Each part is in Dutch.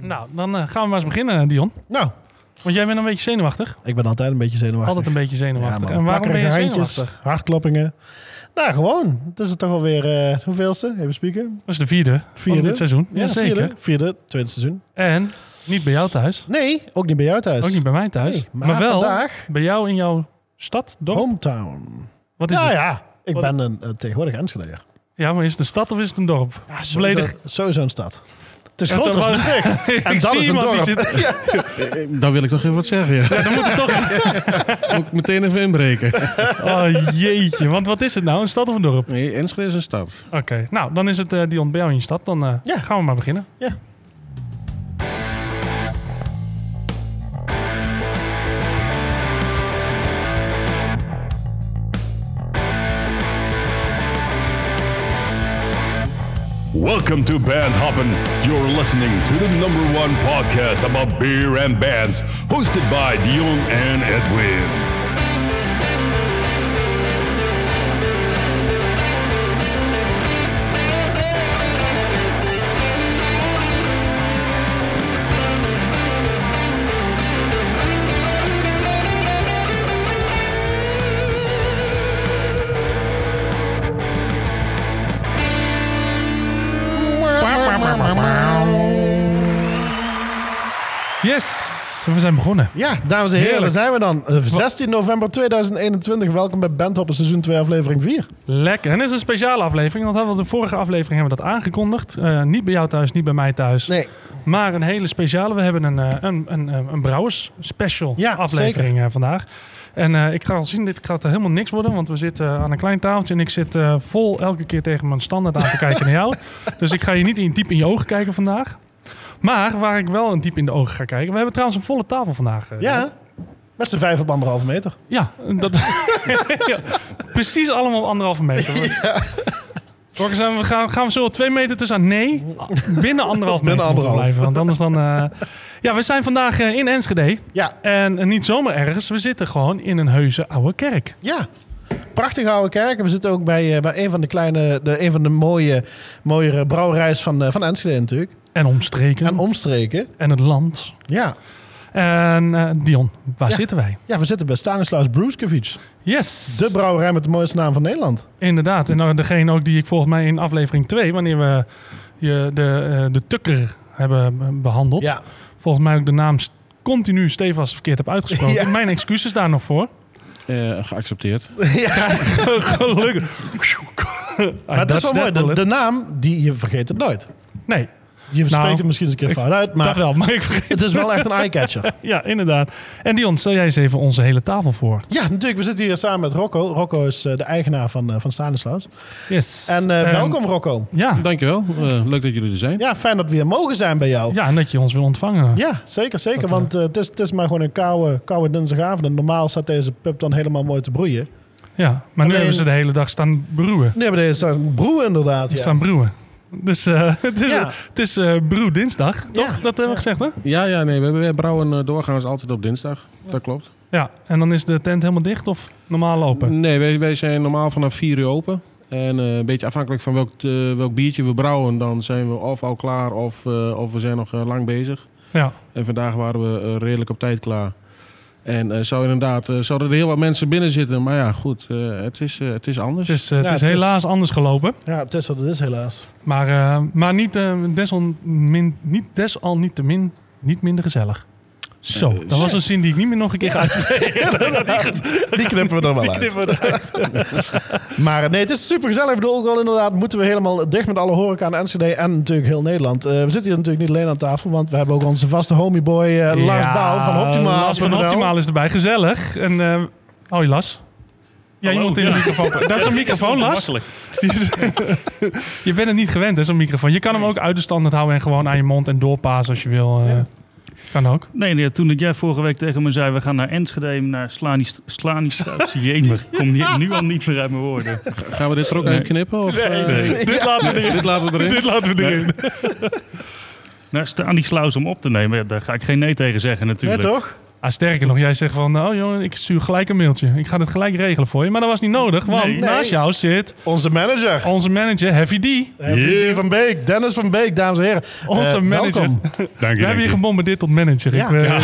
Nou, dan eh, gaan we maar eens beginnen, Dion. Nou, Want jij bent een beetje zenuwachtig. ik ben altijd een beetje zenuwachtig. Altijd een beetje zenuwachtig. Ja, en waarom ben je handjes, zenuwachtig? Hartkloppingen. Nou, gewoon. Het is het toch alweer, eh hoeveelste? Even spieken. Dat is de vierde, Vierde. van dit seizoen. Ja, zeker. Vierde, vierde, tweede seizoen. En niet bij jou thuis. Nee, ook niet bij jou thuis. Ook niet bij mij thuis. Nee, maar, maar wel vandaag- bij jou in jouw stad, dorp. Hometown. Wat is Ja, het? ja. Ik Wat- ben een uh, tegenwoordig Enschedeer. Ja, maar is het een stad of is het een dorp? Ja, sowieso een stad. Het is groter Maastricht. Ik En dat is een iemand die dorp. zit- Eh, Dan wil ik toch even wat zeggen. Ja. Ja, dan moet het toch... Moet ik meteen even inbreken. Oh jeetje, want wat is het nou? Een stad of een dorp? Nee, Enschede is een stad. Oké, nou dan is het eh, Dion bij jou in je stad. Dan eh, Ja. gaan we maar beginnen. Ja. Welcome to Band Hoppin'. You're listening to the number one podcast about beer and bands, hosted by Dion and Edwin. Yes, we zijn begonnen. Ja, dames en heren, daar zijn we dan. Eh, 16 november 2021. Welkom bij Bandhoppen seizoen 2 aflevering 4. Lekker. En dit is een speciale aflevering, want we de vorige aflevering hebben we dat aangekondigd. Eh, niet bij jou thuis, niet bij mij thuis, Nee, maar een hele speciale. We hebben een, eh, een, een, een, brouwers special Ja, aflevering eh, vandaag. En eh, ik ga al zien, dit gaat er helemaal niks worden, want we zitten aan een klein tafeltje en ik zit eh, vol elke keer tegen mijn standaard aan te kijken naar jou. Dus ik ga je niet in, diep in je ogen kijken vandaag. Maar waar ik wel een diep in de ogen ga kijken. We hebben trouwens een volle tafel vandaag. eh, ja. Met z'n vijf op anderhalve meter. Ja, dat, ja, precies allemaal op anderhalve meter. Volgens mij gaan, gaan we zo twee meter tussen aan? Nee, binnen anderhalf meter moeten we anderhalf. blijven. Want anders dan... eh, Ja, we zijn vandaag eh, in Enschede. Ja, En eh, niet zomaar ergens. We zitten gewoon in een heuse oude kerk. ja. Prachtige oude kerk. We zitten ook bij, eh, bij een van de kleine, de, een van de mooie, mooiere brouwerijs van, eh, van Enschede natuurlijk. En omstreken. En En, omstreken. het land. Ja. En eh, Dion, waar Ja. zitten wij? ja, we zitten bij Stanislaus Brewskevich. Yes! De brouwerij met de mooiste naam van Nederland. Inderdaad. En nou, degene ook die ik volgens mij in aflevering 2, wanneer we je de, eh, de tukker hebben be- behandeld. Ja. Volgens mij ook de naam continu stevast verkeerd heb uitgesproken. Ja. Mijn excuses daar nog voor. Eh, geaccepteerd. Gelukkig. Maar het is wel mooi. De, de naam, die, je vergeet het nooit. Nee, Je Nou, spreekt het misschien eens een keer fout uit, dat maar wel. Maar ik vergeet het is wel echt een eye-catcher. Ja, inderdaad. En Dion, stel jij eens even onze hele tafel voor. Ja, natuurlijk. We zitten hier samen met Rocco. Rocco is eh, de eigenaar van, eh, van Stanislaus. Yes. En eh, Ehm, welkom Rocco. Ja. Dankjewel. Eh, leuk dat jullie er zijn. Ja, fijn dat we hier mogen zijn bij jou. ja, en dat je ons wil ontvangen. Ja, zeker, zeker. Dat, want eh, het, is, het is maar gewoon een koude, koude dinsdagavond. En normaal staat deze pub dan helemaal mooi te broeien. Ja, maar nu hebben ze de hele dag staan broeien. Nu hebben we deze staan broeien inderdaad. Ja. Staan broeien. Dus eh, het is, Ja. het is eh, broe dinsdag, toch? Ja. Dat hebben we gezegd, hè? Ja, ja, nee. We, we brouwen eh, doorgaans altijd op dinsdag. Dat klopt. Ja, en dan is de tent helemaal dicht of normaal lopen? Nee, wij, wij zijn normaal vanaf 4 uur open. En eh, een beetje afhankelijk van welk, welk biertje we brouwen, dan zijn we of al klaar of, eh, of we zijn nog lang bezig. Ja. En vandaag waren we redelijk op tijd klaar. En eh zou inderdaad, eh, zouden er heel wat mensen binnen zitten. Maar ja, goed, eh, het, is, eh, het is anders. Het is, Ja, het is het is- helaas anders gelopen. ja, het is wat het is helaas. Maar, eh, maar niet, eh, desalmin, niet desalniettemin niet minder gezellig. Zo, Eh, dat was een zin die ik niet meer nog een keer ga uitspreken. Die knippen we er wel Die uit. knippen we eruit. Maar eh, nee, het is super gezellig. Ik bedoel, ook wel inderdaad moeten we helemaal dicht met alle horeca aan Enschede en natuurlijk heel Nederland. Eh, we zitten hier natuurlijk niet alleen aan tafel, want we hebben ook onze vaste homieboy Lars Ja, Bouw van Optimaal. Lars van Optimaal is erbij, gezellig. En, je Las. Ja, je moet in de ja. microfoon. Dat is een microfoon, Las. Je bent het niet gewend, hè, zo'n microfoon. Je kan hem ook uit de standaard houden en gewoon aan je mond en doorpassen als je wil. eh. Kan ook. Nee, nee, toen dat jij vorige week tegen me zei, we gaan naar Enschede, naar Slanis- Slanistraat. Jemer, ik kom niet- nu al niet meer uit mijn woorden. Gaan we dit er ook Nee. knippen? Of, eh, nee. Dit laten we erin. Dit laten we erin. Dit laten we erin. Naar Stanislaus om op te nemen, ja, daar ga ik geen nee tegen zeggen Nee, natuurlijk. toch? Ah, sterker nog, jij zegt van, oh jongen, ik stuur gelijk een mailtje. Ik ga dit gelijk regelen voor je. Maar dat was niet nodig, want Nee. naast jou zit Onze manager. onze manager Heavy D. Heavy D van Beek. Dennis van Beek, dames en heren. Onze Eh, manager. Welkom. Dank je, We hebben je je. gebombardeerd tot manager. Ja. Ik, eh,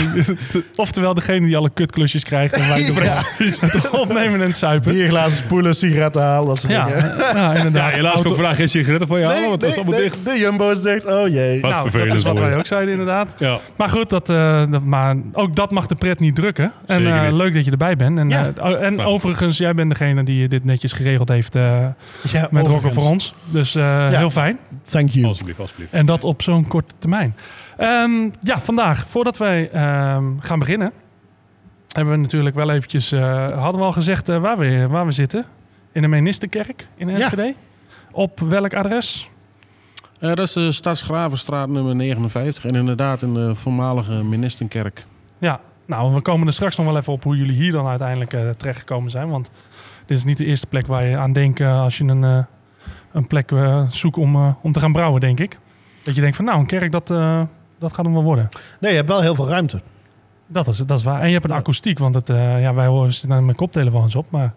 Oftewel degene die alle kutklusjes krijgt en wij Ja. het opnemen en het zuipen. Bierglazen spoelen, sigaretten halen, dat soort Ja, dingen. ja, inderdaad. Ja, helaas Auto- ook vandaag geen sigaretten voor je halen, want dat is allemaal nee, dicht. De Jumbo is dicht. Oh jee. Wat Nou, dat is wat wij ook zeiden inderdaad. Ja. Maar goed, dat, eh, dat, maar ook dat mag de pret niet drukken. En eh, niet. leuk dat je erbij bent. En, Ja. eh, oh, en overigens, jij bent degene die dit netjes geregeld heeft eh, Ja, met Rocker overigens. voor ons. Dus eh, heel fijn. Thank you. Alsjeblieft, alsjeblieft. En dat op zo'n korte termijn. Ehm, ja, vandaag, voordat wij ehm, gaan beginnen, hebben we natuurlijk wel eventjes, eh, hadden we al gezegd waar, we, waar we zitten. In de Menistenkerk in Enschede. Op welk adres? Dat is de Stadsgravenstraat nummer 59. En inderdaad een eh, voormalige ministerkerk. Ja, nou, we komen er straks nog wel even op hoe jullie hier dan uiteindelijk eh, terechtgekomen zijn. Want dit is niet de eerste plek waar je aan denkt eh, als je een, eh, een plek zoekt om, om te gaan brouwen, denk ik. Dat je denkt van, nou, een kerk, dat, dat gaat hem wel worden. Nee, je hebt wel heel veel ruimte. Dat is, dat is waar. En je hebt een Ja. akoestiek, want het, ja, wij horen zitten met koptelefoons op, maar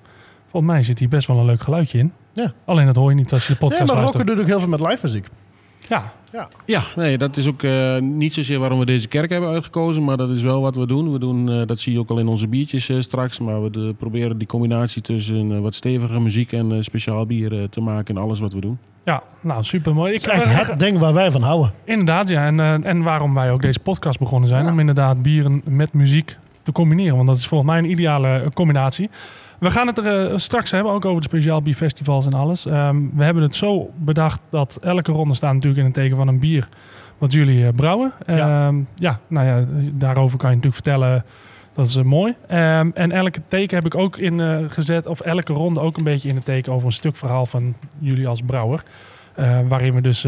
volgens mij zit hier best wel een leuk geluidje in. Ja. Alleen dat hoor je niet als je de podcast nee, maar luistert. Doet ook heel veel met live muziek. Ja, Ja, nee, dat is ook eh, niet zozeer waarom we deze kerk hebben uitgekozen, maar dat is wel wat we doen. We doen, eh, dat zie je ook al in onze biertjes eh, straks, maar we de- proberen die combinatie tussen wat stevige muziek en eh, speciaal bier eh, te maken in alles wat we doen. ja nou super mooi. Het is echt het ding waar wij van houden. Inderdaad, ja. En, eh, en waarom wij ook deze podcast begonnen zijn. Ja. Om inderdaad bieren met muziek te combineren. Want dat is volgens mij een ideale combinatie. We gaan het er eh, straks hebben, ook over de speciaal bierfestivals en alles. Ehm, we hebben het zo bedacht dat elke ronde staat natuurlijk in het teken van een bier. Wat jullie eh, brouwen. Ja. Ehm, ja, nou ja, daarover kan je natuurlijk vertellen. Dat is eh, mooi. Ehm, en elke teken heb ik ook in gezet, of elke ronde ook een beetje in het teken over een stuk verhaal van jullie als brouwer. Waarin we dus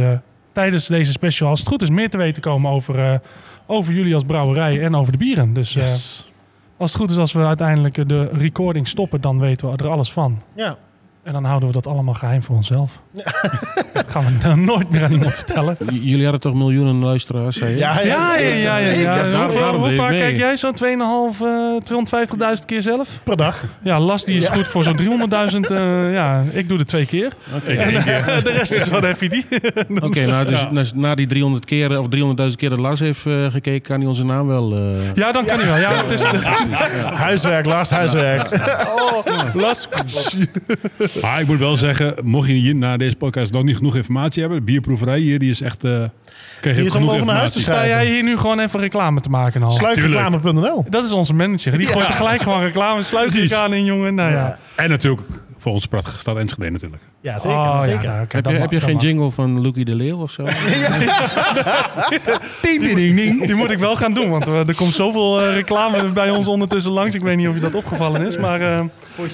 tijdens deze special, als het goed is, meer te weten komen over, over jullie als brouwerij en over de bieren. Dus Yes. Als het goed is, als we uiteindelijk de recording stoppen, dan weten we er alles van. Ja. En dan houden we dat allemaal geheim voor onszelf. Gaan we dan nooit meer aan iemand vertellen. J- jullie hadden toch miljoenen luisteraars, zei je? Ja, ja, Ja, ja, zeker, ja. Hoeveel- Hoe vaak mee. kijk jij? Zo'n 2,5, eh 250.000 keer zelf? Per dag. Ja, Las die is Ja. goed voor zo'n 300.000. eh, ja, ik doe er twee keer. Oké, En eh, de rest is van FID. Oké, nou, dus na, na die 300 keer of 300.000 keer dat Lars heeft eh, gekeken, kan hij onze naam wel. eh, Ja, dan kan hij wel. Ja, het is Huiswerk, Lars, huiswerk. Las. Maar ik moet wel zeggen, mocht je hier na deze podcast nog niet genoeg informatie hebben, de bierproeverij hier, die is echt... eh krijg je Die is om genoeg over naar huis te. Sta jij hier nu gewoon even reclame te maken al? Sluitreclame.nl. Dat is onze manager. Die gooit er gelijk gewoon reclame. Sluit aan in, jongen. Nou ja. Ja. En natuurlijk voor onze prachtige stad Enschede natuurlijk. Ja, zeker. Oh, zeker. Ja, nou, oké, heb je, heb je geen mag. jingle van Lucky de Leeuw of zo? Ding, ding, ding, ding. Die moet ik wel gaan doen, want eh, er komt zoveel eh, reclame bij ons ondertussen langs. Ik weet niet of je dat opgevallen is, maar eh, Voor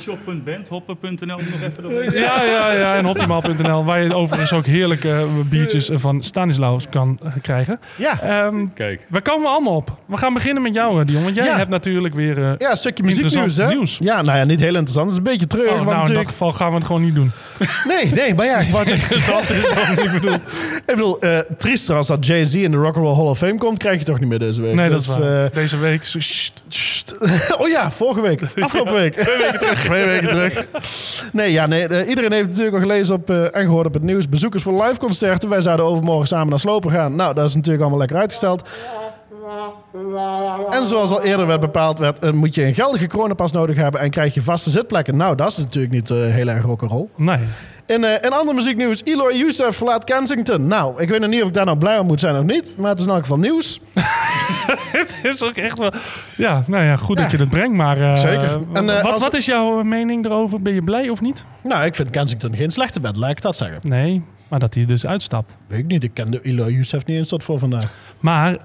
hoppen.nl nog even ja, ja, ja. En optimaal.nl, waar je overigens ook heerlijke eh, biertjes eh, van Stanislaus kan eh, krijgen. Ja. Ehm, Kijk. we komen allemaal op. We gaan beginnen met jou, eh, Dion, want jij Ja. hebt natuurlijk weer... eh, Ja, een stukje muzieknieuws, hè? nieuws. Ja, nou ja, niet heel interessant. Het is een beetje treurig, oh, want nou, in dat geval gaan we het gewoon niet doen. Nee, nee, maar ja, het Interessant is dan, ik bedoel... Ik bedoel, eh triester als dat Jay-Z in de Rock and Roll Hall of Fame komt, krijg je toch niet meer deze week. Nee, dat is Dus, waar. eh, Deze week... zo- sst. Sst. oh ja, vorige week. Afgelopen week. Twee weken terug. Twee weken terug. Nee, ja, nee, eh, iedereen heeft natuurlijk al gelezen op, eh, en gehoord op het nieuws. Bezoekers voor live concerten. Wij zouden overmorgen samen naar Slopen gaan. Nou, dat is natuurlijk allemaal lekker uitgesteld. En zoals al eerder werd bepaald, werd, eh, moet je een geldige coronapas nodig hebben en krijg je vaste zitplekken. Nou, dat is natuurlijk niet eh, heel erg rock'n'roll. Nee. In, eh in ander muzieknieuws, Eloy Youssef verlaat Kensington. Nou, ik weet nog niet of ik daar nou blij om moet zijn of niet, maar het is in elk geval nieuws. Het is ook echt wel... Ja, nou ja, goed Ja. dat je het brengt, maar... Zeker. En, wat, als- wat is jouw mening erover? Ben je blij of niet? Nou, ik vind Kensington geen slechte band, laat ik dat zeggen. Nee, maar dat hij dus uitstapt. Weet ik niet, ik ken de Eloy Youssef niet eens tot voor vandaag. Maar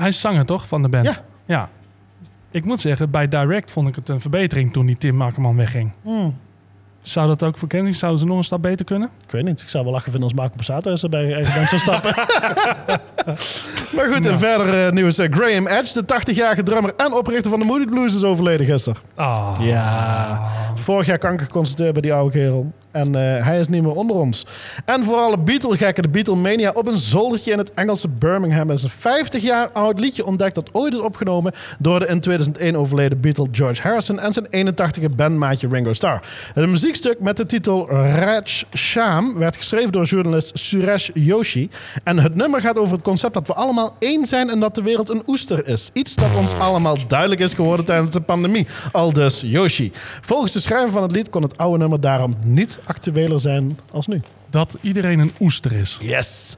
hij is zanger toch, van de band? Ja. Ja. Ik moet zeggen, bij Direct vond ik het een verbetering toen die Tim Akkerman wegging. Zou dat ook voor Kensington? Zouden ze nog een stap beter kunnen? Ik weet niet, ik zou wel lachen vinden als Marco Passato is er bij eigen band zou stappen. maar goed, en verder eh, nieuws. eh, Graham Edge, de 80-jarige drummer en oprichter van de Moody Blues, is overleden gisteren. Ah. Ja, vorig jaar kanker geconstateerd bij die oude kerel. En eh, hij is niet meer onder ons. En voor alle Beatle-gekken, de Beatlemania op een zoldertje in het Engelse Birmingham is een 50 jaar oud liedje ontdekt dat ooit is opgenomen door de in 2001 overleden Beatle George Harrison en zijn 81e bandmaatje Ringo Starr. Het muziekstuk met de titel Raj Sham werd geschreven door journalist Suresh Joshi. En het nummer gaat over het concept dat we allemaal één zijn en dat de wereld een oester is. Iets dat ons allemaal duidelijk is geworden tijdens de pandemie. Al dus Yoshi. Volgens de schrijver van het lied kon het oude nummer daarom niet actueler zijn als nu. Dat iedereen een oester is. Yes.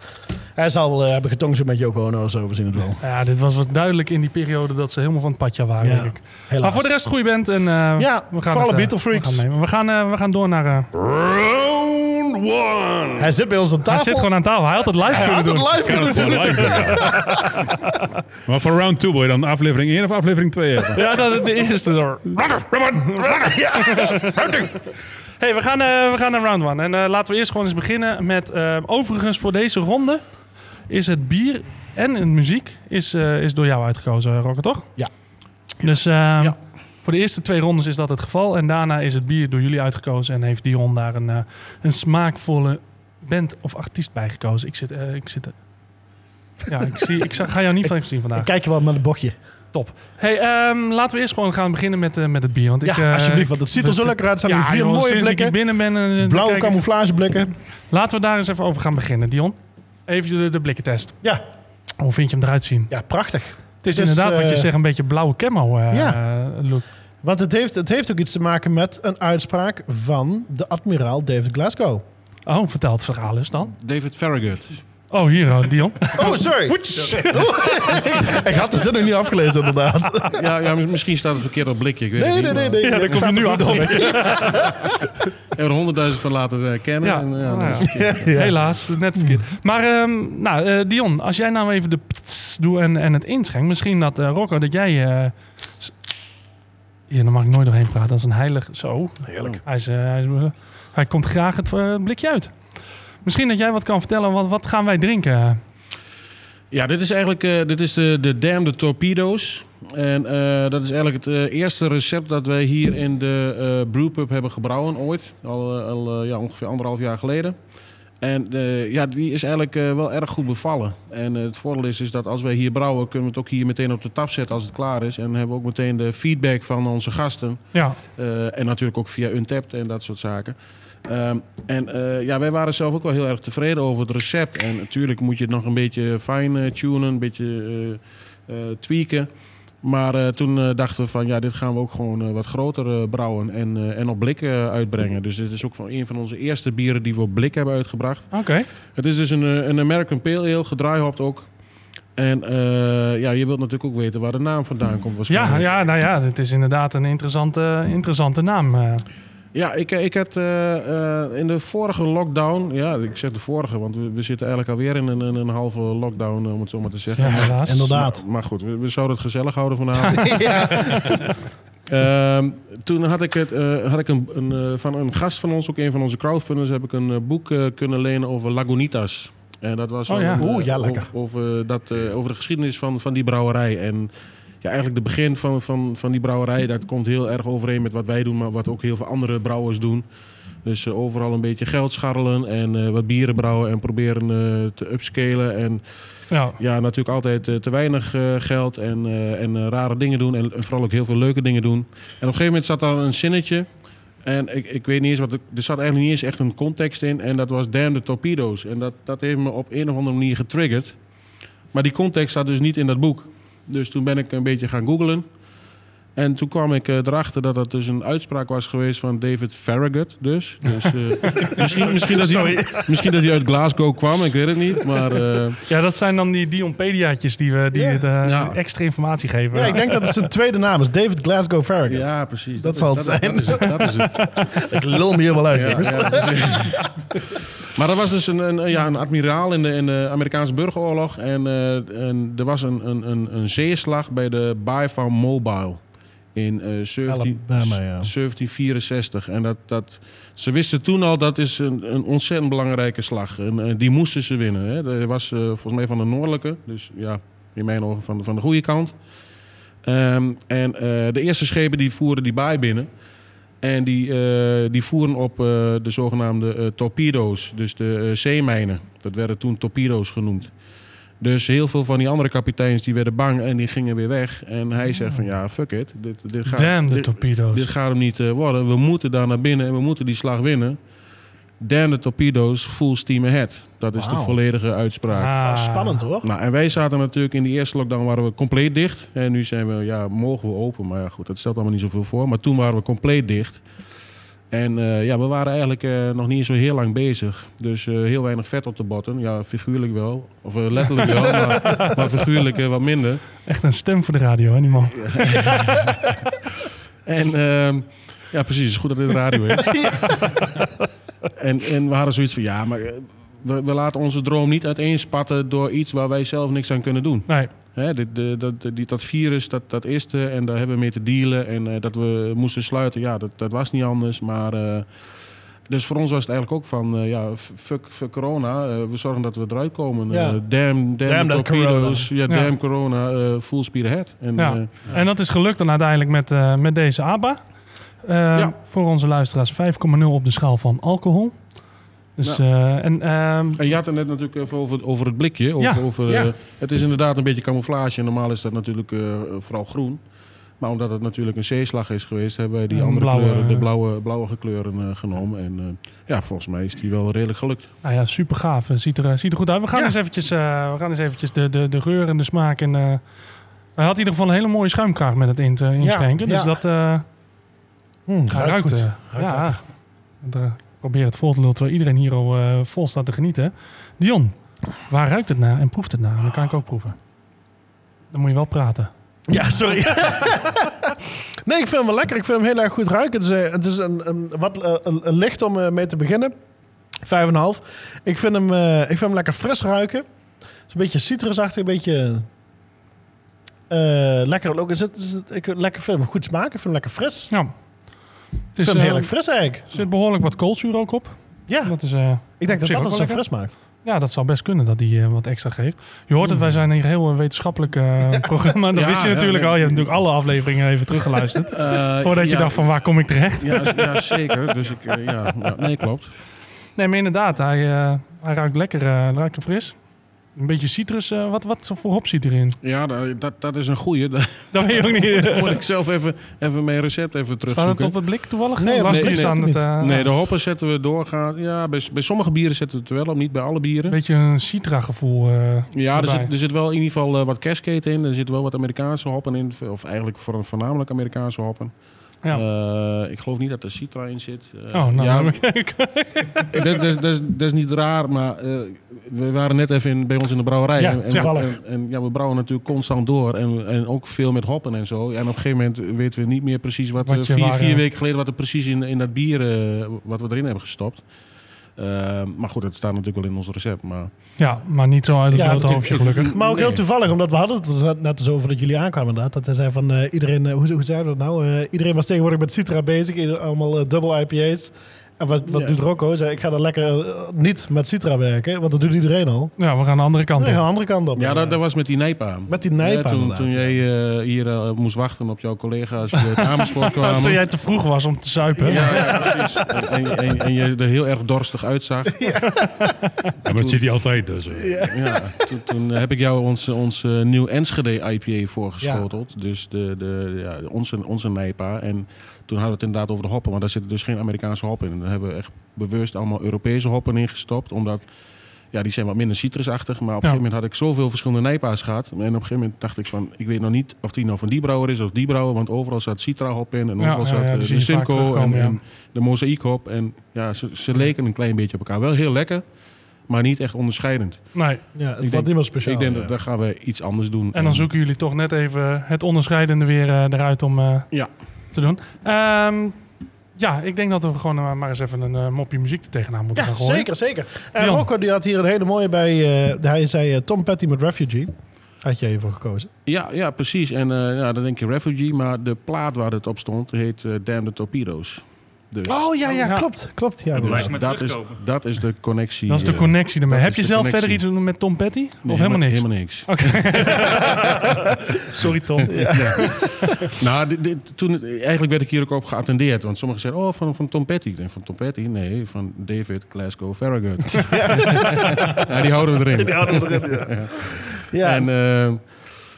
Hij zal eh, hebben getongzoend met Yoko Ono, zo we zien het wel. Ja, dit was wat duidelijk in die periode dat ze helemaal van het padje waren, Ja, denk ik. helaas. Maar voor de rest goede band. En, eh, Ja, we gaan voor alle eh, Beatle freaks. We gaan, we gaan, eh, we gaan door naar... eh, Round one. Hij zit bij ons aan hij tafel. zit gewoon aan tafel. Hij had het live Hij kunnen had doen. het live kunnen doen. Live. maar voor round 2 wil je dan aflevering 1 of aflevering 2 hebben? Ja, dat is de eerste door. Hey, we gaan, eh, we gaan naar round one. En eh, laten we eerst gewoon eens beginnen met... eh, overigens, voor deze ronde is het bier en de muziek is, eh, is door jou uitgekozen, Rocker, toch? Ja. Dus eh, voor de eerste twee rondes is dat het geval. En daarna is het bier door jullie uitgekozen. En heeft Dion daar een, eh, een smaakvolle band of artiest bij gekozen. Ik zit... ik zit ja, ik, zie, ik ga jou niet van zien vandaag. Kijk je wel met een bochtje. Top. Hey, ehm, laten we eerst gewoon gaan beginnen met, met het bier. Want Ja, ik, eh, alsjeblieft, want het ziet er zo lekker uit. Het zijn ja, vier joh, mooie blikken. ik binnen ben. eh, Blauwe camouflageblikken. Laten we daar eens even over gaan beginnen, Dion. Even de, de blikkentest. Ja, Hoe vind je hem eruit zien? ja, prachtig. Het is Dus, inderdaad wat je eh, zegt, een beetje blauwe camo eh, Ja. look. Want het heeft, het heeft ook iets te maken met een uitspraak van de admiraal David Glasgow. Oh, vertel het verhaal eens dan. David Farragut. Oh, hier, oh, Dion. Oh, sorry. ik had de zin nog niet afgelezen, inderdaad. ja, ja, mis- misschien staat het verkeerd op blikje. Ik weet Nee, het nee, niet, nee. maar nee. Ja, daar Het kom je nu er op. Ik heb er honderdduizend van laten eh, kennen. Ja, En, ja, nou ja. Helaas, net verkeerd. Maar ehm, nou, eh, Dion, als jij nou even de pts doet en, en het inschenkt. Misschien dat, eh, Rocco, dat jij... eh, hier, dan mag ik nooit doorheen praten. Dat is een heilig... Zo. Heerlijk. Hij, is, eh, hij, is, eh, hij komt graag het eh, blikje uit. Misschien dat jij wat kan vertellen. Wat, wat gaan wij drinken? Ja, dit is eigenlijk eh, dit is de, de Damned Torpedo's. En eh, dat is eigenlijk het eh, eerste recept dat wij hier in de brewpub hebben gebrouwen ooit. Al, al ja, ongeveer anderhalf jaar geleden. En ja, die is eigenlijk wel erg goed bevallen. En het voordeel is, is dat als wij hier brouwen, kunnen we het ook hier meteen op de tap zetten als het klaar is. En hebben we ook meteen de feedback van onze gasten. Ja, en natuurlijk ook via Untapped en dat soort zaken. Ehm, en eh, ja, wij waren zelf ook wel heel erg tevreden over het recept. En natuurlijk moet je het nog een beetje fine-tunen, een beetje eh, eh, tweaken. Maar toen dachten we van ja, dit gaan we ook gewoon wat groter brouwen en, en op blik uitbrengen. Dus dit is ook van een van onze eerste bieren die we op blik hebben uitgebracht. oké. Het is dus een, een American Pale Ale, gedraaihopt ook. En ja, je wilt natuurlijk ook weten waar de naam vandaan komt Ja, ja, nou ja, het is inderdaad een interessante, interessante naam. Eh. Ja, ik, ik had eh, eh, in de vorige lockdown, ja, ik zeg de vorige, want we, we zitten eigenlijk alweer in een, een, een halve lockdown, om het zo maar te zeggen. ja, helaas. Inderdaad. Maar, maar goed, we, we zouden het gezellig houden vanavond. Ehm, toen had ik, het, eh, had ik een, een, eh, van een gast van ons, ook een van onze crowdfunders, heb ik een eh, boek eh, kunnen lenen over Lagunitas. En dat was Oh ja. een, eh, Oeh, ja, lekker. Over, dat, eh, over de geschiedenis van, van die brouwerij. En ja, eigenlijk de begin van, van, van die brouwerij, dat komt heel erg overeen met wat wij doen, maar wat ook heel veel andere brouwers doen. Dus eh, overal een beetje geld scharrelen en eh, wat bieren brouwen en proberen eh, te upscalen. En Ja, ja, natuurlijk altijd te weinig geld en, en rare dingen doen. En, en vooral ook heel veel leuke dingen doen. En op een gegeven moment zat daar een zinnetje. En ik, ik weet niet eens wat. Er zat eigenlijk niet eens echt een context in. En dat was Damn the Torpedoes. En dat, dat heeft me op een of andere manier getriggerd. Maar die context zat dus niet in dat boek. Dus toen ben ik een beetje gaan googlen. En toen kwam ik eh, erachter dat dat dus een uitspraak was geweest van David Farragut. Dus, dus eh, misschien, misschien, dat hij, misschien dat hij uit Glasgow kwam, ik weet het niet. Maar eh, ja, dat zijn dan die Dionpediaatjes die, we, die eh, Ja. extra informatie geven. Ja, ik denk dat het zijn tweede naam is. David Glasgow Farragut. Ja, precies. Dat zal het zijn. Dat is het. Dat is het. Ik lul me hier wel uit, Ja, maar er was dus een, een, ja, een admiraal in de, in de Amerikaanse burgeroorlog. En, eh, en er was een, een, een, een zeeslag bij de Baai van Mobile in eh 17, Alabama, ja. 1764. En dat, dat, ze wisten toen al dat is een, een ontzettend belangrijke slag. En, eh, die moesten ze winnen. Hè. Dat was eh, volgens mij van de noordelijke. Dus ja, in mijn ogen van, de- van de goede kant. Ehm, en de eerste schepen die voeren die baai binnen. En die, die voeren op de zogenaamde torpedo's, dus de zeemijnen. Dat werden toen torpedo's genoemd. Dus heel veel van die andere kapiteins die werden bang en die gingen weer weg. En hij zegt van ja, fuck it. Dit, dit gaat, Damn, de dit, torpedo's. dit gaat hem niet eh, worden. We moeten daar naar binnen en we moeten die slag winnen. Damn de torpedo's, full steam ahead. Dat is de volledige uitspraak. Ah. Spannend hoor. Nou, en wij zaten natuurlijk in die eerste lockdown waren we compleet dicht. En nu zijn we, ja, mogen we open. Maar ja, goed, dat stelt allemaal niet zoveel voor. Maar toen waren we compleet dicht. En eh, ja, we waren eigenlijk eh, nog niet zo heel lang bezig. Dus eh, heel weinig vet op de botten. Ja, figuurlijk wel. Of letterlijk wel, maar, maar figuurlijk wat minder. Echt een stem voor de radio, hè, die man. En ehm, ja, precies. Goed dat dit radio is. en, en we hadden zoiets van, ja, maar we, we laten onze droom niet uiteenspatten door iets waar wij zelf niks aan kunnen doen. Nee, Hè, de, dat, die, dat virus, dat, dat is er en daar hebben we mee te dealen. En eh, dat we moesten sluiten, ja, dat, dat was niet anders. Maar, eh, dus voor ons was het eigenlijk ook van, eh, ja, fuck, fuck corona. we zorgen dat we eruit komen. Ja. Damn, damn, torpedoes. Ja, Ja. damn corona. full speed ahead. En, Ja. En dat is gelukt dan uiteindelijk met, met deze ABBA. Voor onze luisteraars 5,0 op de schaal van alcohol. Dus, eh, en, ehm, En je had het net natuurlijk even over, over het blikje. Over, Ja. over, Ja. eh, het is inderdaad een beetje camouflage. Normaal is dat natuurlijk eh, vooral groen. Maar omdat het natuurlijk een zeeslag is geweest, hebben wij die andere blauwe, kleuren, de blauwe, blauwe kleuren eh, genomen. En eh, ja, volgens mij is die wel redelijk gelukt. nou ja, super gaaf. Ziet er, ziet er goed uit. We gaan Ja. eens eventjes, eh, we gaan eens eventjes de, de, de geur en de smaak. En, eh, hij had in ieder geval een hele mooie schuimkraag met het in te inschenken. Ja, dus ja. dat eh, Hm, ruikt ruikt. goed. eh, Ruikt ja, probeer het vol te lullen terwijl iedereen hier al eh, vol staat te genieten. Dion, waar ruikt het naar en proeft het naar? Dan kan ik ook proeven. Dan moet je wel praten. Ja, sorry. nee, ik vind hem wel lekker. Ik vind hem heel erg goed ruiken. Het is, eh, het is een, een, wat, eh, een, een licht om mee te beginnen. Vijf en een half. Ik vind hem, ik vind hem lekker fris ruiken. Het is een beetje citrusachtig, een beetje... lekker ook. Is het, is het, ik lekker vind hem goed smaken. Ik vind hem lekker fris. Ja. Het is, hem eh, heerlijk fris eigenlijk. er zit behoorlijk wat koolzuur ook op. Ja, Dat is, eh, ik denk dat dat het zo fris maakt. ja, dat zou best kunnen dat die eh, wat extra geeft. Je hoort het, wij zijn hier heel een wetenschappelijk programma. Dat Ja, wist je ja, natuurlijk nee. al. Je hebt natuurlijk alle afleveringen even teruggeluisterd. Voordat je dacht van waar kom ik terecht? Ja, zeker. Dus ik, ja, ja, nee, klopt. Nee, maar inderdaad. Hij, eh, hij ruikt lekker, eh, lekker fris. Een beetje citrus. eh, wat, wat voor hop zit erin? Ja, da- dat, dat is een goeie. Dat weet je ook niet. moet ik zelf even, even mijn recept even Staat terugzoeken. het op het blik toevallig? Nee, iets staat aan het eh, Nee, de hoppen zetten we doorgaan. Ja, bij, bij sommige bieren zetten we het wel op, niet bij alle bieren. Een beetje een citra gevoel. eh, Ja, er zit, er zit wel in ieder geval eh, wat cascade in. Er zitten wel wat Amerikaanse hoppen in. Of eigenlijk voor, voornamelijk Amerikaanse hoppen. Ja. Eh, ik geloof niet dat er Citra in zit. Eh, oh, nou, ja, ik- dat, dat, is- dat, is- dat is niet raar, maar eh, we waren net even in, bij ons in de brouwerij. Ja, en, en, en, ja, we brouwen natuurlijk constant door. En, en ook veel met hoppen en zo. En op een gegeven moment weten we niet meer precies wat, Wat vier, waar, vier weken geleden wat er precies in, in dat bier wat we erin hebben gestopt. Eh, maar goed, dat staat natuurlijk wel in ons recept. Maar ja, maar niet zo uit het Ja, hoofdje gelukkig. Maar ook Nee. heel toevallig, omdat we hadden het net eens over dat jullie aankwamen inderdaad. Dat hij zei van eh, iedereen, eh, hoe, hoe zei dat nou? Eh, iedereen was tegenwoordig met Citra bezig, allemaal double IPA's. En wat, wat Ja. doet Rocco? Zei, ik ga dan lekker eh, niet met Citra werken, want dat doet iedereen al. Ja, we gaan de andere kant Nee, op. gaan de andere kant op. ja, dat, was met die Nijpa. Met die Nijpa Ja, toen, jij eh, hier eh, moest wachten op jouw collega's die uit Amersfoort kwamen. Toen jij te vroeg was om te zuipen. Ja, ja, precies. En, en, en, en je er heel erg dorstig uitzag. Ja, maar dat zit hij altijd dus. Ja, toen, toen heb ik jou ons, ons nieuw Enschede IPA voorgeschoteld. Dus de, de, ja, onze, onze Nijpa. En toen hadden we het inderdaad over de hoppen. Maar daar zitten dus geen Amerikaanse hoppen in. En daar hebben we echt bewust allemaal Europese hoppen in gestopt. Omdat, ja, die zijn wat minder citrusachtig. Maar op een Ja. gegeven moment had ik zoveel verschillende Nijpa's gehad. En op een gegeven moment dacht ik van... Ik weet nog niet of die nou van die brouwer is of die brouwer. Want overal zat Citra hop in. En Ja, overal ja, zat ja, eh, de Simcoe en, terugkomen, ja. en de Mosaic En ja, ze, ze leken een klein beetje op elkaar. Wel heel lekker. Maar niet echt onderscheidend. Nee. Ja, het denk- wordt niet meer speciaal. ik denk ja. dat daar gaan we iets anders doen. En dan zoeken jullie toch net even het onderscheidende weer eh, eruit om eh, Ja. Te doen. Ehm, ja, ik denk dat we gewoon eh, maar eens even een eh, mopje muziek er tegenaan moeten Ja, gaan gooien. zeker, zeker. En Jan. Rocco die had hier een hele mooie bij, eh, hij zei eh, Tom Petty met Refugee. Had jij hiervoor gekozen? Ja, ja, precies. En eh, ja, dan denk je Refugee, maar de plaat waar het op stond heet eh Damn the Torpedoes. Dus Oh ja, ja, klopt. Klopt, ja. dus lijkt me dat, is, dat is de connectie. Dat is de eh, connectie ermee. Heb je zelf connectie. verder iets met Tom Petty? nee, of helemaal niks? Helemaal niks. Oké. Sorry Tom. Nou, dit, dit- toen, eigenlijk werd ik hier ook op geattendeerd. Want sommigen zeiden, oh, van, van Tom Petty. Ik denk, van Tom Petty? Nee, van David Glasgow Farragut. ja, die houden we erin. Die hadden we erin, ja. Ja, En, eh,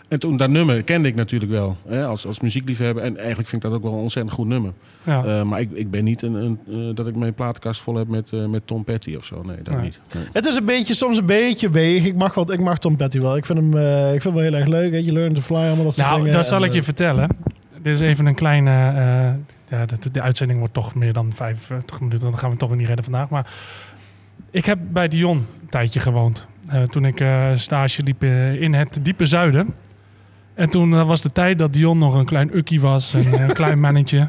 en toen, dat nummer kende ik natuurlijk wel. Hè, als, als muziekliefhebber. En eigenlijk vind ik dat ook wel een ontzettend goed nummer. Ja. Eh, maar ik, ik ben niet een, een, eh, dat ik mijn platenkast vol heb met, eh, met Tom Petty of zo. Nee, dat Nee. niet. Nee. Het is een beetje, soms een beetje weeg. Ik mag, wat, ik mag Tom Petty wel. Ik vind hem, eh, ik vind hem wel heel erg leuk. Weet je, Learn to Fly, allemaal dat soort Nou, dingen. dat zal En, ik je vertellen. Dit is even een kleine... eh, ja, de, de uitzending wordt toch meer dan 55 minuten. Dan gaan we het toch weer niet redden vandaag. Maar ik heb bij Dion een tijdje gewoond. Eh, toen ik eh, stage liep in het diepe zuiden. En toen was de tijd dat Dion nog een klein ukkie was. Een, een klein mannetje.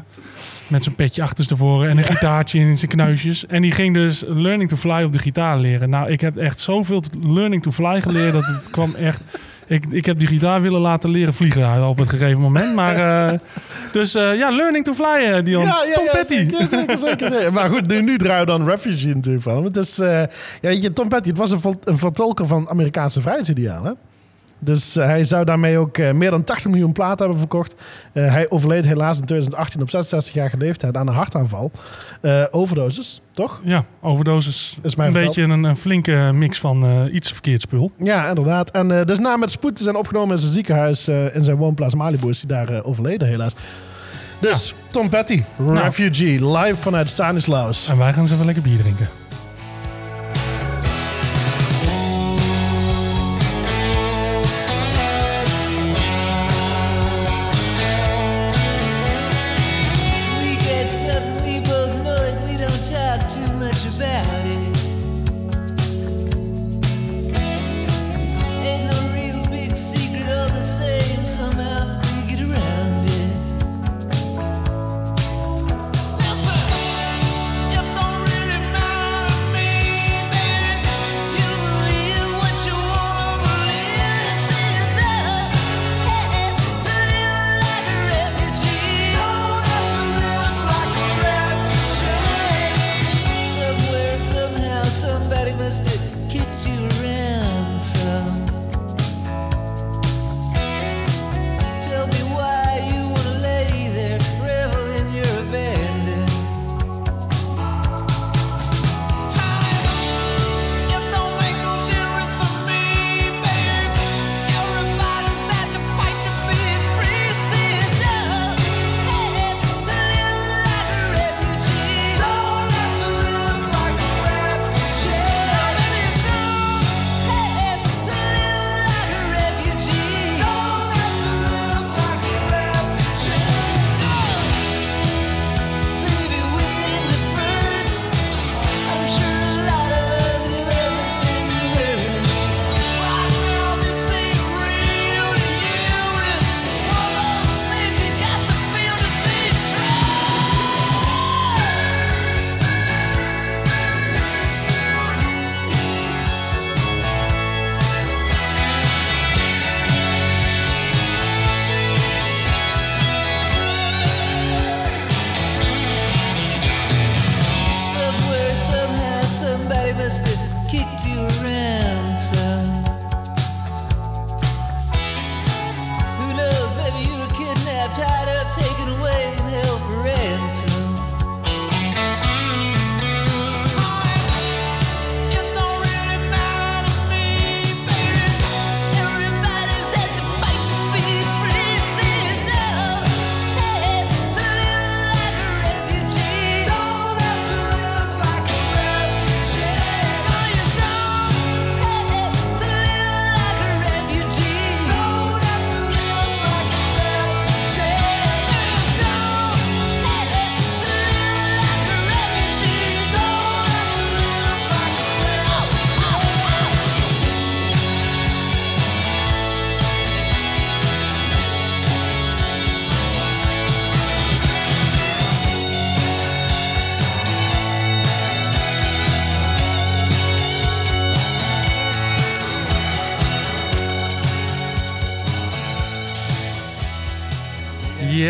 Met zijn petje achterstevoren en een gitaartje in zijn knuisjes. En die ging dus Learning to Fly op de gitaar leren. Nou, ik heb echt zoveel Learning to Fly geleerd dat het kwam echt... Ik, ik heb die gitaar willen laten leren vliegen op het gegeven moment. Maar, eh, dus eh, ja, Learning to Fly, eh, Dion. Ja, ja, Tom ja, Petty. Zeker, zeker, zeker, zeker. Maar goed, nu, nu draaien we dan Refugee natuurlijk van. Het is, eh, ja, weet je, Tom Petty, het was een, een vertolker van Amerikaanse vrijheidsidealen. Dus eh, hij zou daarmee ook eh, meer dan 80 miljoen platen hebben verkocht. Eh, hij overleed helaas in 2018 op 66-jarige leeftijd aan een hartaanval. Overdoses, toch? Ja, overdosis. Is mij een verteld. beetje een, een flinke mix van iets verkeerd spul. Ja, inderdaad. En dus na met spoed te zijn opgenomen in zijn ziekenhuis in zijn woonplaats Malibu is hij daar overleden helaas. Dus Tom Petty, Nou. Refugee, live vanuit Stanislaus. En wij gaan eens even lekker bier drinken.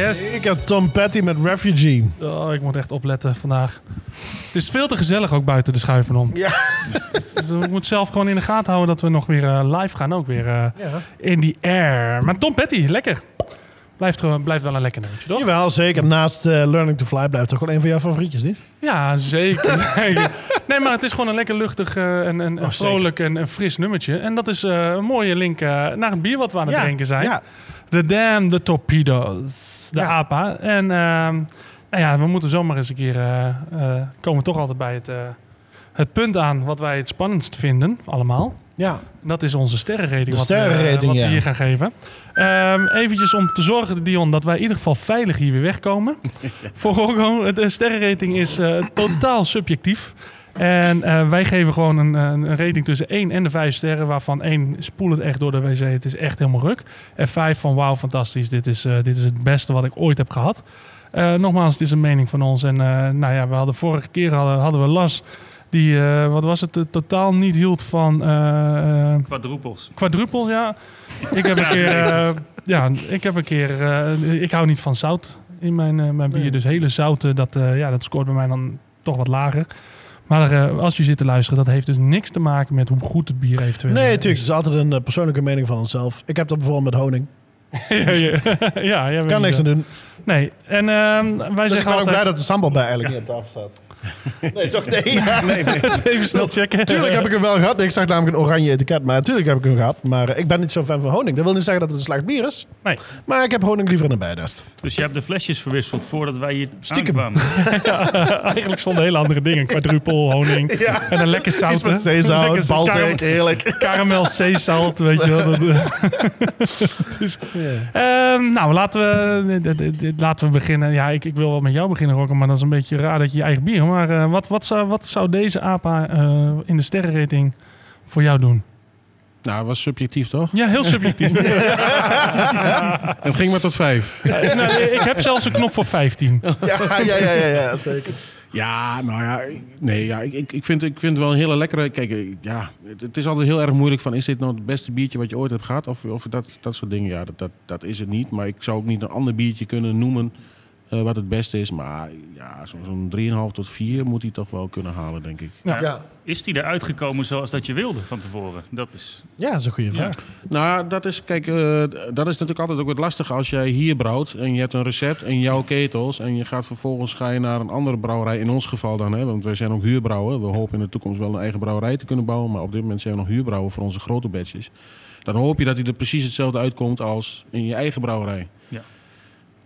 Yes. Ik heb Tom Petty met Refugee. Oh, ik moet echt opletten vandaag. is veel te gezellig ook buiten de schuiven om. Ja. Dus we moeten zelf gewoon in de gaten houden dat we nog weer eh, live gaan. Ook weer eh, Ja. in die air. Maar Tom Petty, lekker. Blijft, blijft wel een lekker nummertje, toch? Jawel, zeker. Naast eh, Learning to Fly blijft toch wel een van jouw favorietjes, niet? Ja, zeker. nee, maar het is gewoon een lekker luchtig eh, en, en Oh, vrolijk en, en fris nummertje. En dat is een mooie link naar het bier wat we aan het drinken zijn. Ja. The Dam, de Torpedoes. De Ja. APA. En ehm, nou ja, we moeten zomaar eens een keer... eh, eh, komen we toch altijd bij het, eh, het punt aan wat wij het spannendst vinden, allemaal. ja. Dat is onze sterrenrating, De wat, we, sterrenrating, wat we hier gaan geven. Ehm eventjes om te zorgen, Dion, dat wij in ieder geval veilig hier weer wegkomen. Voor Rocco, de sterrenrating is totaal subjectief. En eh, wij geven gewoon een, een rating tussen 1 en de 5 sterren, waarvan 1 spoel het echt door de wc. Het is echt helemaal ruk. En 5 van wauw, fantastisch. Dit is, eh, dit is het beste wat ik ooit heb gehad. Eh, nogmaals, het is een mening van ons. En nou ja, we hadden vorige keer hadden, hadden we Las, die, wat was het, totaal niet hield van eh, Quadrupels. quadrupels, ja. Ik heb een keer, ja, ik heb een keer, ik hou niet van zout in mijn, mijn bier. Nee. Dus hele zoute, dat, ja, dat scoort bij mij dan toch wat lager. Maar eh, als je zit te luisteren, dat heeft dus niks te maken met hoe goed het bier eventueel Nee, is. natuurlijk. Het is altijd een eh, persoonlijke mening van onszelf. Ik heb dat bijvoorbeeld met honing. ja, ja, ja, Kan niks aan doen. Nee, en ehm, wij Dus ik ben zeggen ook blij altijd... dat de sambal bij eigenlijk niet op tafel staat. Nee, toch? Nee, ja. Even snel checken. Tuurlijk heb ik hem wel gehad. Ik zag namelijk een oranje etiket, maar natuurlijk heb ik hem gehad. Maar eh, ik ben niet zo'n fan van honing. Dat wil niet zeggen dat het een slecht bier is. Nee. Maar ik heb honing liever in een bijdest. Dus je hebt de flesjes verwisseld voordat wij hier Stiekem. aankwamen. Eigenlijk stonden hele andere dingen. Quadrupel, honing en een lekker zout. Iets met zeezout, Baltic, heerlijk. Caramel zeezout, weet je wel. Eh. Is- Ehm, nou, laten we, d- laten we beginnen. Ja, ik, ik wil wel met jou beginnen, Rokken, maar dat is een beetje raar dat je je eigen bier... Maar eh, wat, wat, zou, wat zou deze APA eh, in de sterrenrating voor jou doen? Nou, dat was subjectief toch? Ja, heel subjectief. Het ging maar tot vijf. nou, ik heb zelfs een knop voor 15. Ja, ja, ja, ja, ja, zeker. Ja, nou ja, nee, ja, ik, ik, ik, vind, ik vind het wel een hele lekkere. Kijk, eh, ja, het, het is altijd heel erg moeilijk van: is dit nou het beste biertje wat je ooit hebt gehad? Of, of dat, dat soort dingen. Ja, dat, dat, dat is het niet. Maar ik zou ook niet een ander biertje kunnen noemen eh, wat het beste is. Maar ja, zo- zo'n 3,5 tot 4 moet hij toch wel kunnen halen, denk ik. Ja. Ja, Is die eruit gekomen zoals dat je wilde van tevoren? Dat is... ja dat is een goede vraag. Nou, dat is, kijk, eh, dat is natuurlijk altijd ook wat lastig als jij hier brouwt en je hebt een recept in jouw ketels en je gaat vervolgens ga je naar een andere brouwerij, in ons geval dan, hè, want wij zijn ook huurbrouwer. We hopen in de toekomst wel een eigen brouwerij te kunnen bouwen, maar op dit moment zijn we nog huurbrouwer voor onze grote batches. Dan hoop je dat hij er precies hetzelfde uitkomt als in je eigen brouwerij.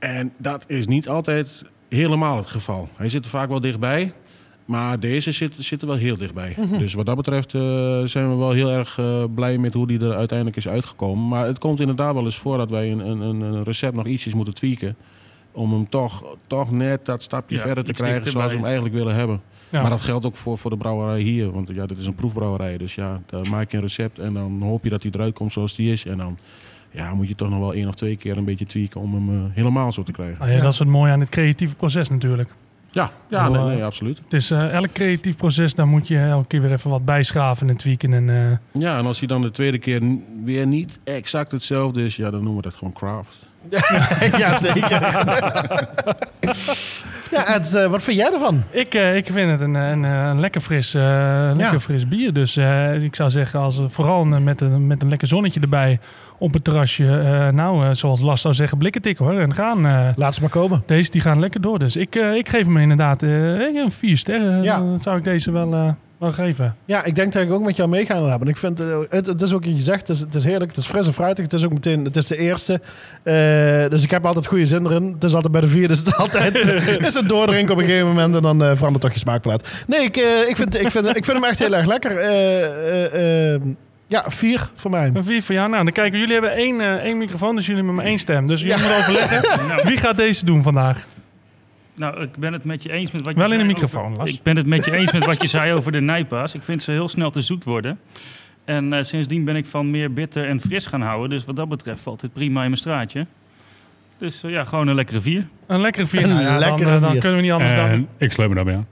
En dat is niet altijd helemaal het geval. Hij zit er vaak wel dichtbij. Maar deze zit, zit er wel heel dichtbij. Dus wat dat betreft eh, zijn we wel heel erg eh, blij met hoe die er uiteindelijk is uitgekomen. Maar het komt inderdaad wel eens voor dat wij een, een, een- recept nog ietsjes moeten tweaken. Om hem toch, toch net dat stapje Ja, verder te krijgen zoals we hem eigenlijk willen hebben. Ja. Maar dat geldt ook voor, voor de brouwerij hier. Want ja, dit is een proefbrouwerij. Dus ja, dan maak je een recept en dan hoop je dat hij eruit komt zoals die is. En dan ja, moet je toch nog wel één of twee keer een beetje tweaken om hem eh, helemaal zo te krijgen. Nou ja, Dat is het mooie aan het creatieve proces natuurlijk. Ja, ja nee, eh, nee, absoluut. Het is eh, elk creatief proces, daar moet je elke keer weer even wat bijschaven en tweaken. En, eh, Ja, en als hij dan de tweede keer weer niet exact hetzelfde is, ja, dan noemen we dat gewoon craft. ja, zeker. ja, Ed, wat vind jij ervan? Ik, eh, ik vind het een, een, een lekker, fris, eh, lekker Ja. fris bier. Dus eh, ik zou zeggen, als, vooral met, een, met een lekker zonnetje erbij op het terrasje. eh, nou, eh, zoals Lars zou zeggen, blikken tikken hoor. En gaan. eh, Laat ze maar komen. deze die gaan lekker door. Dus ik, ik geef hem inderdaad een vier sterren. Ja. Dan zou ik deze wel, wel geven. Ja, ik denk dat ik ook met jou mee ga hebben. Ik vind, het, het is ook wat je zegt, het is, het is heerlijk, het is fris en fruitig. Het is ook meteen, het is de eerste. Dus ik heb altijd goede zin erin. Het is altijd bij de vierde, is het altijd is het doordrinken op een gegeven moment en dan verandert toch je smaakplaat. Nee, ik, ik, vind, ik, vind, ik vind hem echt heel erg lekker. Ja, vier voor mij. Een vier voor jou. Nou, dan kijken we. Jullie hebben één, eh, één microfoon, dus jullie hebben maar één stem. Dus jullie moeten overleggen. Nou, Wie gaat deze doen vandaag? nou, ik ben het met je eens met wat je Wel in de microfoon, over-. Ik ben het met je eens met wat je zei over de nijpaas. Ik vind ze heel snel te zoet worden. En eh, sindsdien ben ik van meer bitter en fris gaan houden. Dus wat dat betreft valt dit prima in mijn straatje. Dus eh, ja, gewoon een lekkere vier. Een lekkere vier. Een Nou ja, lekkere dan, dan kunnen we niet anders dan. Ik sluit me daarbij aan.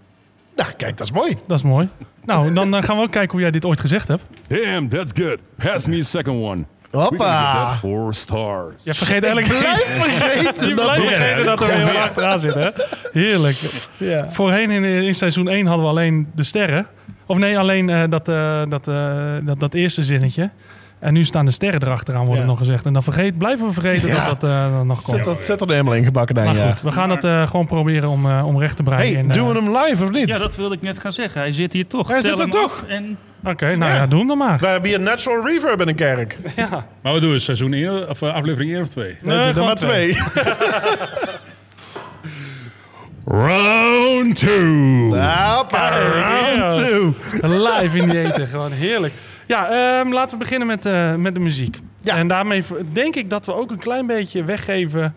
Nou, kijk, dat is mooi. Dat is mooi. Nou, dan eh, gaan we ook kijken hoe jij dit ooit gezegd hebt. Damn, that's good. Pass me a second one. We're gonna give Hoppa. that four stars. Je vergeet eigenlijk Blijf vergeten Je dat blijft we- vergeten dat er weer wat achteraan zit, hè? Heerlijk. Ja. Voorheen in, in seizoen 1 hadden we alleen de sterren. Of nee, alleen eh, dat, eh, dat, eh, dat, dat eerste zinnetje. En nu staan de sterren erachteraan, wordt Ja. nog gezegd. En dan vergeet, blijven we vergeten Ja. dat dat eh, dan nog Zit komt. dat, zit er helemaal ingebakken, denk Maar ik. Ja. goed, we gaan het eh, gewoon proberen om, eh, om recht te breien. Hey, in, doen we hem live of niet? Ja, dat wilde ik net gaan zeggen. Hij zit hier toch. Hij Tel zit er toch. En Oké, nou ja. Ja. doe hem dan maar. We hebben hier natural reverb in de kerk. Ja. Maar we doen seizoen 1 of aflevering 1 of 2. Nee, er gewoon maar twee. Round two. Hoppa, round Ja. two. Live in die eten, gewoon heerlijk. Ja, ehm, laten we beginnen met, eh, met de muziek. Ja. En daarmee denk ik dat we ook een klein beetje weggeven,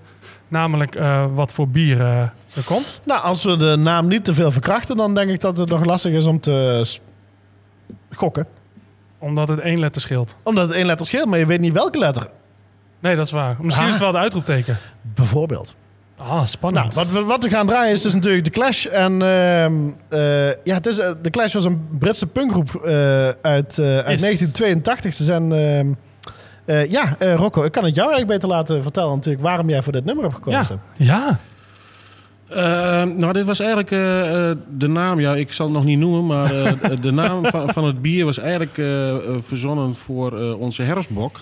namelijk eh, wat voor bier eh, er komt. Nou, als we de naam niet te veel verkrachten, dan denk ik dat het nog lastig is om te gokken. Omdat het één letter scheelt. Omdat het één letter scheelt, maar je weet niet welke letter. Nee, dat is waar. Misschien Ah. is het wel de uitroepteken. Bijvoorbeeld. Ah, spannend. Nou, wat we, wat we gaan draaien is dus natuurlijk The Clash. En ehm, eh, ja, het is, eh, The Clash was een Britse punkgroep eh, uit, eh, uit Is- 1982. Ze zijn... ehm, eh, ja, eh, Rocco, ik kan het jou eigenlijk beter laten vertellen natuurlijk waarom jij voor dit nummer hebt ja. gekozen. ja. Eh, nou, dit was eigenlijk eh, eh, de naam, ja, ik zal het nog niet noemen, maar eh, de naam van, van het bier was eigenlijk verzonnen voor eh, onze herfstbok.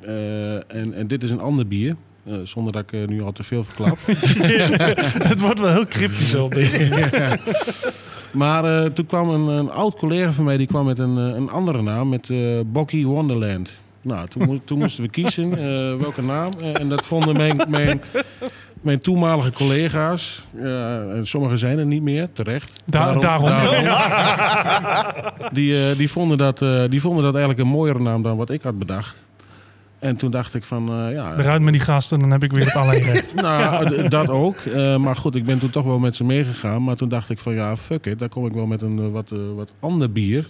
Eh, en, en dit is een ander bier, eh, zonder dat ik eh, nu al te veel verklap. het wordt wel heel cryptisch op deze. Maar eh, toen kwam een, een oud collega van mij, die kwam met een, een andere naam, met eh Bokkie Wonderland. Nou, toen, mo- toen moesten we kiezen eh, welke naam. En dat vonden mijn, mijn, mijn toenmalige collega's. Ja, en sommigen zijn er niet meer, terecht. Da- daarom. Die, eh, die, vonden dat, eh, die vonden dat eigenlijk een mooiere naam dan wat ik had bedacht. En toen dacht ik van, eh, ja... Eruit met die gasten, dan heb ik weer het alleenrecht. Nou, d- dat ook. Eh, maar goed, ik ben toen toch wel met ze meegegaan. Maar toen dacht ik van ja, fuck it. Daar kom ik wel met een eh, wat, eh, wat ander bier.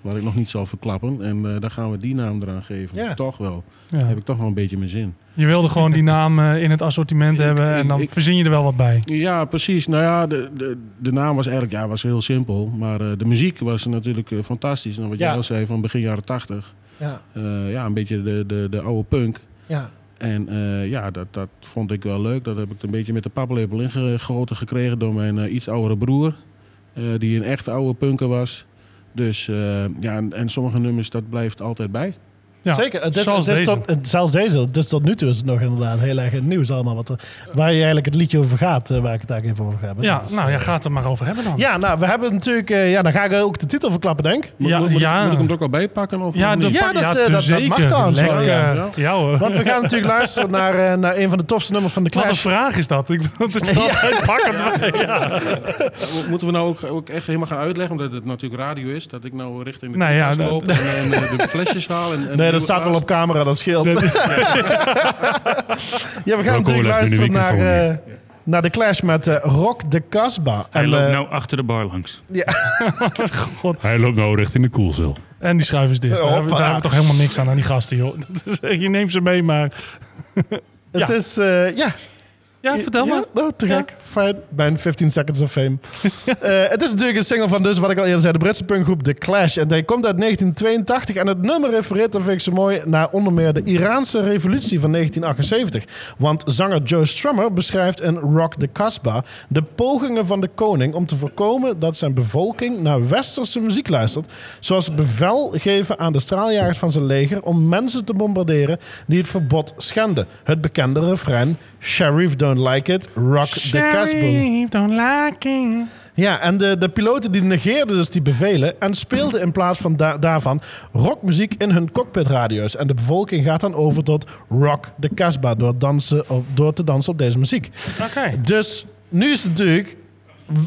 Waar ik nog niet zal verklappen. En eh daar gaan we die naam eraan geven. Ja. Toch wel. Ja. Heb ik toch wel een beetje mijn zin. Je wilde gewoon die naam in het assortiment Ik- hebben en dan ik- verzin je er wel wat bij. Ja, precies. Nou ja, de, de, de naam was eigenlijk ja, was heel simpel. Maar eh, de muziek was natuurlijk fantastisch. En wat jij al zei van begin jaren tachtig. Ja, Eh, ja, een beetje de, de, de oude punk. ja. En eh, ja, dat, dat vond ik wel leuk. Dat heb ik een beetje met de paplepel ingegoten gekregen door mijn eh, iets oudere broer. die een echt oude punker was. Dus ja, en, en sommige nummers, dat blijft altijd bij. Ja, Zeker. Het is, zoals het is deze. tot, het- zelfs deze, het is tot nu toe is het nog inderdaad heel erg in het nieuws allemaal. Wat er, waar je eigenlijk het liedje over gaat, eh, waar ik het eigenlijk even over ga hebben. Ja, Dus, nou ja, eh, ga het er maar over hebben dan. Ja, nou, we hebben natuurlijk... eh, ja, dan ga ik ook de titel verklappen, denk ik. Moet, Ja, moet, moet ja. ik, moet ik hem er ook al bij pakken? Of Ja, niet? Ja, dat, ja, dat- dat mag trouwens wel, ja. Ja. Ja, hoor. Want we gaan natuurlijk luisteren naar, naar een van de tofste nummers van de Wat een Clash. vraag is dat? Ik het is altijd pakken bij. Ja. Mo- Moeten we nou ook, ook echt helemaal gaan uitleggen, omdat het natuurlijk radio is, dat ik nou richting de Nou ja, dat- loop en, en, de flesjes haal? En, en Nee, dat staat wel op camera, dat scheelt. ja, we gaan natuurlijk luisteren naar, eh, naar de Clash met eh, Rock de Casbah. hij En, loopt eh, nou achter de bar langs. Hij loopt nou richting de koelcel. En die schuif is dicht. Daar hebben, we- daar hebben we toch helemaal niks aan, aan die gasten, joh. Dat is echt, je neemt ze mee, maar... het ja. is, eh, ja, Ja, vertel maar. nou, te gek. Fijn. Mijn 15 Seconds of Fame. Eh, het is natuurlijk een single van dus, wat ik al eerder zei, de Britse punkgroep The Clash. En die komt uit 1982 en het nummer refereert, dat vind ik zo mooi, naar onder meer de Iraanse revolutie van 1978. Want zanger Joe Strummer beschrijft in Rock the Casbah de pogingen van de koning om te voorkomen dat zijn bevolking naar westerse muziek luistert. Zoals bevel geven aan de straaljagers van zijn leger om mensen te bombarderen die het verbod schenden. Het bekende refrein Sheriff don't like it, rock the Casbah. Don't like it. Ja, en de, de piloten die negeerden dus die bevelen en speelden in plaats van da- daarvan rockmuziek in hun cockpitradio's. En de bevolking gaat dan over tot rock the Casbah door, dansen op, door te dansen op deze muziek. Oké. Dus nu is het natuurlijk,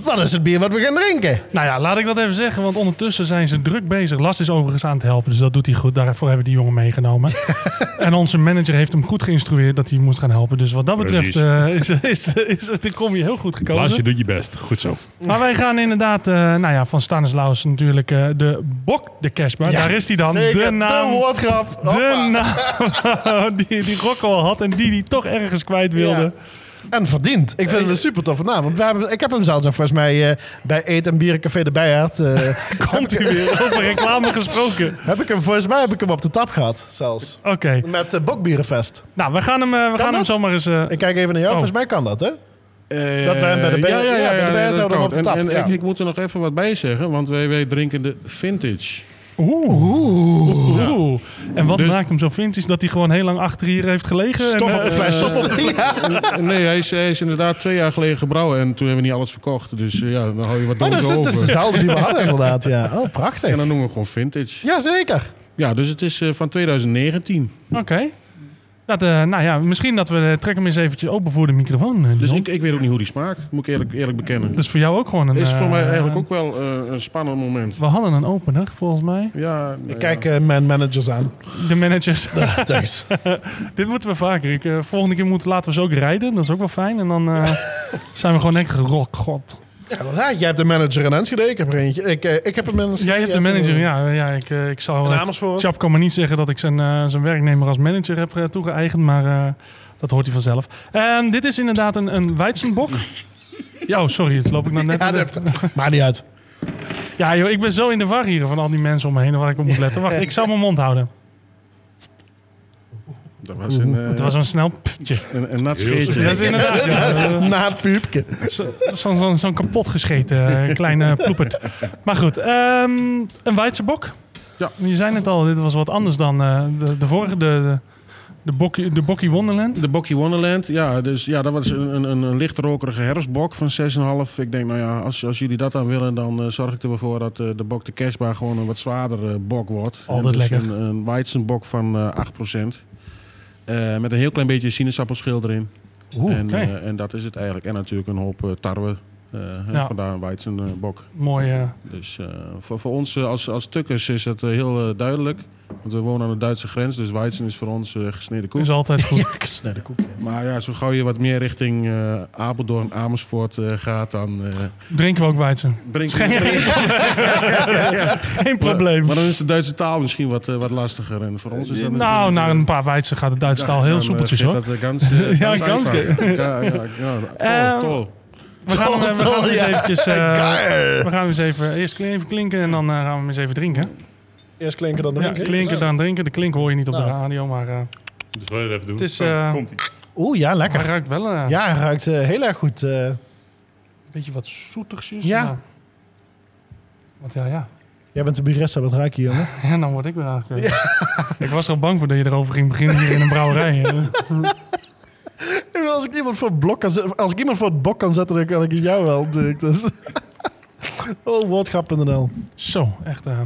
wat is het bier wat we gaan drinken? Nou ja, laat ik dat even zeggen, want ondertussen zijn ze druk bezig. Las is overigens aan het helpen, dus dat doet hij goed. Daarvoor hebben we die jongen meegenomen. en onze manager heeft hem goed geïnstrueerd dat hij moest gaan helpen. Dus wat dat betreft eh, is, is, is, is, kom je heel goed gekozen. Laat je doet je best. Goed zo. Maar wij gaan inderdaad, eh, nou ja, van Stanislaus natuurlijk eh, de Bok de Cashbar. Daar is hij dan, Zeker, de naam. De woordgrap. De Hoppa. naam die, die Rocco al had en die hij toch ergens kwijt wilde. Ja. En verdiend. Ik vind het een super toffe naam. Want we hebben, ik heb hem zelfs nog volgens mij eh, bij Eet en Bierencafé de Bijaard. eh, Komt u weer over reclame gesproken. heb ik hem, volgens mij heb ik hem op de tap gehad zelfs. Oké. Met uh, Bokbierenfest. Nou, we gaan hem, we gaan hem zomaar eens... eh, Ik kijk even naar jou. Oh. Volgens mij kan dat, hè? Eh, Dat wij bij de ja, ja, ja, ja, bij de ja, B- dat houden op de tap, En, en ja. ik, ik moet er nog even wat bij zeggen, want wij, wij drinken de vintage. Oeh. Oeh. En wat Dus- maakt hem zo vintage dat hij gewoon heel lang achter hier heeft gelegen? Stof en, op de eh, fles. stof op de Ja. nee, hij is, hij is inderdaad twee jaar geleden gebrouwen en toen hebben we niet alles verkocht. Dus eh, ja, dan hou je wat Oh, dat is, dozen het is over. dezelfde die we hadden inderdaad, ja. Oh, prachtig. En dan noemen we gewoon vintage. Jazeker. Ja, dus het is eh, van 2019. Oké. Dat, eh, nou ja, misschien dat we... trek hem eens eventjes open voor de microfoon. eh, Dus ik, ik weet ook niet hoe die smaakt, moet ik eerlijk, eerlijk bekennen. Dus voor jou ook gewoon een... is voor eh, mij eigenlijk ook wel eh, een spannend moment. We hadden een opener, volgens mij. Ja, Ik kijk eh, mijn managers aan. De managers. Ja, thanks. Dit moeten we vaker. Ik, eh, volgende keer moeten, laten we ze ook rijden. Dat is ook wel fijn. En dan eh, zijn we gewoon echt gerok. God. Ja, inderdaad. Jij hebt de manager in Enschede. Ik heb er eentje. Ik, eh, ik heb een manager. Jij hebt de manager. Ja, ja ik, eh, ik zal... Chap kan maar niet zeggen dat ik zijn, eh, zijn werknemer als manager heb eh, toegeëigend, maar eh, dat hoort hij vanzelf. Ehm, dit is inderdaad een, een Weizenbok. Ja, oh, sorry, het loop ik nou net. Ja, dat maakt niet uit. Ja, joh, ik ben zo in de war hier van al die mensen om me heen waar ik op moet letten. Wacht, ik zal mijn mond houden. Dat was een, eh, Het was een snel pftje. een, een nat scheetje. Ja, inderdaad. Ja. Na het zo- Zo'n zo, zo'n kapot gescheten eh, kleine ploepert. Maar goed, ehm, een Weizenbok. Ja. Je zei net al, dit was wat anders dan eh, de, de vorige, de, de, de, Bokkie, de Bokkie Wonderland. De Bokkie Wonderland, ja, dus, ja dat was een, een, een licht rokerige herfstbok van 6,5. Ik denk, nou ja, als, als jullie dat dan willen, dan eh, zorg ik er wel voor dat de bok de kerstbaar gewoon een wat zwaardere bok wordt. Altijd dus lekker. Een, een Weizenbok van eh 8%. Eh, met een heel klein beetje sinaasappelschil erin. Oeh, en, eh, en dat is het eigenlijk. En natuurlijk een hoop eh, tarwe. Ja. Vandaar een Weizenbok. Mooi. Dus voor, voor ons als, als tukkers is het heel duidelijk. Want we wonen aan de Duitse grens, dus Weizen is voor ons eh, gesneden koek. is altijd goed. Gesneden koek. Maar ja, zo gauw je wat meer richting eh Apeldoorn, Amersfoort eh, gaat, dan eh Drinken we ook Weizen. breng Geen, geen, geen probleem. Maar dan is de Duitse taal misschien wat, wat lastiger. En voor ons is dat nou, na een paar Weizen gaat de Duitse taal heel soepeltjes hoor. Dat de gans, Ja, einfach. Ja, ja, ja, tol, tol. We gaan, hem, eh, we gaan hem eens eventjes... eh, we gaan eens even, eerst even klinken en dan gaan we hem eens even drinken. Eerst klinken dan Ja, drinken. klinken, dan drinken. De klink hoor je niet op de Nou. radio, maar eh, Dus wil je het even doen? het is... eh Komt-ie. Oeh, ja, hij lekker. ruikt wel eh, Ja, hij ruikt heel erg goed. eh. een beetje wat zoetigsjes. Ja. maar- Want ja, ja. jij bent de barista, wat ruik je, jongen? En dan word ik weer aangekomen. Ik was er al bang voor dat je erover ging beginnen hier in een brouwerij. Als ik iemand voor het blok kan zetten, als ik iemand voor het bok kan zetten, dan kan ik jou wel natuurlijk. Dus. oh, woordgrap.nl. Zo, echt... eh.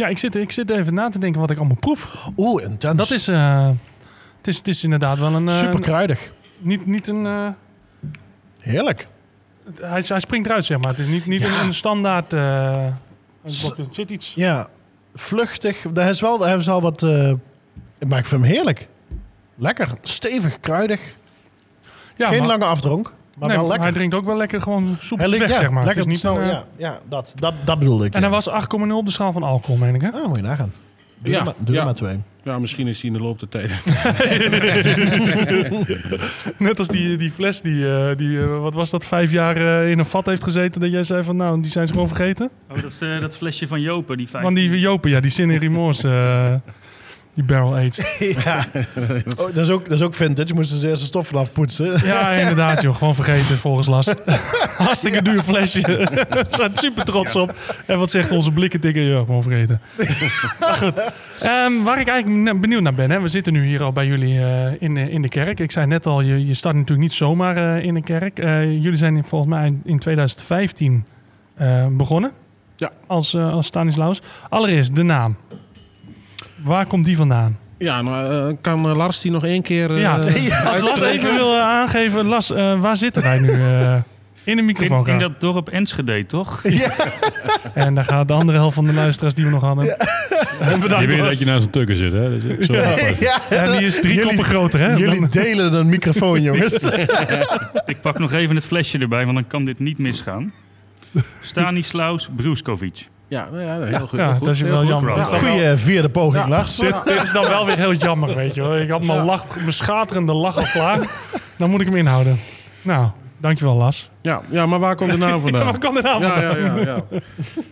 Ja, ik zit, ik zit even na te denken wat ik allemaal proef. Oeh, intens. Dat is... eh, het, is het is inderdaad wel een... eh, super kruidig. Niet, niet een... eh, Heerlijk. het- hij, hij springt eruit, zeg maar. Het is niet, niet Ja. een, een standaard... eh, een. Er zit iets... Ja, vluchtig. Hij is wel, hij is wel wat... eh, maar ik vind hem heerlijk. Lekker. Stevig, kruidig. Ja, Geen maar- lange afdronk, maar nee, wel lekker. Hij drinkt ook wel lekker gewoon soep Hij ligt- weg, ja, zeg maar. Het Lekker is niet snel. eh, ja, ja dat, dat, dat bedoelde ik. En ja. hij was 8,0 op de schaal van alcohol, meen ik, hè? Ah, moet je nagaan. Doe, Ja, er, maar, doe ja. er maar twee. Ja, misschien is hij in de loop der tijd. Net als die, die fles die, eh, die eh, wat was dat, vijf jaar eh, in een vat heeft gezeten. Dat jij zei van, nou, die zijn ze gewoon vergeten. Oh, dat, is, eh, dat flesje van Jopen, die vijf. Want die Jopen, ja, die Sin Remorse, eh die barrel aged. ja. oh, dat, is ook, dat is ook vintage. Moesten ze eerst de stof vanaf poetsen. Ja, inderdaad, joh. Gewoon vergeten, volgens last. Hartstikke duur flesje. We zijn super trots op. En wat zegt onze blikkentikker? Ja, gewoon vergeten. Maar goed. Ehm, waar ik eigenlijk benieuwd naar ben. Hè. We zitten nu hier al bij jullie eh, in, de- in de kerk. Ik zei net al, je, je start natuurlijk niet zomaar eh, in een kerk. Eh, jullie zijn in- volgens mij in 2015 eh, begonnen. Ja. Als, eh, als Stanislaus. Allereerst de naam. Waar komt die vandaan? ja, nou, eh, kan eh, Lars die nog één keer... eh, ja. Als Las even wil aangeven, Las, eh, waar zitten wij nu? eh, in de microfoon in, dat dorp Enschede, toch? En daar gaat de andere helft van de luisteraars die we nog hadden. En bedankt. Je weet dat je naast een tukker zit, hè? Dus zo ja, En die is drie Jullie- koppen groter, hè? Jullie Dan- delen een microfoon, jongens. Ik pak nog even het flesje erbij, want dan kan dit niet misgaan. Stanislaus Bruskovic. Ja, nou ja, heel goed. Ja, dat is Heel wel goed. jammer. Ja. Dat is dan wel- Goeie vierde poging, Lars. dit, dit is dan wel weer heel jammer, weet je wel. Ik had mijn, lach, mijn schaterende lach al klaar. Dan moet ik hem inhouden. Nou, dankjewel Las. Ja, ja, maar waar komt de naam vandaan? Waar kan de naam ja, vandaan? ja, ja,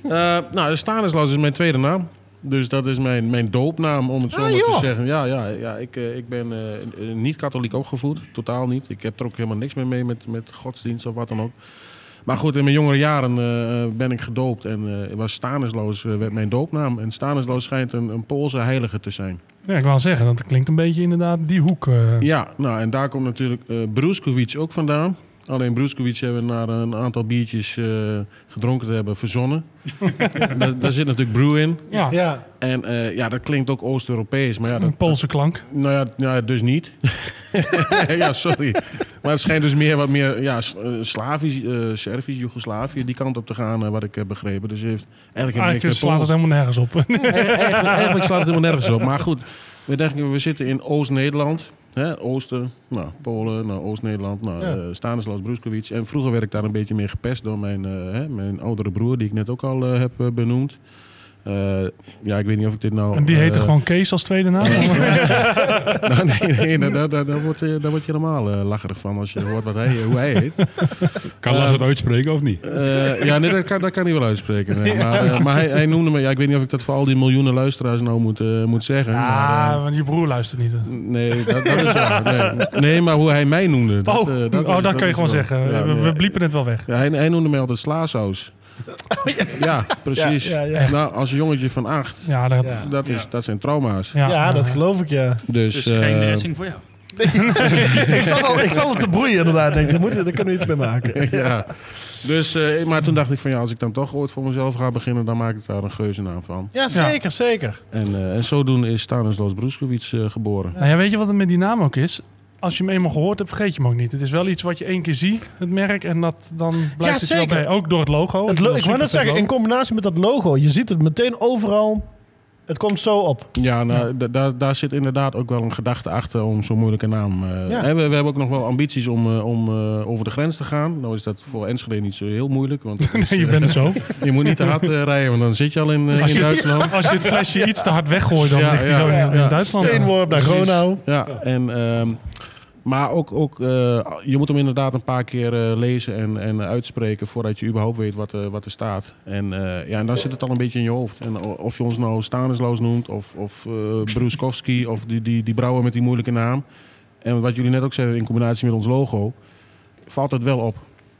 ja. Eh, nou, Stanislas is mijn tweede naam. Dus dat is mijn, mijn doopnaam, om het zo Ah, maar te zeggen. Ja, ja, ja ik, eh, ik ben eh, eh, niet katholiek opgevoed. Totaal niet. Ik heb er ook helemaal niks meer mee met, met godsdienst of wat dan ook. Maar goed, in mijn jongere jaren eh, ben ik gedoopt. En eh, was Stanislas eh, werd mijn doopnaam. En Stanislas schijnt een, een Poolse heilige te zijn. Ja, ik wou zeggen, dat klinkt een beetje inderdaad die hoek. eh. Ja, nou en daar komt natuurlijk eh Bruskovic ook vandaan. Alleen Bruskovic hebben we na een aantal biertjes eh, gedronken te hebben verzonnen. daar, daar zit natuurlijk brew in. ja, Ja. En eh, ja, dat klinkt ook Oost-Europees. Maar ja, dat, een Poolse klank. nou ja, nou ja, dus niet. ja, sorry. Maar het schijnt dus meer wat meer ja, eh, Slavisch, eh Servisch, Joegoslavië, die kant op te gaan, wat ik heb begrepen. Dus heeft eigenlijk helemaal Eigenlijk niks slaat het helemaal nergens op. eigenlijk, eigenlijk slaat het helemaal nergens op. Maar goed, we denken, we zitten in Oost-Nederland. Hè, Oosten, nou, Polen, nou, Oost-Nederland, nou, Ja. eh, Stanislas Bruskovic. En vroeger werd ik daar een beetje meer gepest door mijn, eh, hè, mijn oudere broer, die ik net ook al eh, heb benoemd. Eh, ja, ik weet niet of ik dit nou... En die heette eh, gewoon Kees als tweede naam. nou, nee, nee, daar, daar, daar, daar word je, daar word je helemaal eh, lacherig van als je hoort wat hij, hoe hij heet. Kan Lars het uitspreken of niet? Eh, ja, nee, dat kan, dat kan hij wel uitspreken. nee. Maar, maar hij, hij noemde me, ja, ik weet niet of ik dat voor al die miljoenen luisteraars nou moet, eh, moet zeggen. maar, Ah, want je broer luistert niet. nee, dat, dat is waar. Nee. nee, maar hoe hij mij noemde. Dat, oh, eh, oh dat, kan je gewoon zeggen. Ja, we, bliepen het wel weg. Ja, hij, hij noemde mij altijd slaasaus. Ja, precies. Ja, ja, ja. Nou, als een jongetje van acht, Ja, dat, Ja. dat, is, dat zijn trauma's. ja, Ja, dat geloof ik, ja. Dus, Dus geen eh, dressing voor jou. ik, zal al, ik zal het te broeien inderdaad. Denk, daar, moet, daar kunnen we iets mee maken. ja. Dus, eh, maar toen dacht ik van ja, als ik dan toch ooit voor mezelf ga beginnen, dan maak ik daar een geuzennaam van. Ja, zeker, zeker. En, eh, en zodoende is Stanislas Bruskovic eh, geboren. Nou ja, weet je wat het met die naam ook is? Als je hem eenmaal gehoord hebt, vergeet je hem ook niet. Het is wel iets wat je één keer ziet, het merk, en dat, dan blijft Ja, het wel bij. Ook door het logo. Het Ik lo- bedoel, ik wou net zeggen, in combinatie met dat logo, je ziet het meteen overal. Het komt zo op. Ja, nou, da- da- daar zit inderdaad ook wel een gedachte achter om zo'n moeilijke naam. eh, Ja. hè, we, we hebben ook nog wel ambities om, eh, om eh, over de grens te gaan. Nou is dat voor Enschede niet zo heel moeilijk. Want is, je bent er zo. je moet niet te hard rijden, want dan zit je al in, Als in je- Duitsland. Als je het flesje iets te hard weggooit, dan Ja, ligt hij ja, zo in, ja, in ja. Duitsland. Steenworp naar. Gronau. Ja, en, ehm, maar ook, ook eh, je moet hem inderdaad een paar keer eh, lezen en, en uitspreken voordat je überhaupt weet wat, eh, wat er staat. En, ja, en dan zit het al een beetje in je hoofd. En of je ons nou Stanislas noemt of, of Bruskowski of die, die, die brouwer met die moeilijke naam. En wat jullie net ook zeiden in combinatie met ons logo, valt het wel op.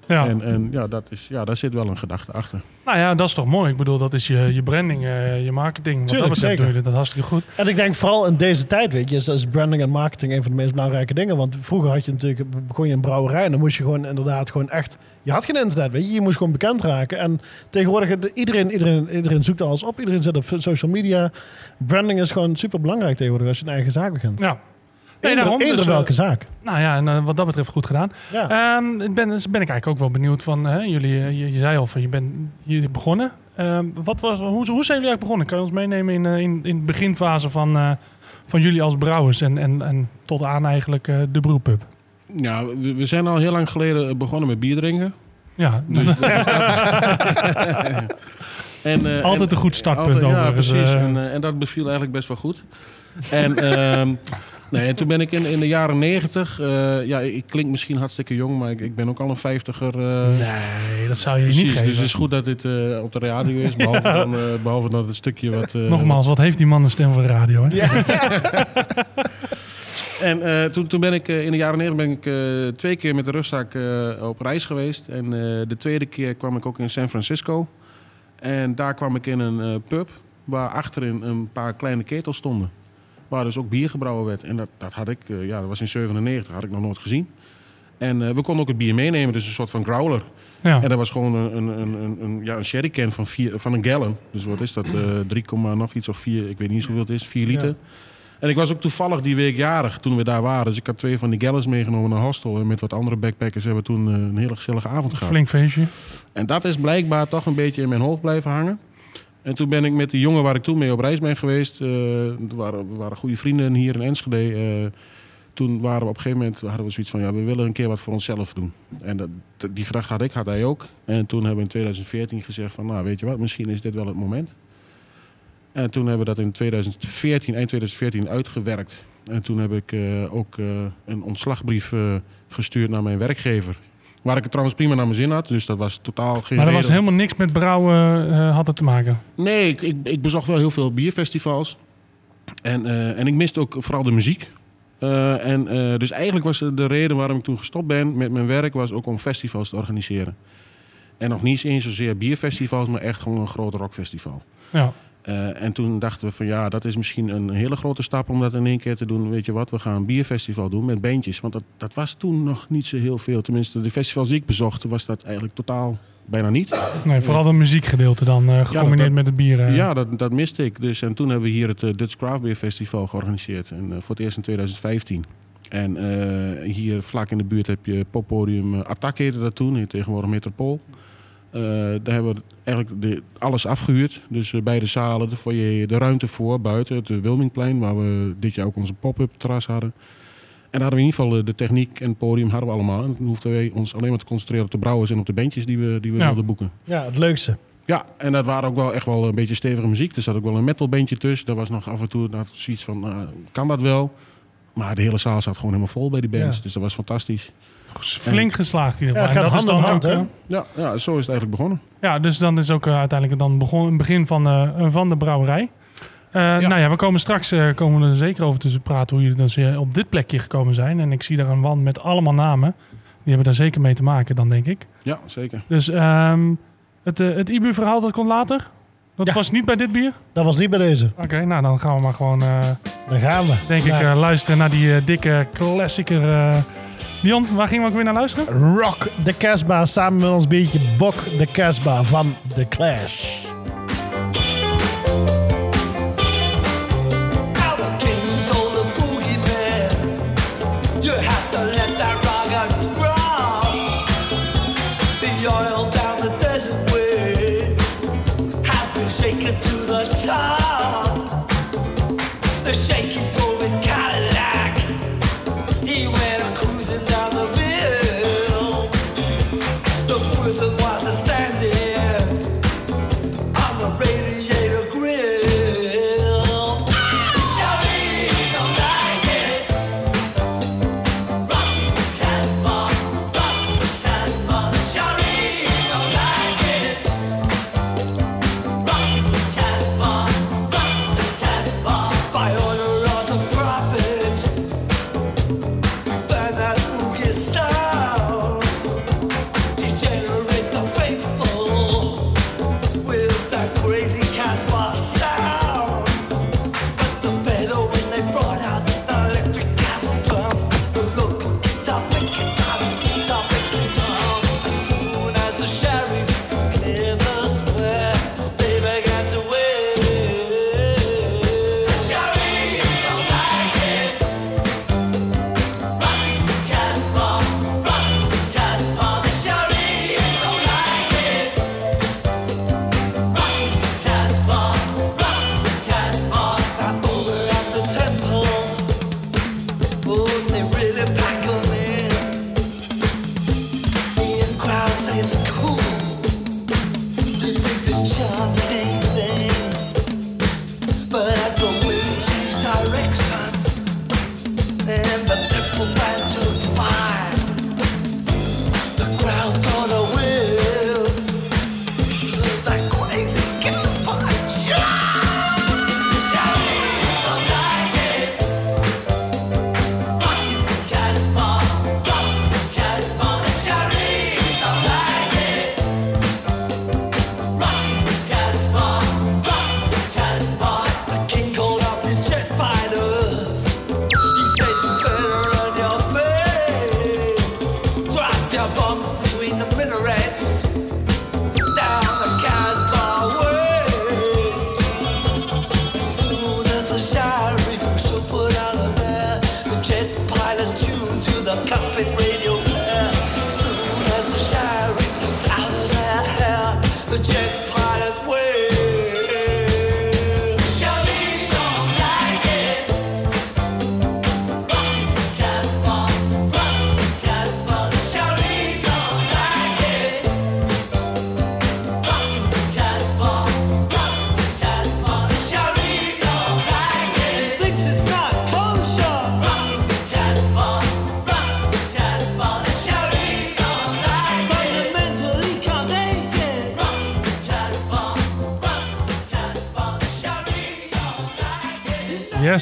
Ja. En, en ja, dat is, ja, daar zit wel een gedachte achter. Nou ja, dat is toch mooi. Ik bedoel, dat is je, je branding, eh, je marketing. Wat Tuurlijk, dat betreft zeker. doe je dat hartstikke goed. En ik denk vooral in deze tijd, weet je, is, is branding en marketing een van de meest belangrijke dingen. Want vroeger had je natuurlijk, begon je een brouwerij en dan moest je gewoon inderdaad gewoon echt, je had geen internet, weet je, je moest gewoon bekend raken. En tegenwoordig, iedereen, iedereen, iedereen zoekt alles op, iedereen zit op social media. Branding is gewoon super belangrijk tegenwoordig als je een eigen zaak begint. Ja. Nee, Eender- daarom. eender Dus, eh, welke zaak. Nou ja, en eh, wat dat betreft goed gedaan. Ja. Ehm, ik ben, dus ben ik eigenlijk ook wel benieuwd van, hè, jullie, eh, je, je zei al van, je bent hier begonnen. Ehm, wat was, hoe, hoe zijn jullie eigenlijk begonnen? Kan je ons meenemen in, eh, in, in de beginfase van, eh, van jullie als brouwers en, en, en tot aan eigenlijk eh, de brewpub? Ja, we, we zijn al heel lang geleden begonnen met bier drinken. Ja, Dus, en, eh, altijd en- een goed startpunt Altijd, ja, overigens. precies. eh. en, eh, en dat beviel eigenlijk best wel goed. En, ehm, nee, en toen ben ik in, in de jaren negentig... eh, ja, ik klink misschien hartstikke jong, maar ik, ik ben ook al een vijftiger. eh, nee, dat zou je precies, niet geven. dus het is goed dat dit eh, op de radio is. Behalve, dan, eh, behalve dat het stukje wat... Nogmaals, wat heeft die man een stem voor de radio? Hè? En eh, toen, toen ben ik in de jaren 90 ben ik twee keer met de rugzak op reis geweest. En de tweede keer kwam ik ook in San Francisco. En daar kwam ik in een pub waar achterin een paar kleine ketels stonden. Waar dus ook bier gebrouwen werd. En dat, dat had ik, eh, ja, dat was in 97, had ik nog nooit gezien. En eh, we konden ook het bier meenemen, dus een soort van growler. Ja. En dat was gewoon een, een, een, een, ja, een sherrycan van, vier, van een gallon. Dus wat is dat? eh 3, nog iets of 4, ik weet niet hoeveel het is, 4 liter. Ja. En ik was ook toevallig die week jarig toen we daar waren. Dus ik had twee van die gallons meegenomen naar hostel. En met wat andere backpackers hebben we toen een hele gezellige avond gehad. Flink feestje. En dat is blijkbaar toch een beetje in mijn hoofd blijven hangen. En toen ben ik met de jongen waar ik toen mee op reis ben geweest. eh, we, waren, we waren goede vrienden hier in Enschede. eh, toen waren we op een gegeven moment hadden we zoiets van ja, we willen een keer wat voor onszelf doen. En dat, die gedachte had ik, had hij ook. En toen hebben we in 2014 gezegd van nou weet je wat, misschien is dit wel het moment. En toen hebben we dat in 2014, eind 2014 uitgewerkt. En toen heb ik eh, ook eh, een ontslagbrief eh, gestuurd naar mijn werkgever. Waar ik het trouwens prima naar mijn zin had. Dus dat was totaal geen Maar er was helemaal niks met brouwen eh, had het te maken. Nee, ik, ik, ik bezocht wel heel veel bierfestivals. En, eh, en ik miste ook vooral de muziek. Eh, en, dus eigenlijk was de reden waarom ik toen gestopt ben met mijn werk... was ook om festivals te organiseren. En nog niet eens zozeer bierfestivals, maar echt gewoon een groot rockfestival. Ja. Eh, en toen dachten we van ja, dat is misschien een hele grote stap om dat in één keer te doen. Weet je wat, we gaan een bierfestival doen met bandjes. Want dat, dat was toen nog niet zo heel veel. Tenminste, de festivals die ik bezocht, was dat eigenlijk totaal bijna niet. Nee, vooral dat muziekgedeelte dan eh, gecombineerd dat- met het bier. eh. Ja, dat, dat miste ik. Dus, en toen hebben we hier het Dutch Craft Beer Festival georganiseerd. En, voor het eerst in 2015. En hier vlak in de buurt heb je poppodium uh, Attack heette dat toen, tegenwoordig Metropool. Eh, daar hebben we eigenlijk de, alles afgehuurd. Dus eh, beide zalen, de, foyer, de ruimte voor, buiten, het eh, Wilmingplein, waar we dit jaar ook onze pop-up terras hadden. En daar hadden we in ieder geval de techniek en het podium hadden we allemaal. En toen hoefden wij ons alleen maar te concentreren op de brouwers en op de bandjes die we, die we Ja. wilden boeken. Ja, het leukste. Ja, en dat waren ook wel echt wel een beetje stevige muziek. Er zat ook wel een metalbandje tussen. Daar was nog af en toe zoiets van, nou, kan dat wel? Maar de hele zaal zat gewoon helemaal vol bij die bands. Ja. Dus dat was fantastisch. Flink geslaagd in ieder Ja, geval. het En gaat dat is hand in dan hand, hè? eh, Ja, ja, zo is het eigenlijk begonnen. Ja, dus dan is ook eh, uiteindelijk dan begon, het begin van, eh, van de brouwerij. Eh, Nou ja, we komen straks eh, komen we er zeker over te praten hoe jullie dan weer op dit plekje gekomen zijn. En ik zie daar een wand met allemaal namen. Die hebben daar zeker mee te maken dan, denk ik. Ja, zeker. Dus ehm, het, het IBU-verhaal, dat komt later? Dat Ja. was niet bij dit bier? Dat was niet bij deze. Oké, nou dan gaan we maar gewoon, eh, Daar gaan we. denk ik, Ja. eh, luisteren naar die dikke klassieker. Dion, waar gingen we ook weer naar luisteren? Rock de Casbah samen met ons biertje Bok de Casbah van The Clash.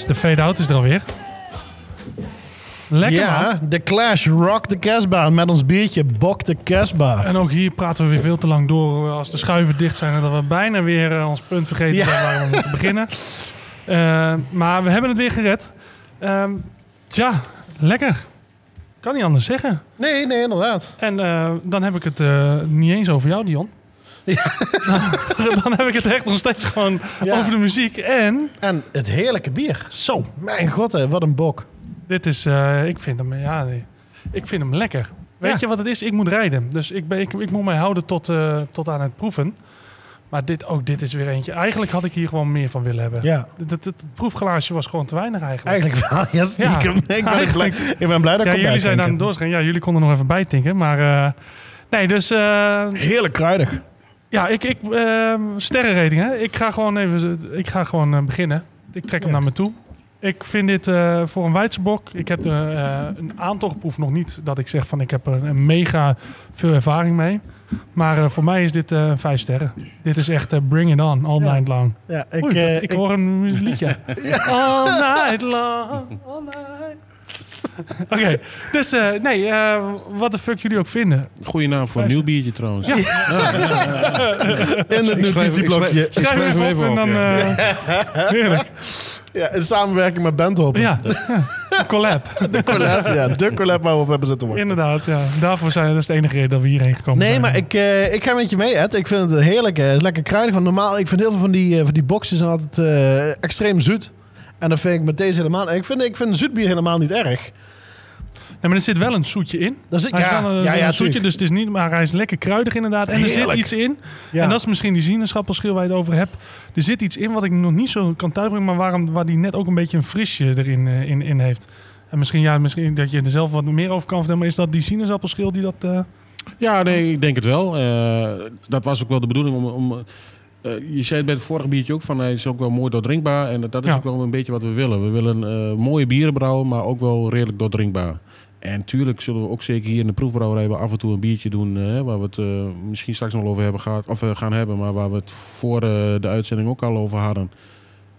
De fade-out is er alweer. Lekker man. ja, de Clash Rock de Casbah met ons biertje Bok de Casbah. En ook hier praten we weer veel te lang door als de schuiven dicht zijn en dat we bijna weer eh, ons punt vergeten Ja. zijn waar we moeten beginnen. Eh, maar we hebben het weer gered. Ehm ja, lekker. Kan niet anders zeggen. Nee, nee, inderdaad. En eh, dan heb ik het eh, niet eens over jou, Dion. dan heb ik het echt nog steeds gewoon Ja. over de muziek. En En het heerlijke bier. zo, Mijn god, hè, wat een bok. dit is, eh, ik vind hem, ja, nee, ik vind hem lekker. Weet Ja. je wat het is? Ik moet rijden. Dus ik, ben, ik, ik moet mij houden tot, eh, tot aan het proeven. Maar dit, ook dit is weer eentje. Eigenlijk had ik hier gewoon meer van willen hebben. Ja, Het, het, het proefglaasje was gewoon te weinig eigenlijk. eigenlijk wel. Ja, stiekem. ik, ben blij, ik ben blij dat ik ja, jullie zijn aan het. Ja, jullie konden nog even bijtinken. Maar eh, nee, dus Heerlijk kruidig. Ja, ik, ik ehm, sterrenrating. Hè? Ik ga gewoon even, ik ga gewoon eh, beginnen. Ik trek hem Ja. naar me toe. Ik vind dit eh, voor een Weidserbok. Ik heb eh, een aantal geproefd. Nog niet dat ik zeg van ik heb er een mega veel ervaring mee. Maar voor mij is dit vijf sterren. Dit is echt bring it on, all Ja. night long. Ja, ik, Oei, ik, ik- hoor een liedje. All night long, all night. Oké, dus eh, nee, eh, wat de fuck jullie ook vinden. Goeie naam voor een nieuw biertje trouwens. in het Ik schrijf- notitieblokje. ik Schrijf hem even op en dan... eh, heerlijk. Ja, in samenwerking met Bandhop. Ja, een collab. De collab, ja, de collab waar we op hebben zitten wachten. Inderdaad, ja. Daarvoor zijn dat is de enige reden dat we hierheen gekomen Nee, zijn. maar ik, eh, ik ga met je mee, Ed. Ik vind het heerlijk. Het is lekker kruidig. Want normaal, ik vind heel veel van die, eh, van die boxen zijn altijd eh, extreem zoet. En dat vind ik met deze helemaal... Ik vind, ik vind zoetbier helemaal niet erg. Nee, maar er zit wel een zoetje in. Dat is, Hij is ja, wel een, ja, ja, een zoetje, dus het is niet, maar hij is lekker kruidig inderdaad. En er zit iets in. Ja. En dat is misschien die sinaasappelschil waar je het over hebt. Er zit iets in wat ik nog niet zo kan thuisbrengen, maar waarom, waar die net ook een beetje een frisje erin eh, in, in heeft. En misschien, ja, misschien dat je er zelf wat meer over kan vertellen, maar is dat die sinaasappelschil die dat... eh, Ja, nee, ik denk het wel. Eh, dat was ook wel de bedoeling om... om je zei het bij het vorige biertje ook van hij is ook wel mooi doordrinkbaar. En dat, is Ja. ook wel een beetje wat we willen. We willen eh, mooie bieren brouwen, maar ook wel redelijk doordrinkbaar. En tuurlijk zullen we ook zeker hier in de proefbrouwerij wel af en toe een biertje doen. eh, waar we het eh, misschien straks nog over hebben gehad, of, eh, gaan hebben. Maar waar we het voor eh, de uitzending ook al over hadden.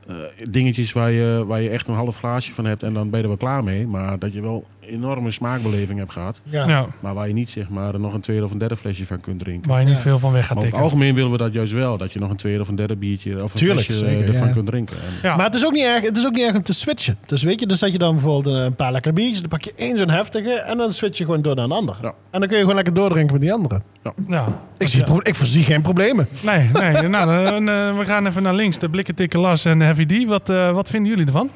Eh, dingetjes waar je, waar je echt een half glaasje van hebt en dan ben je er wel klaar mee. Maar dat je wel enorme smaakbeleving hebt gehad. Ja. ja, Maar waar je niet zeg maar nog een tweede of een derde flesje van kunt drinken. waar je niet Ja. veel van weg gaat Maar over het algemeen willen we dat juist wel. Dat je nog een tweede of een derde biertje of een Tuurlijk, flesje zeker, eh, ervan ja. kunt drinken. En, Ja. Maar het is, ook niet erg, het is ook niet erg om te switchen. Dus weet je, dus dat je dan bijvoorbeeld een paar lekkere biertjes, dan pak je één zo'n heftige en dan switch je gewoon door naar een ander. Ja. En dan kun je gewoon lekker doordrinken met die andere. ja. Ik, zie, ik voorzie geen problemen. Nee, nee. nou, dan, eh, we gaan even naar links. De blikken tikken Las en Heavy D. Wat, eh, wat vinden jullie ervan?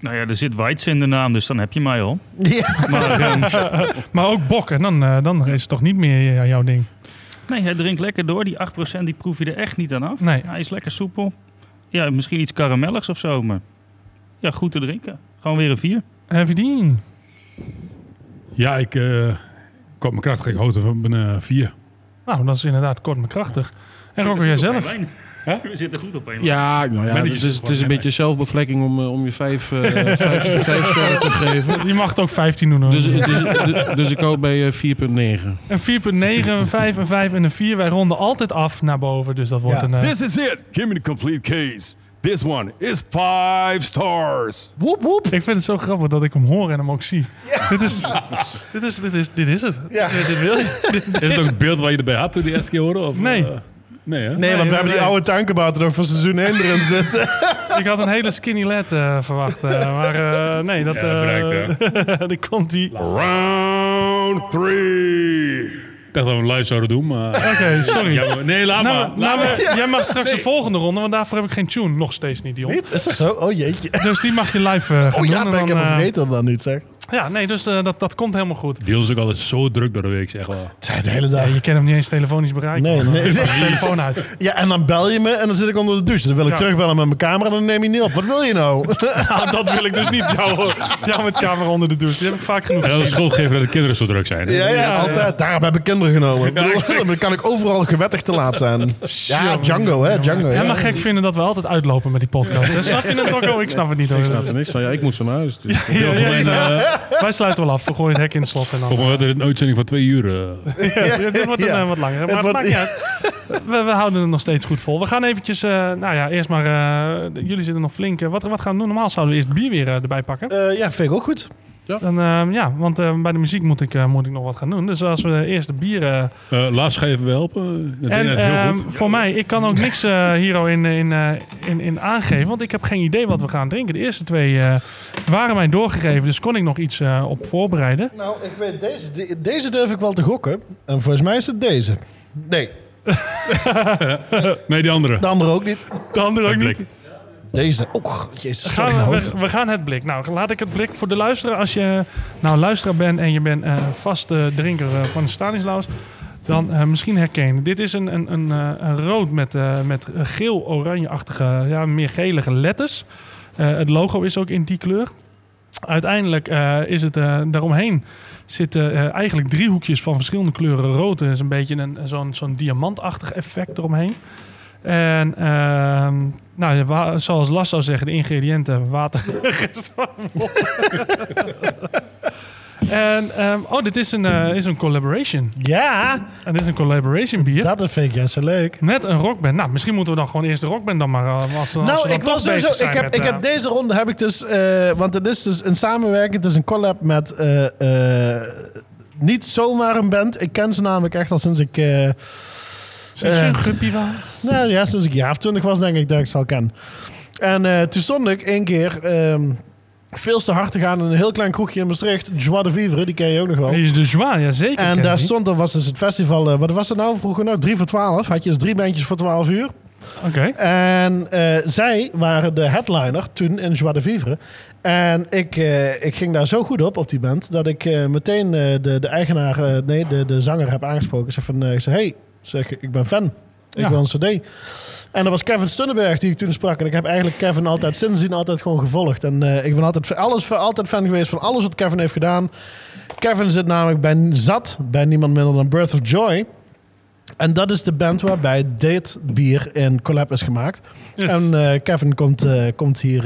Nou ja, er zit Weitz in de naam, dus dan heb je mij al. Ja. Maar ehm, Maar ook Bok. En dan, eh, dan is het toch niet meer eh, jouw ding. nee, hij drinkt lekker door. Die 8% die proef je er echt niet aan af. Nee. Hij is lekker soepel. Ja, misschien iets karamelligs of zo, maar ja, goed te drinken. Gewoon weer een 4. Heavy D. Ja, ik uh, kom mijn krachtig. Ik houd van een uh, vier. Nou, dat is inderdaad kort maar krachtig. En Rocco, jij zelf? We zitten goed op lijn. Ja, nou ja het is, het is een beetje zelfbevlekking om, eh, om je vijf, eh, vijf, vijf sterren te geven. Je mag het ook 15 doen hoor. Dus, dus, dus, dus ik houd bij eh, 4,9. Een 4.9, een 5, een 5 en een 4. Wij ronden altijd af naar boven. Dus dat wordt Ja. een... eh, This is it. Give me the complete case. This one is five stars. Woep, woep. ik vind het zo grappig dat ik hem hoor en hem ook zie. Dit, is, dit, is, dit, is, dit is het. Ja. Dit, dit wil je. Dit- Is het ook een beeld waar je erbij had toen die eerste keer hoorde? Of, Nee. eh, nee, hè? Nee, want we hebben die oude tuinkabouter nog van seizoen 1 erin zitten. ik had een hele skinny lad eh, verwacht. eh, maar eh, nee, dat... Ja, eh die komt die... Oké, Round three. Ik dacht dat we hem live zouden doen, maar... sorry. Ja, maar- nee, laat Nou, maar. nou, maar jij mag straks de volgende ronde, want daarvoor heb ik geen tune. Nog steeds niet, Dion. Niet? Is dat zo? Oh jeetje. Dus die mag je live eh, gaan Oh ja, doen. ben en ik dan, even eh, vergeten dan niet zeg. Ja, nee, dus eh, dat, dat komt helemaal goed. Dion is ook altijd zo druk door de week, zeg wel. De hele dag. Ja, je kan hem niet eens telefonisch bereiken. Nee, nee. De telefoon uit. Ja, en dan bel je me en dan zit ik onder de douche. Dan wil ik Ja. terugbellen met mijn camera en dan neem je niet op. Wat wil je nou? Nou, dat wil ik dus niet. Jou, jou met camera onder de douche. Die heb ik vaak genoeg En gezien. schoolgever dat de kinderen zo druk zijn. Ja, ja, Ja, altijd. Daarom heb ik kinderen genomen. Dan kan ik overal gewettig te laat zijn. Ja, Django, hè? Django, ja. mag gek vinden dat we altijd uitlopen met die podcast. Snap je het, Rocco? Ik snap het niet. Hoor. Ik snap er niks van. Ja, ik moet zo naar huis. Dus. Wij sluiten wel af. We gooien het hek in het slot. En dan, Volgens mij werd het een uitzending van twee uur. eh. Ja, dit wordt een, Ja. eh, wat langer. Maar het wordt- maakt niet uit. we, we houden het nog steeds goed vol. We gaan eventjes, eh, nou ja, eerst maar, eh, jullie zitten nog flink. eh, wat, wat gaan we doen? Normaal zouden we eerst bier weer eh, erbij pakken. Eh, ja, vind ik ook goed. Dan, eh, ja, want eh, bij de muziek moet ik, eh, moet ik nog wat gaan doen. Dus als we eerst de bier... eh, Eh Lars, ga je even helpen? Dat en heel ehm, goed. voor mij, ik kan ook niks eh hier in, in, eh, in, in aangeven. Want ik heb geen idee wat we gaan drinken. De eerste twee eh, waren mij doorgegeven. Dus kon ik nog iets eh, op voorbereiden. Nou, ik weet deze. de- deze durf ik wel te gokken. En volgens mij is het deze. Nee, Nee, die andere. de andere ook niet. De andere ook niet. Deze. Oh, jezus. Sorry, Gaan mijn we, hoofd. we, we gaan het blik. Nou, laat ik het blik voor de luisteraar. Als je nou luisteraar bent en je bent eh vaste drinker eh, van de Stanislaus, dan eh, misschien herkennen. Dit is een, een, een, een rood met, met geel-oranje-achtige, ja, meer gelige letters. Het logo is ook in die kleur. Uiteindelijk is het daaromheen zitten eigenlijk driehoekjes van verschillende kleuren rood. Is een beetje een, zo'n, zo'n diamantachtig effect eromheen. En ehm, nou, zoals Las zou zeggen, de ingrediënten water. en ehm, oh, dit is een, eh, is een collaboration. Ja, En dit is een collaboration bier. dat vind ik juist zo leuk. Net een rockband. Nou, misschien moeten we dan gewoon eerst de rockband dan maar. eh, Als, Nou, ik toch sowieso. Ik heb, met, ik eh, heb deze ronde heb ik dus. eh, want het is dus een samenwerking. Het is een collab met. eh, eh, niet zomaar een band. Ik ken ze namelijk echt al sinds ik. Sinds je een guppy was. nou ja, sinds ik jaar of twintig was, denk ik dat ik ze al ken. En eh, toen stond ik één keer. ehm, veel te hard te gaan in een heel klein kroegje in Maastricht. Joie de Vivre, die ken je ook nog wel. Die is de Joie, ja zeker. En daar stond, er was dus het festival. eh, wat was het nou vroeger nog? 3 voor 12. Had je dus drie bandjes voor 12 uur. Oké. En eh, zij waren de headliner toen in Joie de Vivre. En ik, ik ging daar zo goed op, op die band, dat ik meteen de, de eigenaar, nee, de, de zanger heb aangesproken. Ik zei van, ik zei, hey, zeg, ik ben fan. Ik Ja. wil een cd. En dat was Kevin Stunnenberg die ik toen sprak. En ik heb eigenlijk Kevin altijd sindsdien altijd gewoon gevolgd. En eh, ik ben altijd, alles, altijd fan geweest van alles wat Kevin heeft gedaan. Kevin zit namelijk bij, zat bij niemand minder dan Birth of Joy. En dat is de band waarbij dit bier in collab is gemaakt. Yes. En eh, Kevin komt, eh, komt hier,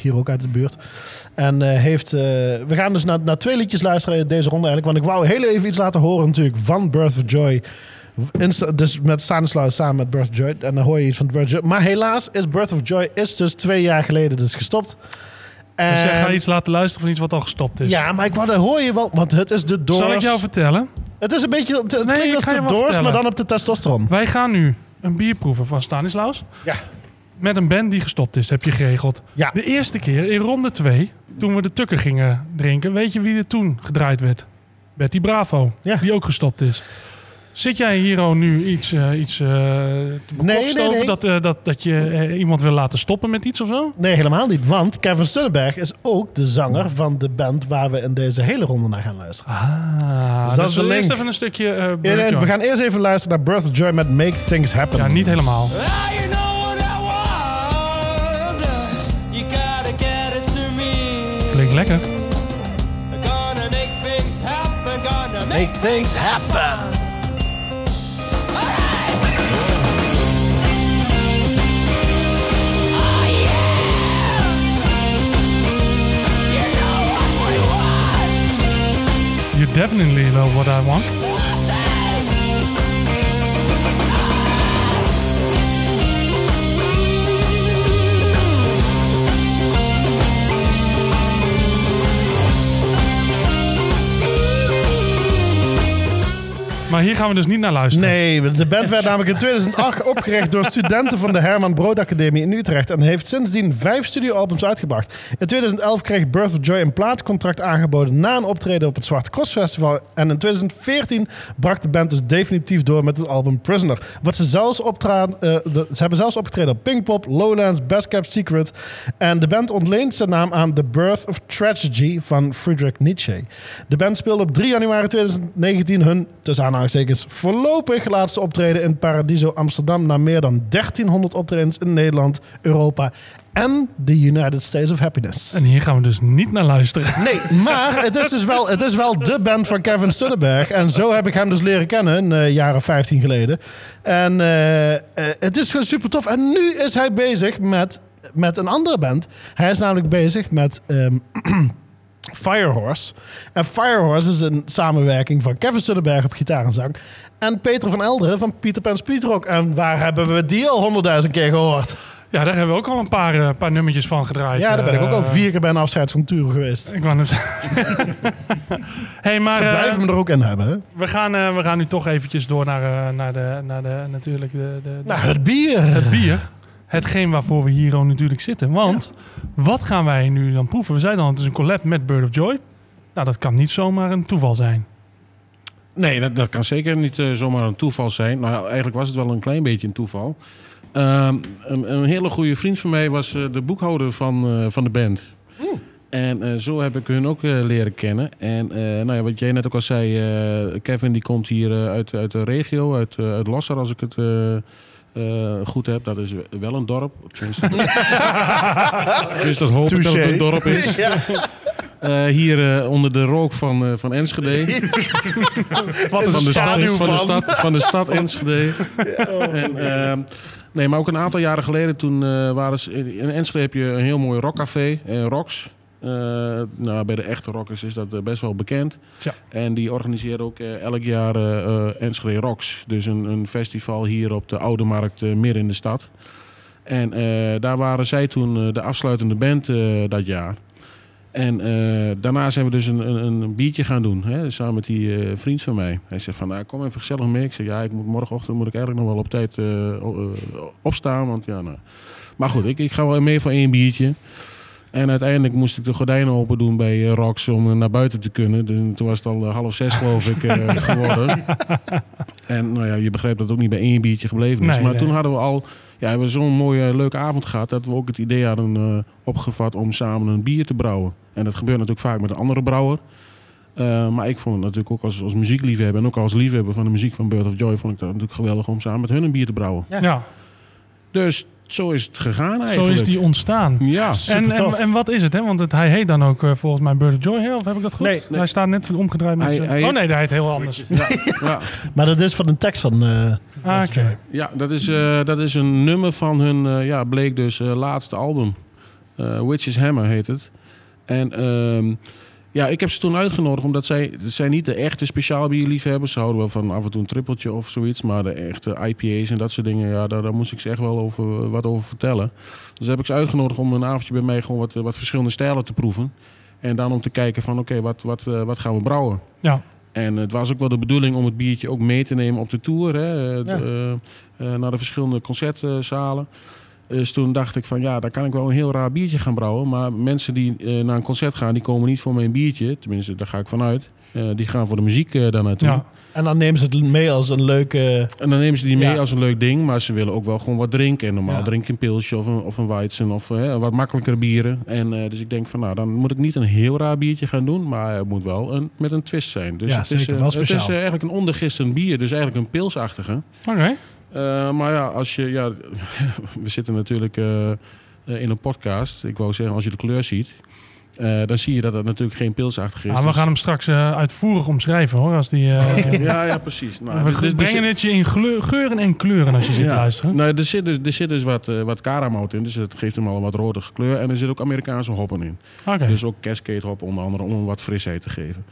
hier ook uit de buurt. En heeft... we gaan dus naar, naar twee liedjes luisteren deze ronde eigenlijk. Want ik wou heel even iets laten horen natuurlijk van Birth of Joy. Insta- dus met Stanislaus samen met Birth of Joy. En dan hoor je iets van Birth of Joy. Maar helaas is Birth of Joy is dus twee jaar geleden dus gestopt. dus jij En- gaat iets laten luisteren van iets wat al gestopt is. ja, maar ik wou, hoor je wel, want het is de Doors. Zal ik jou vertellen? Het is een beetje, het Nee, klinkt als de Doors, vertellen. maar dan op de testosteron. Wij gaan nu een bier proeven van Stanislaus. Ja. Met een band die gestopt is, heb je geregeld. Ja. De eerste keer in ronde 2, toen we de tukker gingen drinken, weet je wie er toen gedraaid werd? Betty Bravo, Ja. die ook gestopt is. Zit jij hier al nu iets, eh, iets eh te nee, nee. Dat, eh, dat, dat je iemand wil laten stoppen met iets of zo? Nee, helemaal niet. Want Kevin Stunnenberg is ook de zanger van de band waar we in deze hele ronde naar gaan luisteren. Ah, Dus dus dat is de we eerst link. even een stukje eh Ja, Bird nee, Joy. we gaan eerst even luisteren naar Birth of Joy met Make Things Happen. Ja, niet helemaal. Ah, you know what I want. You gotta get it to me. Klinkt lekker. Gonna make things happen. Definitely know what I want. Maar hier gaan we dus niet naar luisteren. Nee, de band werd namelijk in 2008 opgericht door studenten van de Herman Brood Academie in Utrecht en heeft sindsdien vijf studioalbums uitgebracht. In 2011 kreeg Birth of Joy een plaatcontract aangeboden na een optreden op het Zwarte Cross Festival. En in 2014 brak de band dus definitief door met het album Prisoner. Wat ze zelfs eh, ze hebben zelfs opgetreden op Pinkpop, Lowlands, Best Kept Secret. En de band ontleent zijn naam aan The Birth of Tragedy van Friedrich Nietzsche. De band speelde op 3 januari 2019 hun, tussen aanhalingstekens, voorlopig laatste optreden in Paradiso Amsterdam na meer dan 1300 optredens in Nederland, Europa en de United States of Happiness. En hier gaan we dus niet naar luisteren. Nee, maar het is dus wel, het is wel de band van Kevin Stunnenberg. En zo heb ik hem dus leren kennen, een eh, jaar of 15 geleden. En eh, eh, het is gewoon super tof. En nu is hij bezig met, met een andere band. Hij is namelijk bezig met... ehm, Firehorse. En Firehorse is een samenwerking van Kevin Suddenberg op gitaar en zang. En Peter van Elderen van Peter Pan Speedrock. En waar hebben we die al honderdduizend keer gehoord? Ja, daar hebben we ook al een paar, eh, paar nummertjes van gedraaid. Ja, daar ben ik ook al Eh, vier keer bij een afscheid van geweest. Ik wou het hey, maar Ze eh, blijven me er ook in hebben. Hè? we, gaan, we gaan nu toch eventjes door naar, naar, de, naar de, natuurlijk de, de, de- Nou, het bier. het bier. Hetgeen waarvoor we hier ook natuurlijk zitten. Want wat gaan wij nu dan proeven? We zeiden al, het is een collab met Bird of Joy. Nou, dat kan niet zomaar een toeval zijn. Nee, dat, dat kan zeker niet eh, zomaar een toeval zijn. Nou, eigenlijk was het wel een klein beetje een toeval. Ehm, een, een hele goede vriend van mij was eh, de boekhouder van, eh, van de band. En eh, zo heb ik hun ook leren kennen. En eh, nou ja, wat jij net ook al zei, eh, Kevin die komt hier uit, uit de regio, uit, uit Losser als ik het eh, goed heb. Dat is wel een dorp. Tenminste, dat hoop ik dat het een dorp is. Ja. Eh, hier eh, onder de rook van, van Enschede. Wat Is van, de stad, schaduw van, de van. stad, van de stad Enschede. En, ehm, nee, maar ook een aantal jaren geleden toen waren ze... In Enschede heb je een heel mooi rockcafé, eh, Eh, nou, bij de echte rockers is dat eh, best wel bekend. Tja. En die organiseren ook eh, elk jaar Enschede Rocks. Dus een, een festival hier op de Oude Markt midden in de stad. En daar waren zij toen de afsluitende band dat jaar. En daarna zijn we dus een, een, een biertje gaan doen, hè, samen met die vriend van mij. Hij zegt van, nou, kom even gezellig mee. Ik zeg, ja, ik moet, morgenochtend moet ik eigenlijk nog wel op tijd opstaan. Want, ja, nou. Maar goed, ik, ik ga wel mee voor één biertje. En uiteindelijk moest ik de gordijnen open doen bij eh, Rox om eh, naar buiten te kunnen. Dus toen was het al eh, half zes, geloof ik, geworden. En nou ja, je begrijpt dat het ook niet bij één biertje gebleven is. Nee, maar nee. toen hadden we al ja, we zo'n mooie, leuke avond gehad... dat we ook het idee hadden opgevat om samen een bier te brouwen. En dat gebeurt natuurlijk vaak met een andere brouwer. Maar ik vond het natuurlijk ook als, als muziekliefhebber... en ook als liefhebber van de muziek van Bird of Joy... vond ik dat natuurlijk geweldig om samen met hun een bier te brouwen. Ja, Dus zo is het gegaan eigenlijk. zo is die ontstaan. Ja, En, en, en wat is het? Hè? Want het, hij heet dan ook eh, volgens mij Bird of Joy, hè? of heb ik dat goed? Nee, nee. Hij staat net omgedraaid met... Hij- zijn- hij- oh nee, hij heet heel anders. ja, Maar dat is van een tekst van... eh, Ah, ja dat, is, eh, dat is een nummer van hun, eh, ja, bleek dus, eh, laatste album. Eh Witch's Hammer heet het. En ehm, ja, ik heb ze toen uitgenodigd omdat zij, zijn niet de echte speciaal bierliefhebbers. Ze houden wel van af en toe een trippeltje of zoiets. Maar de echte IPA's en dat soort dingen, ja, daar, daar moest ik ze echt wel over, wat over vertellen. Dus heb ik ze uitgenodigd om een avondje bij mij gewoon wat, wat verschillende stijlen te proeven. En dan om te kijken van oké, wat, wat, eh, wat gaan we brouwen? Ja. En het was ook wel de bedoeling om het biertje ook mee te nemen op de tour. Hè, eh, Ja. de, eh, naar de verschillende concertzalen. Dus toen dacht ik van ja, daar kan ik wel een heel raar biertje gaan brouwen. Maar mensen die eh, naar een concert gaan, die komen niet voor mijn biertje. Tenminste, daar ga ik vanuit. Eh, die gaan voor de muziek eh daar naartoe. Ja. en dan nemen ze het mee als een leuke... En dan nemen ze die mee Ja. als een leuk ding. Maar ze willen ook wel gewoon wat drinken. En normaal Ja. drink je een pilsje of een, of een Weizen of wat makkelijkere bieren. En eh, dus ik denk van nou, dan moet ik niet een heel raar biertje gaan doen. Maar het moet wel een, met een twist zijn. Dus Ja, het, is, zeker. Wel het is eigenlijk een ondergistend bier. Dus eigenlijk een pilsachtige. Oké. Eh, maar ja, als je, ja, we zitten natuurlijk eh, eh, in een podcast. Ik wou zeggen, als je de kleur ziet, dan zie je dat het natuurlijk geen pilsachtig is. Ja, we Dus- gaan hem straks uitvoerig omschrijven hoor. Als die, ja, ja, precies. Nou, we dus- dus- brengen het je in gleur- geuren en kleuren als je zit te luisteren. Nou, er zit, dus- er zit dus wat, wat karamout in, dus dat geeft hem al een wat rode kleur. En er zit ook Amerikaanse hoppen in. Dus ook Cascade hop onder andere om hem wat frisheid te geven.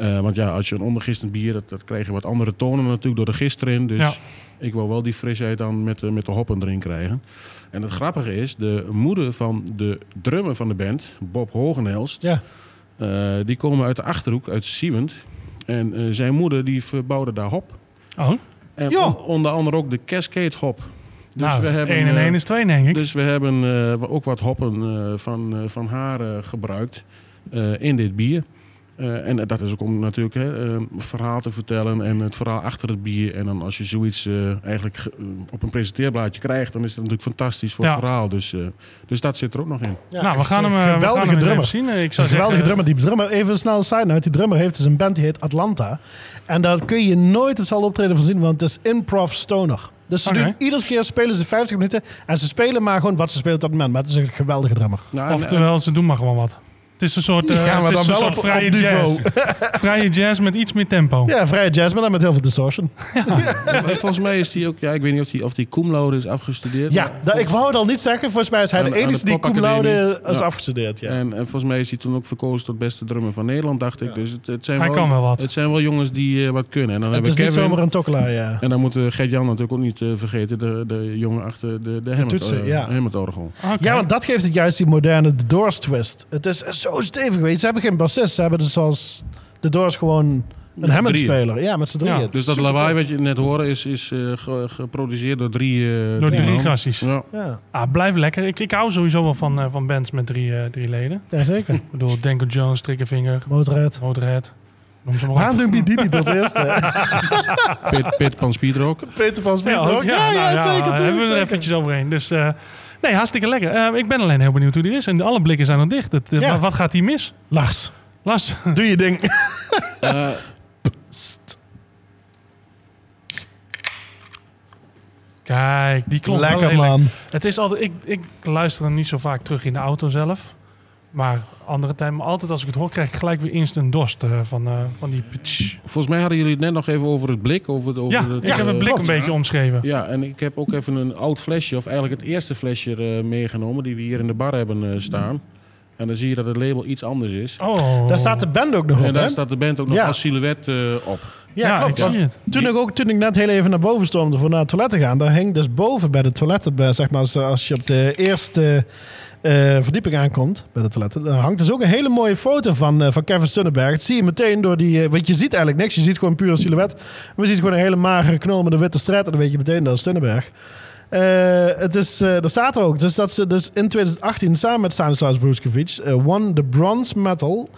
Eh, want ja, als je een ondergistend bier, dat, dat krijg je wat andere tonen natuurlijk door de gist erin. Dus Ja. ik wil wel die frisheid dan met, de- met de hoppen erin krijgen. En het grappige is, de moeder van de drummer van de band, Bob Hogenelst, Ja. eh, die komen uit de Achterhoek, uit Siewend. En eh, zijn moeder die verbouwde daar hop. Oh, En on- onder andere ook de Cascade hop. Dus nou, we hebben, 1 en eh, 1 is 2 denk ik. dus we hebben eh, ook wat hoppen eh, van, eh, van haar eh, gebruikt eh, in dit bier. Eh, en dat is ook om natuurlijk hè, eh, een verhaal te vertellen en het verhaal achter het bier. En dan als je zoiets eh, eigenlijk ge- eh, op een presenteerblaadje krijgt, dan is dat natuurlijk fantastisch voor Ja. het verhaal. Dus, eh, dus dat zit er ook nog in. Ja, nou, we gaan hem, een we gaan geweldige hem drummer. even zien. Ik zou een geweldige zeggen, drummer. Die drummer, even een snelle side note. Die drummer heeft dus een band die heet Atlanta. En daar kun je nooit het zal optreden van zien, want het is improv stoner. Dus ze Oké. doen, iedere keer spelen ze 50 minuten. En ze spelen maar gewoon wat ze spelen op dat moment. Maar het is een geweldige drummer. Nou, en- Oftewel, ze doen maar gewoon wat. Het is een soort, eh, Ja, maar het is dan een wel soort op- vrije op jazz. vrije jazz met iets meer tempo. Ja, vrije jazz, maar dan met heel veel distortion. Volgens mij is die ook, ja, ik weet niet of die, of die cum laude is afgestudeerd. Ja, maar dat, ik wou het al niet zeggen. Volgens mij is hij Aan- de de enige die cum laude is Ja. afgestudeerd. Ja. En, en volgens mij is hij toen ook verkozen tot beste drummer van Nederland, dacht ik. Dus het, het zijn Hij wel, kan wel wat. Het zijn wel jongens die eh, wat kunnen. En dan Het hebben is we niet Kevin. zomaar een tokkelaar, ja. En dan moeten Gert-Jan natuurlijk ook niet eh, vergeten, de, de jongen achter de, de toetsen, eh, ja. Oké. Ja, want dat geeft het juist die moderne Doors twist. Het is zo stevig, weet je. Ze hebben geen bassist. Ze hebben dus als The Doors gewoon een Hammond-speler. Ja, met z'n drieën. Ja, Dus dat super lawaai tof. wat je net hoorde is, is eh, ge- geproduceerd door drie... eh, Door drie man. gassies. Ja. Ja, Ah, blijf lekker. Ik, ik hou sowieso wel van, eh, van bands met drie, eh, drie leden. ja zeker. Ik bedoel, Danko Jones, Triggerfinger, Motorhead. Motorhead. Waarom doen die die niet als eerste? Pit, Pit Pan Speedrock. Peter van Smit ook. Ja, nou ja, zeker. Daar hebben we er eventjes overheen. Dus eh, nee, hartstikke lekker. Eh, ik ben alleen heel benieuwd hoe die is. En alle blikken zijn nog dicht. Het, eh, Ja. Wat gaat hier mis? Lars, Lars, doe je ding. Eh, kijk, die klonk wel Lekker man. Het is altijd, ik, ik luister hem niet zo vaak terug in de auto zelf. Maar andere tijd, maar altijd als ik het hoor, krijg ik gelijk weer instant dorst eh, van, eh, van die pitch. volgens mij hadden jullie het net nog even over het blik. Over het, over Ja, het, ik heb het blik klopt. een beetje omschreven. Ja, en ik heb ook even een oud flesje, of eigenlijk het eerste flesje eh, meegenomen, die we hier in de bar hebben eh, staan. En dan zie je dat het label iets anders is. Oh. Daar staat de band ook nog en op, daar hè? staat de band ook nog Ja. als silhouet eh, op. Ja, Ja, klopt. ik zie het. Toen ik, ook, toen ik net heel even naar boven stormde voor naar het toilet te gaan, daar hing dus boven bij de toiletten, bij, zeg maar, als, als je op de eerste eh, verdieping aankomt bij de toiletten, daar hangt dus ook een hele mooie foto van, eh, van Kevin Stunneberg. Dat zie je meteen door die, eh, want je ziet eigenlijk niks, je ziet gewoon puur een silhouet. Maar je ziet gewoon een hele magere knol met een witte straat en dan weet je meteen dat is Stunneberg. Eh, het is, er staat er ook dus dat ze dus in 2018 samen met Stanislaus Bruskovic won de bronze medal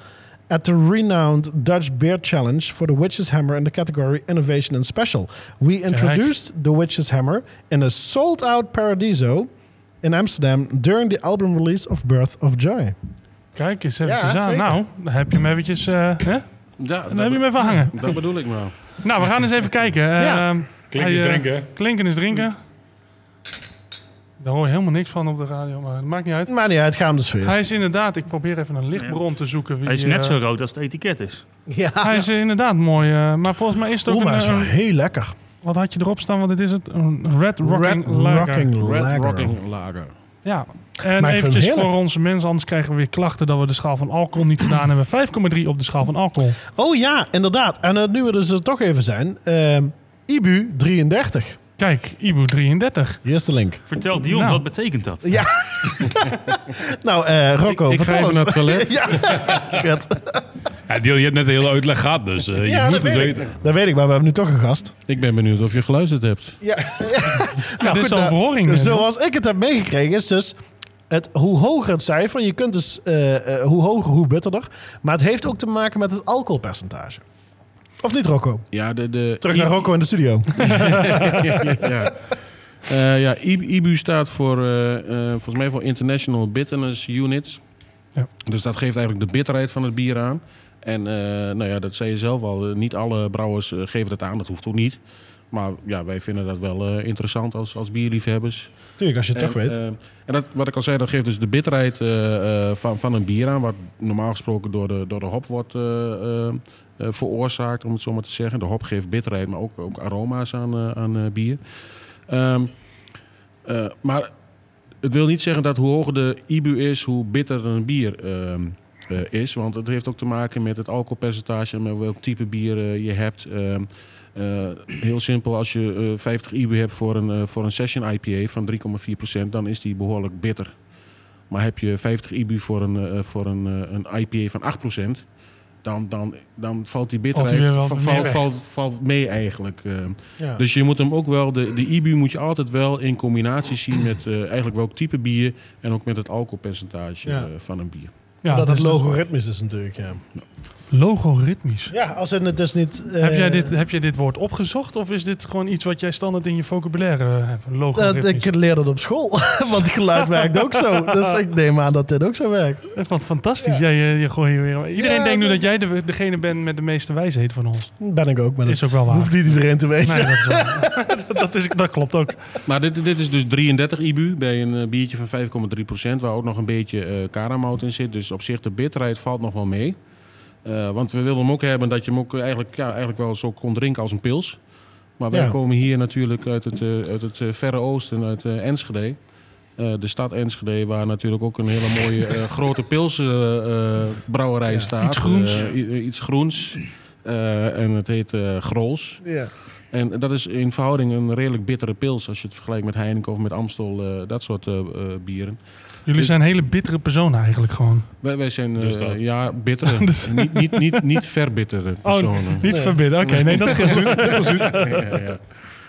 at the renowned Dutch Beer Challenge for the Witch's Hammer in the category Innovation and Special. We introduced the Witch's Hammer in a sold-out Paradiso in Amsterdam during the album release of Birth of Joy. Kijk eens even Ja, aan. Nou, dan heb je hem eventjes... eh, hè? Ja, Dan heb je hem even hangen. Dat bedoel ik maar. Nou, we gaan eens even kijken. Eh, Ja. Klinken is eh, drinken. Klinken is drinken. Daar hoor je helemaal niks van op de radio, maar het maakt niet uit. Maar niet uit, ga hem de sfeer. Hij is inderdaad, ik probeer even een lichtbron te zoeken. Wie, Hij is net eh, zo rood als het etiket is. Ja. Hij is eh, inderdaad mooi, eh, maar volgens mij is het ook Oeh, maar hij is wel heel lekker. Wat had je erop staan? Wat dit is het? Een Red Rocking Red Lager. Rocking Red Lager. Rocking Lager. Ja. En eventjes voor onze mensen, anders krijgen we weer klachten dat we de schaal van alcohol niet gedaan hebben. 5,3 op de schaal van alcohol. Oh ja, inderdaad. En eh, nu we dus er toch even zijn. ehm, Ibu 33. Kijk, Ibu 33. Hier is de link. Vertel Dion, Nou. wat betekent dat? Ja. nou, eh, Rocco, Ik, ik ga vertel even eens. naar het toilet. ja. Ja, je hebt net de hele uitleg gehad, dus eh, je Ja, moet dat het weet, weten. ik. dat weet ik, maar we hebben nu toch een gast. Ik ben benieuwd of je geluisterd hebt. Ja. Ja, dit is nou, dus eh, zoals ik het heb meegekregen is dus... Het, hoe hoger het cijfer, je kunt dus... eh, eh, hoe hoger, hoe bitterder. Maar het heeft ook te maken met het alcoholpercentage. Of niet, Rocco? Ja, de, de Terug naar Rocco in de studio. ja. Eh, ja, I- IBU staat voor, eh, eh, volgens mij voor International Bitterness Units. Ja. Dus dat geeft eigenlijk de bitterheid van het bier aan. En eh, nou ja, dat zei je zelf al. eh, niet alle brouwers eh, geven dat aan. Dat hoeft ook niet. Maar ja, wij vinden dat wel interessant als, als bierliefhebbers. Tuurlijk, als je het en, toch weet. en dat, wat ik al zei, dat geeft dus de bitterheid van, van een bier aan. Wat normaal gesproken door de, door de hop wordt veroorzaakt, om het zo maar te zeggen. De hop geeft bitterheid, maar ook, ook aroma's aan, aan bier. Ehm, eh, maar het wil niet zeggen dat hoe hoger de IBU is, hoe bitter een bier ehm, eh, is. Want het heeft ook te maken met het alcoholpercentage en met welk type bier eh, je hebt. Ehm, eh, heel simpel, als je eh, 50 IBU hebt voor een, eh, voor een session IPA van 3,4%, dan is die behoorlijk bitter. Maar heb je 50 IBU voor een, eh, voor een, eh, een IPA van 8%, dan, dan, dan valt die bitterheid valt, valt, valt mee eigenlijk. eh. Ja. Dus je moet hem ook wel, de, de IBU moet je altijd wel in combinatie zien met eh, eigenlijk welk type bier en ook met het alcoholpercentage Ja. eh, van een bier. Ja, dat dus het logaritmisch is natuurlijk, ja. Logoritmisch. Ja, als in het is niet... eh, heb, jij dit, heb jij dit woord opgezocht of is dit gewoon iets wat jij standaard in je vocabulaire eh, hebt? dat, Logoritmisch. ik leerde het op school, want geluid werkt ook zo. Dus ik neem aan dat dit ook zo werkt. Het fantastisch. Jij, je, je gooi weer- Iedereen Ja, denkt nu dat jij de, degene bent met de meeste wijsheid van ons. Ben ik ook, maar Is dat ook wel waar. hoeft niet iedereen te weten. Nee, dat, is wel- dat, dat is, dat klopt ook. Maar dit, dit is dus 33 IBU bij een eh, biertje van 5,3% waar ook nog een beetje eh karamout in zit. Dus op zich de bitterheid valt nog wel mee. Eh, want we wilden hem ook hebben dat je hem ook eigenlijk, ja, eigenlijk wel zo kon drinken als een pils. Maar wij Ja. komen hier natuurlijk uit het, eh, uit het eh, verre oosten, uit Enschede. De stad Enschede, waar natuurlijk ook een hele mooie grote pilsbrouwerij staat. Iets groens. Iets groens. En het heet Grols. Ja. En dat is in verhouding een redelijk bittere pils als je het vergelijkt met Heineken of met Amstel, dat soort bieren. Jullie Dus- zijn hele bittere personen eigenlijk gewoon. Wij, wij zijn Dus eh, dat. ja, bittere, niet, niet, niet, niet verbittere personen. Niet verbidden. Oké, nee, dat is geen zoet. Ja, ja, ja.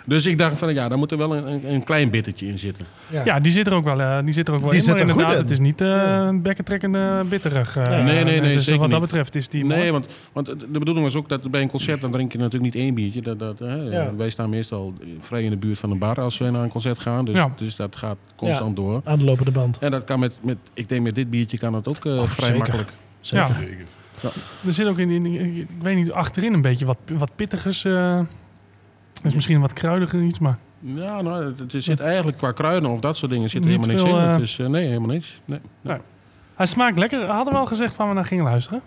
Dus ik dacht van ja, daar moet er wel een, een, een klein bittertje in zitten. Ja, die zit er ook wel, eh, die zit er ook wel Die in. zit Maar er goed inderdaad, in. het is niet eh Ja. een bekkentrekkende bitterig. eh, Nee, nee, nee, dus zeker wat dat betreft is die Nee, mooi. want, want de bedoeling was ook dat bij een concert dan drink je natuurlijk niet één biertje. Dat, dat, hè, Ja. Wij staan meestal vrij in de buurt van de bar als we naar een concert gaan. Dus, Ja. dus dat gaat constant door. Aan de lopende band. En dat kan met, met, ik denk met dit biertje kan dat ook eh, Oh, vrij zeker. makkelijk. Ja, Zeker. er zit ook in, in- ik weet niet, achterin een beetje wat, wat pittigers. Is misschien wat kruidiger iets, maar Ja, nou, het- zit eigenlijk qua kruiden of dat soort dingen zit er Niet helemaal niks veel, in. eh, Het is, eh, nee, helemaal niks. Nee. nee. hij smaakt lekker. We hadden wel gezegd waar we naar gingen luisteren.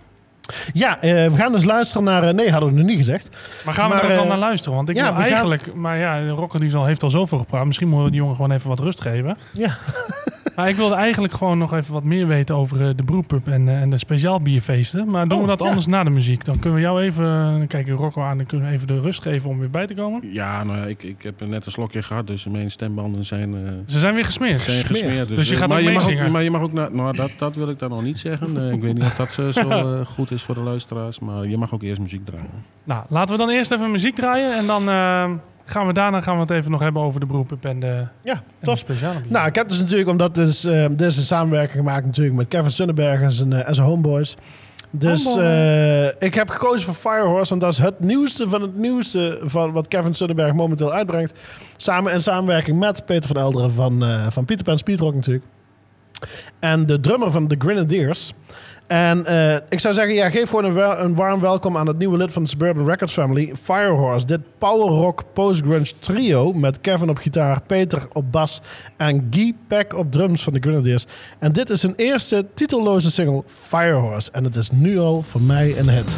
Ja, eh, we gaan dus luisteren naar... eh, nee, hadden we nog niet gezegd. Maar gaan we Maar, er ook wel eh, naar luisteren? Want ik ja, wil we gaan- eigenlijk... Maar ja, Rocker die zal, heeft al zoveel gepraat. Misschien moeten we die jongen gewoon even wat rust geven. Ja. Maar ik wilde eigenlijk gewoon nog even wat meer weten over eh, de brewpub en, eh, en de speciaal bierfeesten. Maar doen Oh, we dat ja. anders na de muziek? Dan kunnen we jou even... Dan kijk ik Rocco aan en kunnen we even de rust geven om weer bij te komen. Ja, nou, ik, ik heb net een slokje gehad, dus mijn stembanden zijn, eh, Ze zijn weer gesmeerd. zijn gesmeerd. Dus je eh, gaat maar ook je mag? Maar je mag ook, na- nou, dat, dat wil ik dan nog niet zeggen. Eh, ik weet niet of dat eh, zo eh, goed is voor de luisteraars, maar je mag ook eerst muziek draaien. Nou, laten we dan eerst even muziek draaien. En dan eh, gaan we daarna gaan we het even nog hebben over de brewpub en de, Ja, tof. speciale. Nou, ik heb dus natuurlijk, omdat dit is, eh, dit is een samenwerking gemaakt natuurlijk met Kevin Sunneberg en zijn, eh, en zijn homeboys. Dus eh, ik heb gekozen voor Firehorse, want dat is het nieuwste van het nieuwste van wat Kevin Sunneberg momenteel uitbrengt. Samen in samenwerking met Peter van Elderen van, eh, van Peter Pan Speedrock natuurlijk. En de drummer van The Grenadiers. En eh, ik zou zeggen, ja, geef gewoon een, een warm welkom aan het nieuwe lid van de Suburban Records family, Firehorse. Dit power rock post-grunge trio met Kevin op gitaar, Peter op bas en Guy Peck op drums van de Grenadiers. En dit is hun eerste titelloze single, Firehorse. En het is nu al voor mij een hit.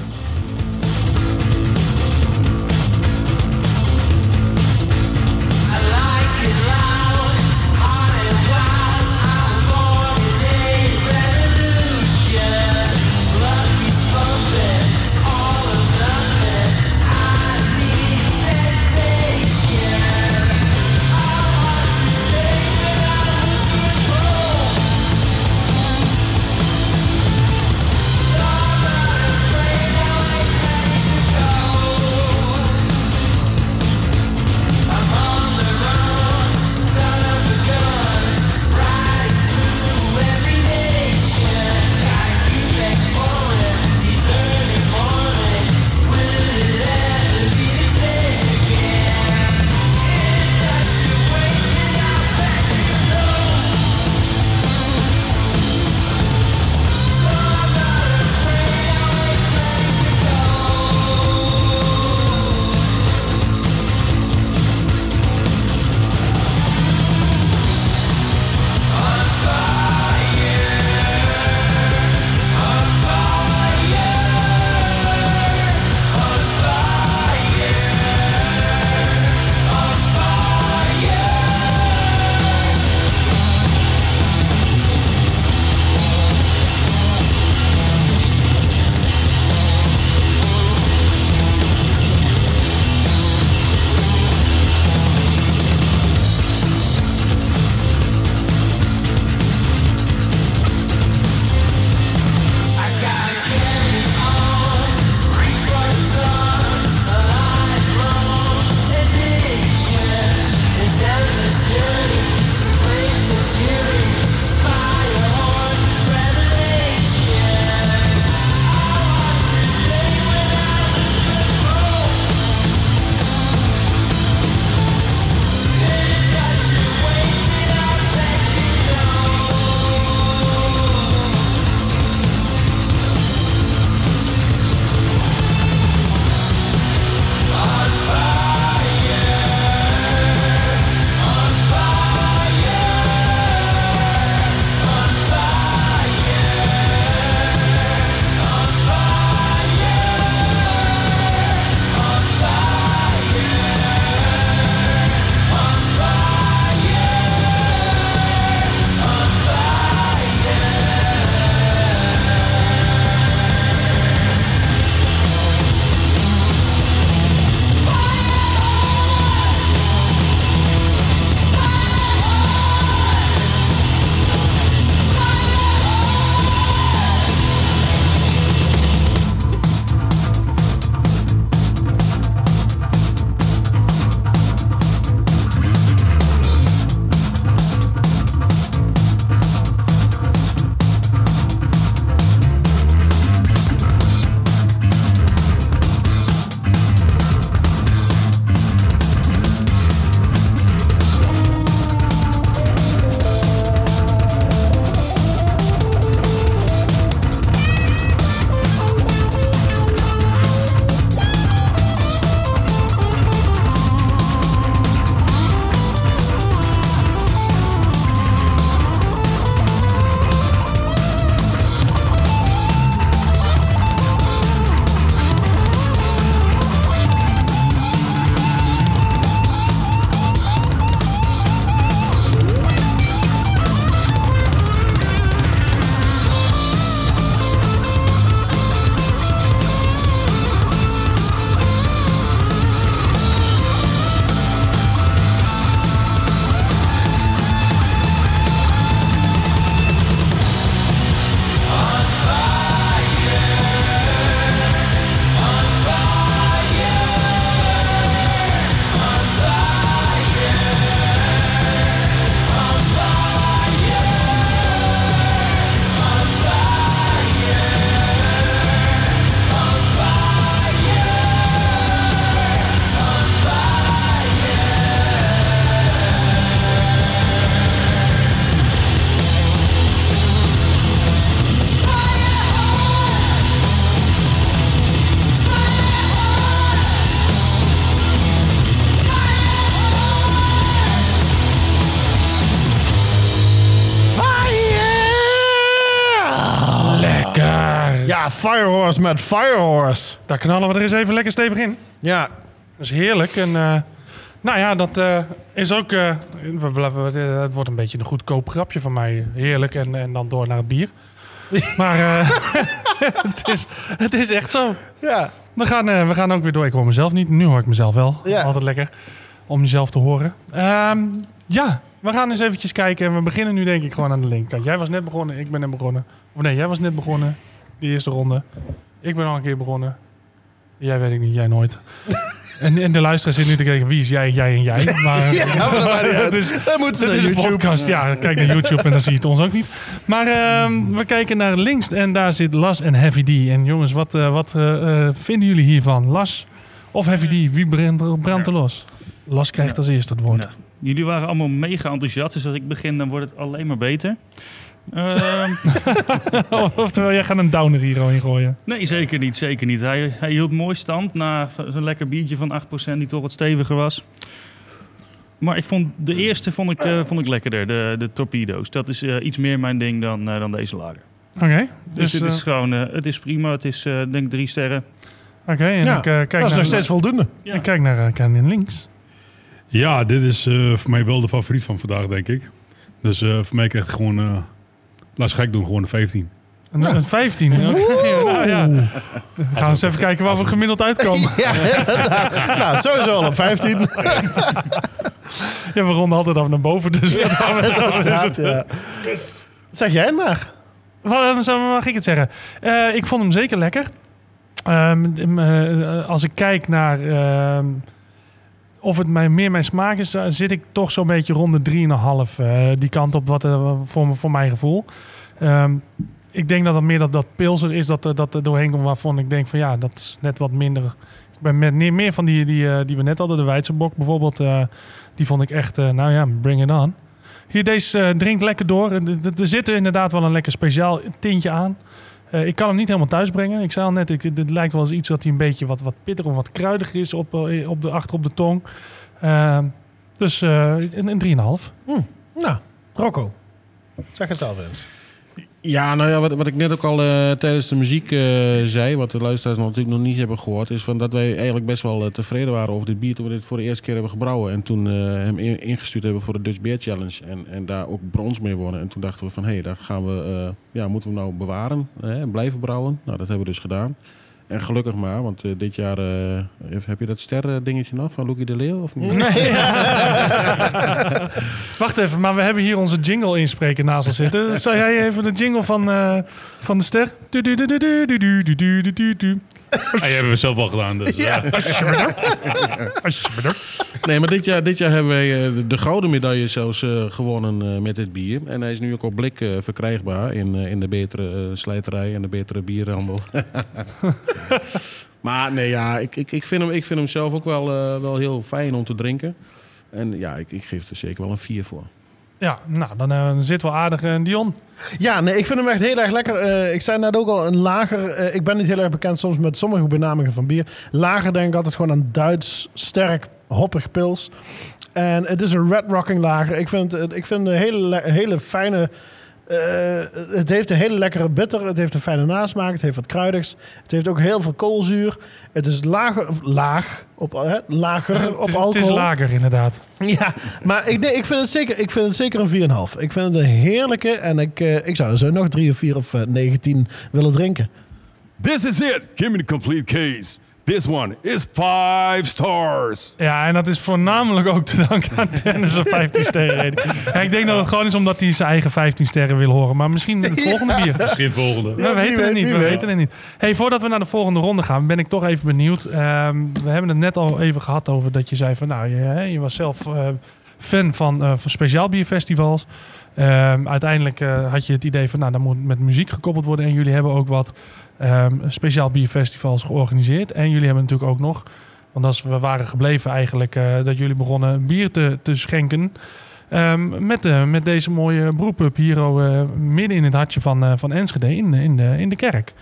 Met Firehorse. Daar knallen we er eens even lekker stevig in. Ja, Dat is heerlijk. En eh, nou ja, dat eh, is ook... we- het wordt een beetje een goedkoop grapje van mij. Heerlijk. En, en dan door naar het bier. Maar het, is, het is echt zo. ja. We gaan, we gaan ook weer door. Ik hoor mezelf niet. Nu hoor ik mezelf wel. Ja. Altijd lekker om jezelf te horen. Ehm, ja, we gaan eens eventjes kijken. En we beginnen nu denk ik gewoon aan de linkerkant. Jij was net begonnen. Ik ben net begonnen. Of nee, jij was net begonnen. Die eerste ronde. Ik ben al een keer begonnen. Jij weet ik niet. Jij nooit. En, en de luisteraar zit nu te kijken. Wie is jij, jij en jij? Maar, Ja, maar uit. het is, Dan moeten ze het naar is een YouTube. podcast. Ja, kijk naar YouTube en dan zie je het ons ook niet. Maar ehm, we kijken naar links en daar zit Las en Heavy D. En jongens, wat, eh, wat eh, eh, vinden jullie hiervan? Las of Heavy D? Wie brandt er, brandt er los? Las krijgt als eerste het woord. Ja. Jullie waren allemaal mega enthousiast, dus als ik begin, dan wordt het alleen maar beter. Ehm, Oftewel, jij gaat een downer hier al in gooien. nee, zeker niet, zeker niet. Hij, hij hield mooi stand na zo'n lekker biertje van 8% die toch wat steviger was. Maar ik vond, de eerste vond ik, eh, vond ik lekkerder, de, de torpedo's. Dat is eh, iets meer mijn ding dan, eh, dan deze lager. Oké, Dus, dus, het is gewoon, eh, het is prima. Het is eh, denk ik drie sterren. oké, en Ja, ik eh, kijk Dat is nog steeds voldoende. ik kijk naar, naar links. Ja, dit is eh, voor mij wel de favoriet van vandaag, denk ik. Dus eh, voor mij krijgt hij gewoon... eh laat gek doen, gewoon een 15. Een, een 15. Oké, nou ja. We gaan eens even kijken waar we gemiddeld uitkomen. Ja, nou, sowieso al op 15. Ja, we ronden altijd af naar boven, dus wat gaan we dan? Inderdaad, ja. Zeg jij het maar. Wat wat mag ik het zeggen? Eh, ik vond hem zeker lekker. Ehm, m- eh, als ik kijk naar ehm, of het mij, meer mijn smaak is, eh, zit ik toch zo'n beetje rond de 3,5. eh die kant op wat, eh, voor, voor mijn gevoel. Ehm, ik denk dat het meer dat, dat pilser is dat, er- dat er doorheen komt waarvan ik denk van ja, dat is net wat minder. Ik ben met meer, van die, die, eh, die we net hadden, de Weidserbok bijvoorbeeld. eh, die vond ik echt, eh, nou ja, bring it on. Hier, deze eh, drinkt lekker door. Er er zit er inderdaad wel een lekker speciaal tintje aan. Eh, ik kan hem niet helemaal thuis brengen. Ik zei al net, ik, het lijkt wel eens iets dat hij een beetje wat, wat pittig of wat kruidiger is op, eh, op de, achter op de tong. Ehm, dus eh, een, een 3,5. Nou, Rocco. Zeg het zelf eens. Ja, nou ja, wat, wat ik net ook al eh, tijdens de muziek eh, zei, wat de luisteraars natuurlijk nog niet hebben gehoord, is van dat wij eigenlijk best wel eh, tevreden waren over dit bier toen we dit voor de eerste keer hebben gebrouwen. En toen hem in- ingestuurd hebben voor de Dutch Beer Challenge en, en daar ook brons mee wonnen. En toen dachten we van, hé, hey, daar gaan we, ja, moeten we nou bewaren en blijven brouwen. Nou, dat hebben we dus gedaan. En gelukkig maar, want eh, dit jaar, eh, heb- je dat sterren dingetje nog van Loekie de Leeuw? Of niet? Wacht even, maar we hebben hier onze jingle inspreken naast ons zitten. Zou jij even de jingle van, eh, van de ster? Ah, die hebben we zelf al gedaan, dus. Ja. Eh. Nee, maar dit jaar, dit jaar hebben wij eh, de gouden medaille zelfs eh, gewonnen met dit bier. En hij is nu ook op blik verkrijgbaar in, in de betere slijterij en de betere bierhandel. maar nee, ja, ik, ik, ik, vind hem, ik vind hem zelf ook wel, wel heel fijn om te drinken. En ja, ik, ik geef er zeker wel een 4 voor. Ja, nou, dan eh, zit wel aardig. eh, Dion, Ja, nee, ik vind hem echt heel erg lekker. Eh, ik zei net ook al, een lager... ik ben niet heel erg bekend soms met sommige benamingen van bier. Lager denk ik altijd gewoon aan Duits, sterk, hoppig pils. En het is een red rocking lager. Ik vind, ik vind een hele, le- hele fijne... eh, het heeft een hele lekkere bitter. Het heeft een fijne nasmaak. Het heeft wat kruidigs. Het heeft ook heel veel koolzuur. Het is lager, of laag op, hè, lager op het, is, alcohol. het is lager inderdaad. Ja, maar ik, nee, ik, vind het zeker, ik vind het zeker een 4,5. Ik vind het een heerlijke en ik, eh, ik zou er zo nog 3 of 4 of eh, 19 willen drinken. This is it. Give me the complete case. This one is five stars. Ja, en dat is voornamelijk ook te danken aan Dennis een 15 sterren rating. Ja, ik denk dat het gewoon is omdat hij zijn eigen 15 sterren wil horen. Maar misschien het volgende bier. Misschien het volgende. We Ja, weten weet, het niet, we weet. weten het niet. Hey, voordat we naar de volgende ronde gaan, ben ik toch even benieuwd. Ehm, we hebben het net al even gehad over dat je zei van, nou, je, hè, je was zelf eh, fan van, eh van speciaal bierfestivals. Ehm, uiteindelijk eh, had je het idee van, nou, dat moet met muziek gekoppeld worden. En jullie hebben ook wat ehm, speciaal bierfestivals georganiseerd. En jullie hebben natuurlijk ook nog, want als we waren gebleven eigenlijk, eh, dat jullie begonnen bier te, te schenken. Ehm, met, de, met deze mooie brewpub hier eh, midden in het hartje van, eh, van Enschede in, in, de, in de kerk.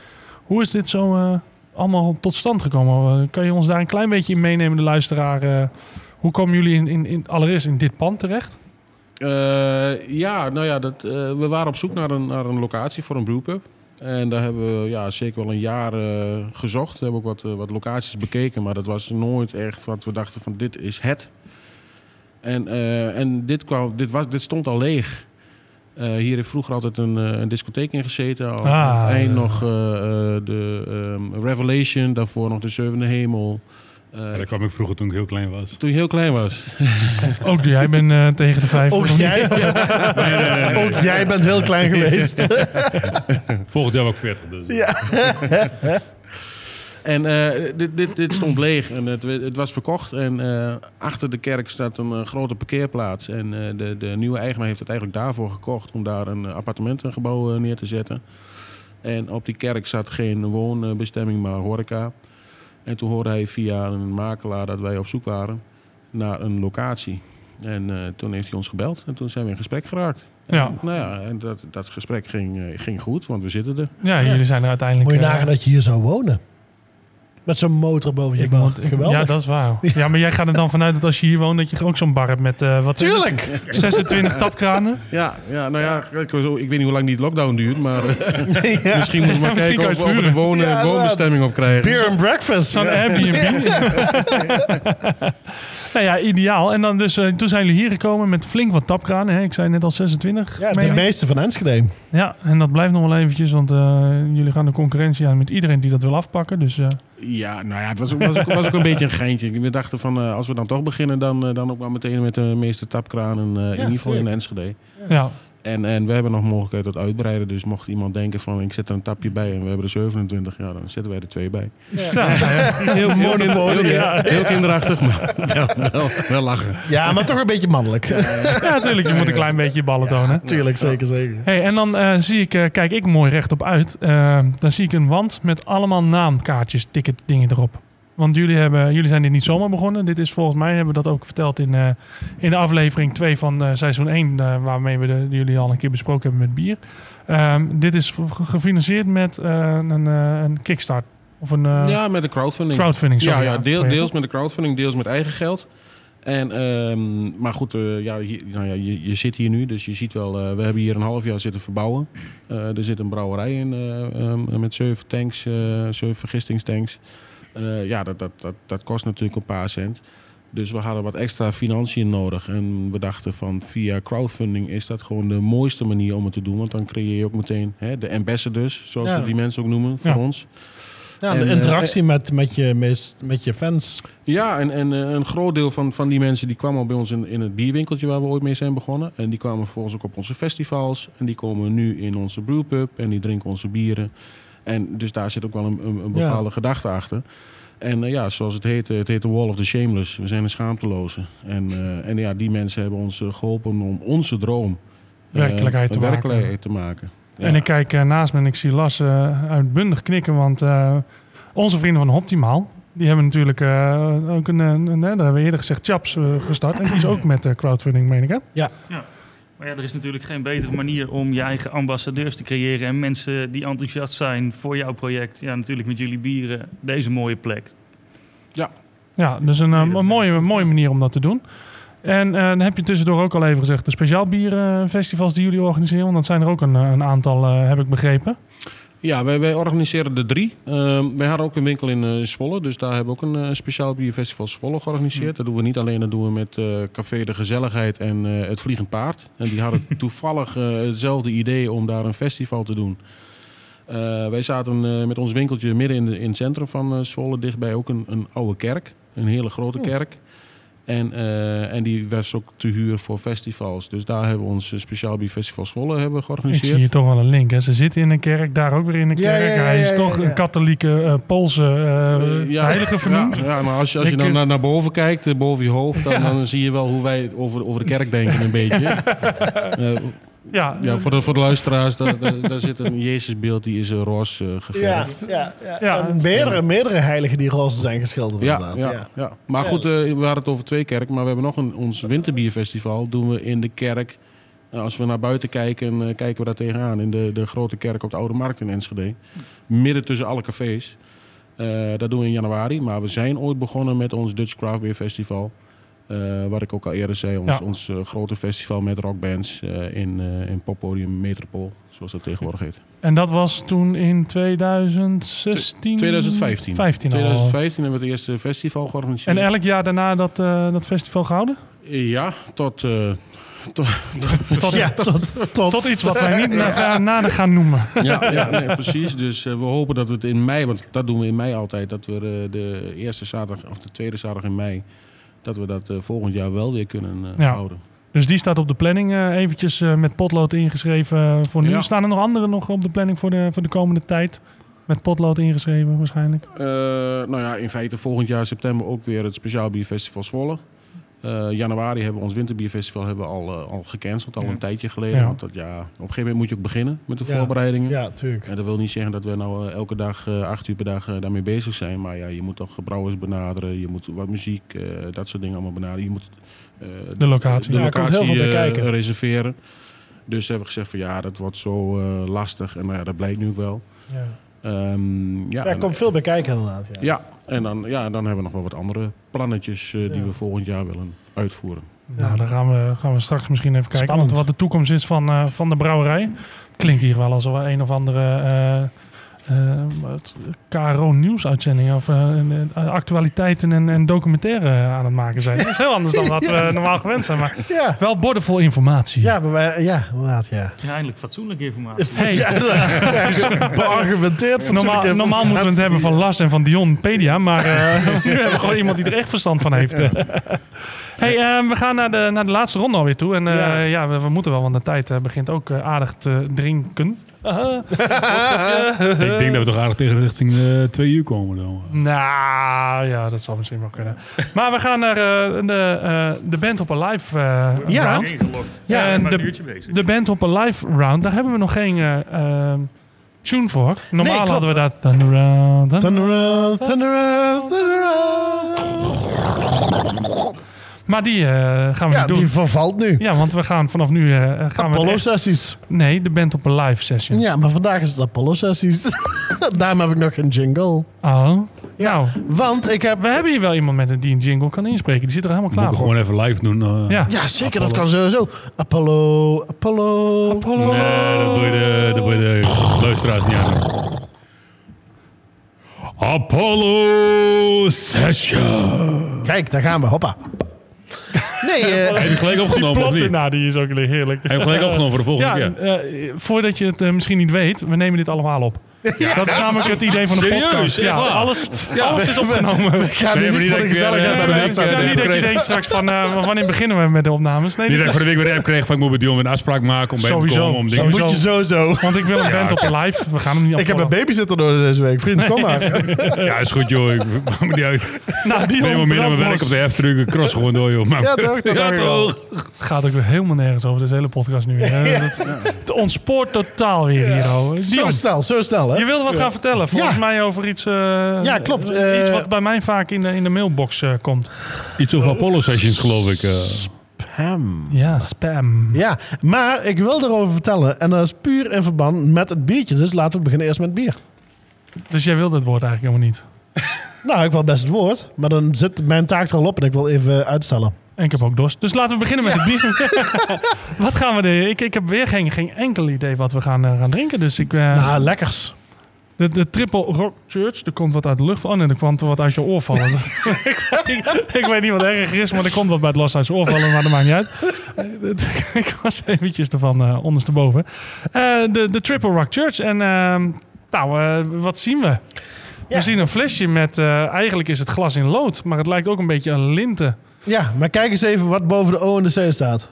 Hoe is dit zo eh, allemaal tot stand gekomen? Eh, kan je ons daar een klein beetje in meenemen, de luisteraar? eh, hoe komen jullie in, in, in, allereerst in dit pand terecht? Eh, ja, nou ja, dat, eh, we waren op zoek naar een, naar een locatie voor een brewpub. En daar hebben we ja, zeker wel een jaar eh, gezocht. We hebben ook wat, eh, wat locaties bekeken, maar dat was nooit echt wat we dachten van dit is het. En, eh, en dit, kwam, dit, was, dit stond al leeg. Hier heeft vroeger altijd een, een discotheek in gezeten. Al Ah, eind nog de ehm, Revelation, daarvoor nog de Zevende Hemel. Eh, Ja, daar kwam ik vroeger toen ik heel klein was. toen je heel klein was. Ook jij bent eh, tegen de vijf. Ook jij, ook jij bent heel klein geweest. Volgend jaar ook 40. Dus. Ja. En eh, dit, dit, dit stond leeg en het, het was verkocht. En eh, achter de kerk staat een eh, grote parkeerplaats. En eh, de, de nieuwe eigenaar heeft het eigenlijk daarvoor gekocht om daar een appartementengebouw eh, neer te zetten. En op die kerk zat geen woonbestemming, maar horeca. En toen hoorde hij via een makelaar dat wij op zoek waren naar een locatie. En eh, toen heeft hij ons gebeld en toen zijn we in gesprek geraakt. Ja. Nou ja, en dat, dat gesprek ging, eh, ging goed, want we zitten er. Ja, jullie zijn er uiteindelijk... Moet je eh, nagaan dat je hier zou wonen. Met zo'n motor boven je ik bar. moet- ik- Geweldig. ja, dat is waar. Ja, maar jij gaat er dan vanuit dat als je hier woont, dat je ook zo'n bar hebt met... eh wat is het? Tuurlijk. 26 tapkranen. Ja, ja nou ja, ik, ik weet niet hoe lang die lockdown duurt, maar eh, Ja. misschien moeten we maar kijken of we wonen, Ja, woonbestemming op krijgen. Beer and breakfast. Zo'n Airbnb. nou ja, ideaal. En dan dus, eh, toen zijn jullie hier gekomen met flink wat tapkranen. Hè? Ik zei net al 26. Ja, de meeste van Enschede. Ja, en dat blijft nog wel eventjes, want eh, jullie gaan de concurrentie aan met iedereen die dat wil afpakken. Dus eh, Ja, nou ja, het was, ook- was, ook, was ook een beetje een geintje. We dachten van, eh, als we dan toch beginnen, dan, eh, dan ook maar meteen met de meeste tapkranen, eh, in ieder geval in. Enschede. ja. En, en we hebben nog mogelijkheid tot uitbreiden. Dus mocht iemand denken van, ik zet er een tapje bij en we hebben er 27, ja, dan zetten wij er twee bij. Ja, Heel, heel, Monopoly, heel, kinderachtig, maar wel, wel, wel lachen. Ja, maar toch een beetje mannelijk. ja, natuurlijk. Je moet een klein beetje je ballen tonen. Tuurlijk, zeker, zeker. Hey, en dan eh, zie ik, eh, kijk ik mooi rechtop uit. Eh, dan zie ik een wand met allemaal naamkaartjes, ticket dingen erop. Want jullie, hebben, jullie zijn dit niet zomaar begonnen. Dit is volgens mij, hebben we dat ook verteld in, eh, in de aflevering 2 van eh, seizoen 1, eh, waarmee we de, jullie al een keer besproken hebben met bier. Ehm, dit is gefinancierd met een, een kickstart. Of een Ja, met de crowdfunding. crowdfunding, sorry. ja, ja, deel, deels met de crowdfunding, deels met eigen geld. En, ehm, maar goed, ja, hier- nou ja, je, je zit hier nu, dus je ziet wel, we hebben hier een half jaar zitten verbouwen. Er zit een brouwerij in eh, ehm, met zeven tanks, zeven vergistingstanks. Eh, ja, dat, dat, dat, dat kost natuurlijk een paar cent. Dus we hadden wat extra financiën nodig. En we dachten van via crowdfunding is dat gewoon de mooiste manier om het te doen. Want dan creëer je ook meteen hè, de ambassadors, zoals Ja. we die mensen ook noemen, voor Ja. ons. Ja, de En, eh, interactie met, met, je, met je fans. Ja, en, en eh, een groot deel van, van die mensen die kwamen al bij ons in, in het bierwinkeltje waar we ooit mee zijn begonnen. En die kwamen vervolgens ook op onze festivals. En die komen nu in onze brewpub en die drinken onze bieren. En dus daar zit ook wel een, een, een Ja. bepaalde gedachte achter. En eh, ja, zoals het heet, eh, het heet de Wall of the Shameless. We zijn een schaamteloze. En, eh, en ja, die mensen hebben ons eh, geholpen om onze droom Werkelijkheid te maken. werkelijkheid te maken. Ja. En ik kijk naast me en ik zie Las uitbundig knikken, want eh, onze vrienden van Optimaal, die hebben natuurlijk eh, ook een, een, dat hebben we eerder gezegd, Chaps gestart. En die is ook met crowdfunding, meen ik hè? Maar ja, er is natuurlijk geen betere manier om je eigen ambassadeurs te creëren en mensen die enthousiast zijn voor jouw project. Ja, natuurlijk met jullie bieren deze mooie plek. Ja, dus een, eh, een mooie, een mooie manier om dat te doen. En eh, dan heb je tussendoor ook al even gezegd, de speciaal bierfestivals die jullie organiseren, want dat zijn er ook een, eh, een aantal, heb ik begrepen. Ja, wij, wij organiseren er drie. Ehm, wij hadden ook een winkel in eh, Zwolle, dus daar hebben we ook een eh, speciaal bierfestival Zwolle georganiseerd. Dat doen we niet alleen, dat doen we met eh, Café de Gezelligheid en het Vliegend Paard. En die hadden toevallig hetzelfde idee om daar een festival te doen. Wij zaten met ons winkeltje midden in, de, in het centrum van Zwolle, dichtbij ook een, een oude kerk, een hele grote kerk. En, eh, en die was ook te huur voor festivals. Dus daar hebben we ons eh, speciaal bierfestival Zwolle hebben Ik georganiseerd. zie hier toch wel een link. Hè. Ze zitten in een kerk, daar ook weer in een kerk. ja, ja, Hij is ja, toch een katholieke eh, Poolse heilige vernoemd. Ja, ja, maar als je, als je Ik, dan naar, naar boven kijkt, boven je hoofd, dan, dan zie je wel hoe wij over, over de kerk denken een beetje. Eh, Ja, ja, voor, de, voor de luisteraars, daar, daar, daar zit een Jezusbeeld, die is uh, roze eh, Ja, geverfd. ja, ja. Ja, En meerdere, meerdere heiligen die roze zijn geschilderd Ja, inderdaad. ja, Ja. ja. maar goed, eh, we hadden het over twee kerken, maar we hebben nog een, ons winterbierfestival doen we in de kerk. Eh, als we naar buiten kijken, eh, kijken we daar tegenaan. In de, de grote kerk op de Oude Markt in Enschede. Midden tussen alle cafés. Eh, dat doen we in januari, maar we zijn ooit begonnen met ons Dutch Craft Beer Festival. Eh, wat ik ook al eerder zei, ons, Ja. ons eh, grote festival met rockbands eh, in, eh in poppodium Metropool, zoals dat tegenwoordig heet. En dat was toen in 2016? 2015. 15 al. 2015 hebben we het eerste festival georganiseerd. En elk jaar daarna dat, eh, dat festival gehouden? Ja, tot, eh, tot, Tot, Ja, tot, tot. tot iets wat wij niet na- nader gaan noemen. ja, ja nee, precies. Dus we hopen dat we het in mei, want dat doen we in mei altijd, dat we eh, de eerste zaterdag of de tweede zaterdag in mei, dat we dat eh, volgend jaar wel weer kunnen eh, Ja. houden. Dus die staat op de planning eh, eventjes met potlood ingeschreven voor nu. Ja. Staan er nog andere nog op de planning voor de, voor de komende tijd? Met potlood ingeschreven waarschijnlijk. Nou ja, in feite volgend jaar september ook weer het Speciaal Bierfestival Zwolle. Eh, januari hebben we ons Winterbierfestival hebben we al, eh, al gecanceld, al Ja. een tijdje geleden. Ja. Want dat, ja, op een gegeven moment moet je ook beginnen met de Ja. voorbereidingen. Ja, tuurlijk. En dat wil niet zeggen dat we nou eh, elke dag, acht uur per dag daarmee bezig zijn. Maar ja, je moet toch brouwers benaderen, je moet wat muziek, dat soort dingen allemaal benaderen. Je moet De locatie. de er komt heel locatie veel bij eh, kijken. reserveren. Dus hebben we gezegd van ja, dat wordt zo lastig. En nou ja, dat blijkt nu ook wel. Ja. Ehm, ja, er en- komt veel bij kijken inderdaad. Ja. ja, en dan, ja, dan hebben we nog wel wat andere plannetjes eh, die Ja. we volgend jaar willen uitvoeren. Nou, dan gaan we, gaan we straks misschien even kijken Spannend. wat de toekomst is van, eh, van de brouwerij. Klinkt hier wel alsof we een of andere eh, KRO nieuwsuitzending of eh, eh, actualiteiten en, en documentaire aan het maken zijn. Dat is heel anders dan wat we normaal gewend zijn, maar Ja, wel bordenvol informatie. ja, maar wij, ja inderdaad, ja. Ja, eindelijk fatsoenlijke informatie. Hey. Ja, ja, beargumenteerd. Normaal, normaal moeten we het hebben van. Las en van Dionpedia, maar eh, nu hebben we gewoon iemand die er echt verstand van heeft. hey, eh, we gaan naar de, naar de laatste ronde alweer toe. En eh, ja, Ja. we, we moeten wel, want de tijd eh, begint ook eh, aardig te drinken. Ik denk dat we toch aardig tegen richting eh, twee uur komen dan. Nou, ja, dat zal misschien wel kunnen. Maar we gaan naar eh, de, eh, de Band op a Live eh, Ja. round. Ja, Ja, en de- een uurtje bezig. De Band op a Live round, daar hebben we nog geen eh, eh, tune voor. Normaal hadden we daar Thunder Round. Thunder- Thunder around, thunder around, thunder around. Maar die eh, gaan we Ja, niet doen. die vervalt nu. Ja, want we gaan vanaf nu eh, gaan we Apollo-sessies. Nee, de band op een live session. Ja, maar vandaag is het Apollo-sessies. Daarom heb ik nog geen jingle. Oh. Nou, Want ik heb... we hebben hier wel iemand met een die een jingle kan inspreken. Die zit er helemaal klaar ik voor. gewoon even live doen. eh. Ja. Ja, zeker, dat kan sowieso. Apollo, Apollo. Apollo. Nee, dat wil je de, je de luisteraars niet aan. Apollo Session. Kijk, daar gaan we. Hoppa. Nee, eh, Heb je het gelijk opgenomen of niet? die is ook heerlijk. Heb je hem gelijk opgenomen voor de volgende Ja, keer? eh, voordat je het eh, misschien niet weet, we nemen dit allemaal op. Dat is namelijk het idee van de Serieus? podcast. Echt Ja, waar? alles, alles is opgenomen. we gaan Nee, nu maar niet niet voor de dat ik, eh, gezelligheid nee, naar de ik, niet eh, dat je denkt straks van, eh, wanneer beginnen we met de opnames? Nee, Niet dat ik voor de week weer heb kreeg van ik moet met Dion een afspraak maken om bij te Sowieso. komen. Om dingen moet je sowieso. want ik wil een band op live. We gaan hem niet Ik heb een babysitter nodig deze week. Vriend, kom maar. Ja, is goed joh. Ik maak me niet uit. Nou, die Ik neem wel meer naar mijn werk op de F-truck. Ik cross gewoon door joh. Maar- Ja, toch? Dat dacht ik wel. gaat ook weer helemaal nergens over, deze hele podcast nu hè. Het, het ontspoort totaal weer hier. hoor. Zo snel, zo snel, hè? Je wilde wat gaan vertellen, volgens Ja. mij over iets... eh, Ja, klopt. eh, iets Eh, wat bij mij vaak in de, in de mailbox eh, komt. Iets over Apollo Sessions geloof ik. eh. Hem. Ja, spam. Ja, maar ik wil erover vertellen. En dat is puur in verband met het biertje. Dus laten we beginnen eerst met bier. Dus jij wilde het woord eigenlijk helemaal niet. Nou, ik wil best het woord. Maar dan zit mijn taak er al op en ik wil even uitstellen. En ik heb ook dorst. Dus laten we beginnen met het bier. wat gaan we doen? Ik, ik heb weer geen, geen enkel idee wat we gaan, gaan drinken. Dus ik... eh, Nou, lekkers. De, de Triple Rock Church, er komt wat uit de lucht vallen. en er kwam wat uit je oor vallen. Ik, weet, ik weet niet wat erger is, maar er komt wat bij het los uit je oor vallen, maar dat maakt niet uit. Ik was eventjes ervan eh ondersteboven. Eh, de, de Triple Rock Church. En ehm, nou, eh, wat zien we? We zien een flesje met, eh, eigenlijk is het glas in lood, maar het lijkt ook een beetje een linten. Ja, maar kijk eens even wat boven de O en de C staat.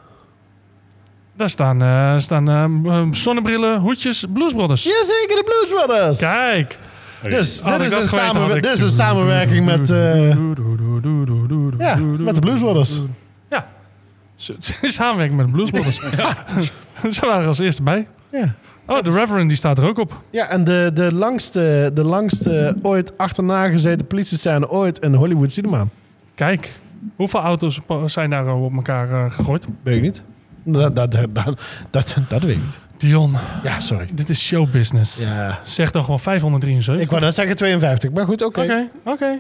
Daar staan, eh, staan eh, zonnebrillen, hoedjes, Blues Brothers. Jazeker, de Blues Brothers. Kijk. Dus dit is, dat een ik- dit is een samenwerking met... eh, ja, met de Blues Brothers. Ja. Samenwerking met de Blues Brothers. Ze waren er als eerste bij. Ja. Oh, de Reverend die staat er ook op. Ja, en de, de langste, de langste ooit achterna gezeten politiescène ooit in Hollywood Cinema. Kijk, hoeveel auto's zijn daar eh, op elkaar eh, gegooid? Weet ik niet. Dat, dat, dat, dat, dat, dat weet ik niet. Dion, Ja, sorry. dit is showbusiness. Ja. Zeg dan gewoon 573. Ik wou net zeggen 52, maar goed, oké. Oké, oké.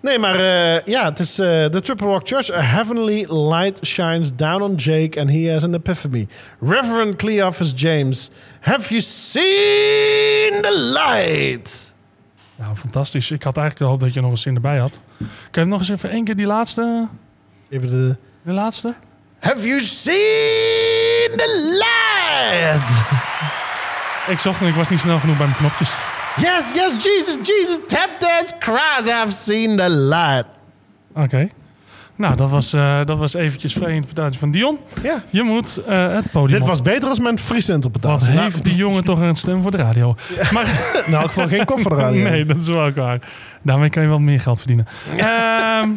Nee, maar eh, ja, het is eh, de Triple Rock Church. A heavenly light shines down on Jake and he has an epiphany. Reverend Cleophas James, have you seen the light? Nou, fantastisch. Ik had eigenlijk gehoopt dat je nog een zin erbij had. Kan je nog eens even één keer die laatste? Even de... De laatste? Have you seen the light? Ik zocht en ik was niet snel genoeg bij mijn knopjes. Yes, yes, Jesus, Jesus, tap dance, cries, I've seen the light. Oké. Nou, dat was, eh, dat was eventjes vrije interpretatie van Dion. Ja. Je moet eh, het podium Dit op. was beter als mijn Friese Wat interpretatie. heeft die jongen toch een stem voor de radio? Maar, Nou, nou, ik vond geen kop voor de radio. nee, dat is wel ook waar. Daarmee kan je wel meer geld verdienen. Ehm,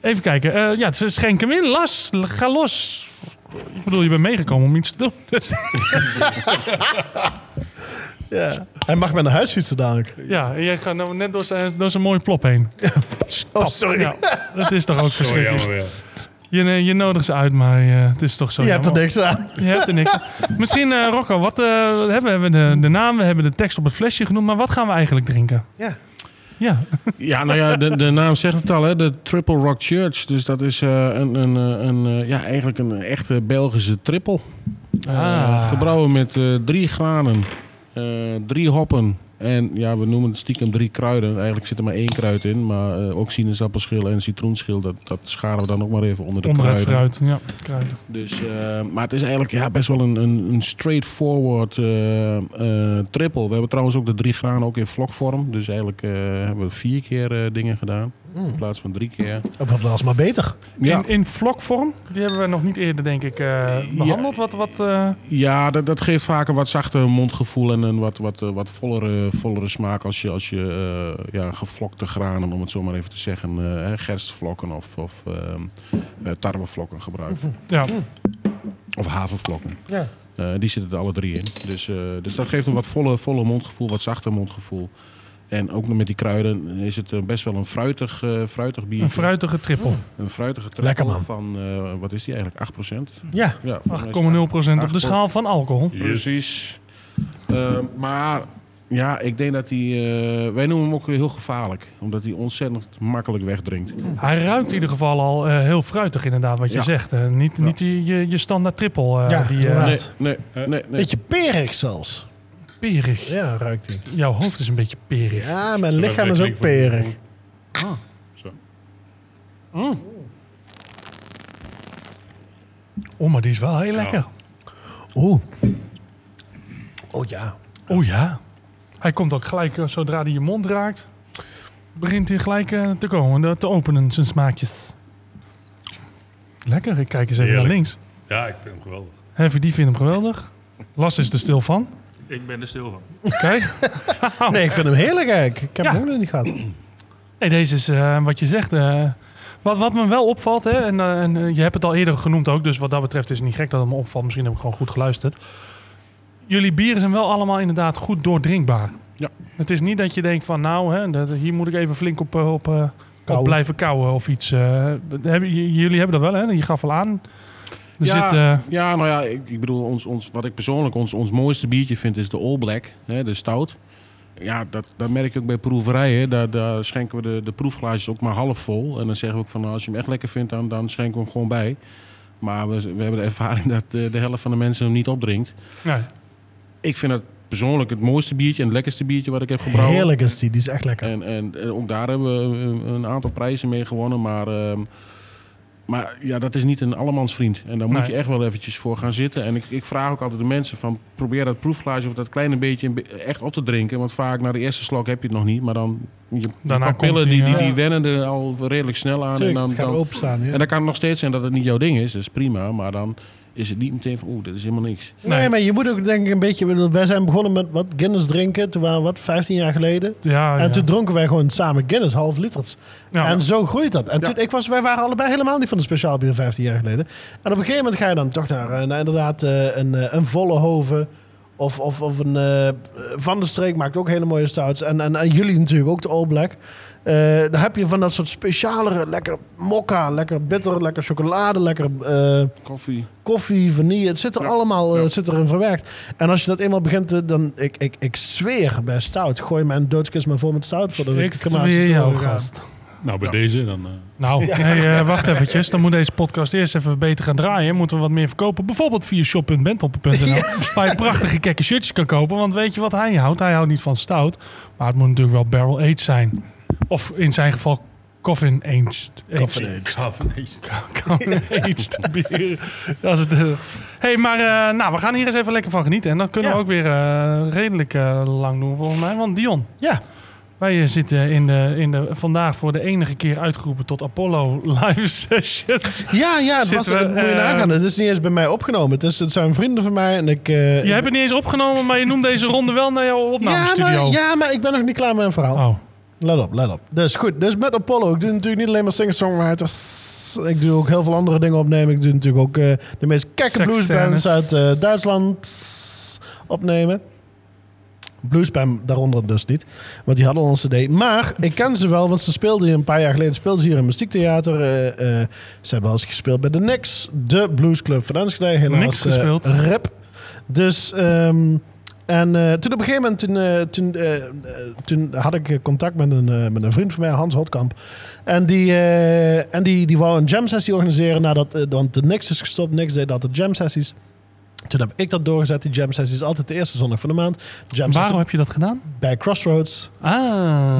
even kijken. Eh, ja, het is schenk hem in. Las, ga los. Ik bedoel, je bent meegekomen om iets te doen. Dus, Ja. Hij mag met naar huis fietsen dadelijk. ja, en jij gaat nou net door zijn, door zijn mooie plop heen. Oh, sorry. Ja, dat is toch ook Zo verschrikkelijk. Je, je nodigt ze uit, maar eh, het is toch zo Je hebt er niks aan. Je hebt er niks. aan. Misschien, eh, Rocco, wat, eh, we hebben, we hebben de, de naam, we hebben de tekst op het flesje genoemd, maar wat gaan we eigenlijk drinken? Ja. Ja, Ja, nou ja, de, de naam zegt het al, hè, de Triple Rock Church. Dus dat is eh, een, een, eh, een, eh, ja, eigenlijk een echte Belgische triple. Ah. gebrouwen met drie granen, drie hoppen en ja, we noemen het stiekem drie kruiden. Eigenlijk zit er maar één kruid in, maar eh, ook sinaasappelschil en citroenschil, dat, dat scharen we dan ook maar even onder de onder het kruiden. fruit. Ja, kruiden. Dus, eh, maar het is eigenlijk ja, best wel een, een, een straightforward eh, triple. We hebben trouwens ook de drie granen ook in vlokvorm. Dus eigenlijk hebben we vier keer dingen gedaan. In plaats van drie keer. Wat was maar beter. Ja, In, in vlokvorm, die hebben we nog niet eerder, denk ik, eh, behandeld. Wat, wat, eh, ja dat, dat geeft vaak een wat zachter mondgevoel en een wat, wat, eh, wat vollere, vollere smaak als je, als je eh, ja, gevlokte granen, om het zo maar even te zeggen, eh, hè, gerstvlokken of, of ehm, eh, tarwevlokken gebruikt. ja. Of havervlokken. Ja. Eh, die zitten er alle drie in. Dus, eh, dus dat geeft een wat volle, volle mondgevoel, wat zachter mondgevoel. En ook nog met die kruiden is het eh, best wel een fruitig, eh fruitig bier. Een fruitige triple. Een fruitige triple Lekker, man. van, eh, wat is die eigenlijk, 8%? Ja. Ja, volgens mij is 8,0% het op de schaal van alcohol. Yes. Precies. Maar ja, ik denk dat hij... eh, wij noemen hem ook heel gevaarlijk. Omdat hij ontzettend makkelijk wegdrinkt. Hij ruikt in ieder geval al eh, heel fruitig, inderdaad, wat je Ja. zegt. eh. niet Ja. niet die, je, je standaard triple. eh, Ja, die, eh. Nee, nee, nee. nee. Beetje perig zelfs. Perig. Ja, ruikt hij. Jouw hoofd is een beetje perig. Ja, mijn Zo lichaam is ook perig. Zo. Oh, maar die is wel heel lekker. Oeh. Oh ja. Oh ja. Hij komt ook gelijk, eh, zodra hij je mond raakt, begint hij gelijk eh, te komen, de- te openen, zijn smaakjes. Lekker, ik kijk eens even Heerlijk. naar links. Ja, ik vind hem geweldig. Heavy, die vindt hem geweldig. Las is er stil van. Ik ben er stil van. Kijk. Nee, ik vind hem heerlijk eigenlijk. Ik heb Ja. hem ook nog niet gehad. Hey, deze is eh, wat je zegt. eh, wat, wat me wel opvalt, hè, en, eh, en eh, je hebt het al eerder genoemd ook, dus wat dat betreft is het niet gek dat het me opvalt. Misschien heb ik gewoon goed geluisterd. Jullie bieren zijn wel allemaal inderdaad goed doordrinkbaar. Ja. Het is niet dat je denkt van nou, hè, dat, hier moet ik even flink op, eh, op, eh, op Kouwen. blijven kouwen of iets. eh. hebben, j- jullie hebben dat wel, hè? Je gaf al aan. Er Ja. zit, eh, Ja, nou ja, ik, ik bedoel, ons, ons, wat ik persoonlijk ons, ons mooiste biertje vind is de All Black, hè, de stout. Ja, dat, dat merk ik ook bij proeverijen. Daar, daar schenken we de, de proefglaasjes ook maar half vol. En dan zeggen we ook van, nou, als je hem echt lekker vindt, dan, dan schenken we hem gewoon bij. Maar we, we hebben de ervaring dat de, de helft van de mensen hem niet opdrinkt. nee. Ik vind het persoonlijk het mooiste biertje en het lekkerste biertje wat ik heb gebrouwen. Heerlijk is die. Die is echt lekker. En, en, en ook daar hebben we een, een aantal prijzen mee gewonnen. Maar, ehm, maar ja, dat is niet een allemansvriend. En daar moet Nee. je echt wel eventjes voor gaan zitten. En ik, ik vraag ook altijd de mensen van... probeer dat proefglaasje of dat kleine beetje echt op te drinken. Want vaak na de eerste slok heb je het nog niet. Maar dan... Je, Daarna komt die, die, die, ja. die wennen er al redelijk snel aan. Tuurlijk, en, dan, dan, openstaan. Ja. en dan kan het nog steeds zijn dat het niet jouw ding is. Dat is prima. Maar dan is het niet meteen van... oeh, dit is helemaal niks. Nee, Nee. maar je moet ook denk ik een beetje... Wij zijn begonnen met wat Guinness drinken. Toen waren wat, 15 jaar geleden. Ja, En ja. toen dronken wij gewoon samen Guinness, half liters. Ja. En zo groeit dat. En Ja. toen, ik was, wij waren allebei helemaal niet van de speciaal bier 15 jaar geleden. En op een gegeven moment ga je dan toch naar, eh, naar inderdaad eh, een, eh, een volle hoven. Of, of, of een eh, Van de Streek maakt ook hele mooie stouts. En, en, en jullie natuurlijk ook, de All Black. Eh dan heb je van dat soort specialere, lekker mokka, lekker bitter, lekker chocolade, lekker eh, Koffie. koffie, vanille. Het zit er Ja. allemaal eh, Ja. het zit erin verwerkt. En als je dat eenmaal begint te, dan, ik, ik, ik zweer bij stout. Gooi mijn doodskist maar vol met stout voor de Ik crematie zweer gaan. gast. Nou, bij deze dan... eh, Nou, nee, wacht eventjes. Dan moet deze podcast eerst even beter gaan draaien. Moeten we wat meer verkopen. Bijvoorbeeld via shop.bentoppen.nl. Waar je prachtige gekke shirtjes kan kopen. Want weet je wat hij houdt? Hij houdt niet van stout. Maar het moet natuurlijk wel barrel aged zijn. Of in zijn geval coffin aged. Coffin aged. bier. Dat is het. eh. hey, maar eh, nou, we gaan hier eens even lekker van genieten. En dat kunnen Ja. we ook weer eh, redelijk lang doen volgens mij. Want Dion, Ja, wij zitten in de, in de, vandaag voor de enige keer uitgeroepen tot Apollo live sessions. ja, ja het was, we, moet je nagaan. Het is niet eens bij mij opgenomen. Het, is, het zijn vrienden van mij en ik... Je hebt het niet eens opgenomen, maar je noemt deze ronde wel naar jouw ja, opnamestudio. maar, ja, maar ik ben nog niet klaar met een verhaal. Oh, Let op, let op. Dus goed, dus met Apollo. Ik doe natuurlijk niet alleen maar singer-songwriters. Ik doe ook heel veel andere dingen opnemen. Ik doe natuurlijk ook eh, de meest kekke bluesbands uit eh, Duitsland opnemen. Bluesband daaronder dus niet, want die hadden al een cd. Maar ik ken ze wel, want ze speelden hier een paar jaar geleden speelden ze hier in een muziektheater. Eh, ze hebben wel eens gespeeld bij de Nix, de bluesclub van Enschede. Helaas eh, gespeeld. rip. Dus, ehm, en eh, toen op een gegeven moment, toen, eh, toen, eh, toen had ik contact met een, met een vriend van mij, Hans Hotkamp. En die, eh, en die, die wou een jam sessie organiseren, nadat, want de Nix is gestopt. Nix deed altijd jam sessies. Toen heb ik dat doorgezet, die jam sessies. Altijd de eerste zondag van de maand. Jam waarom sessie heb je dat gedaan? bij Crossroads. Ah,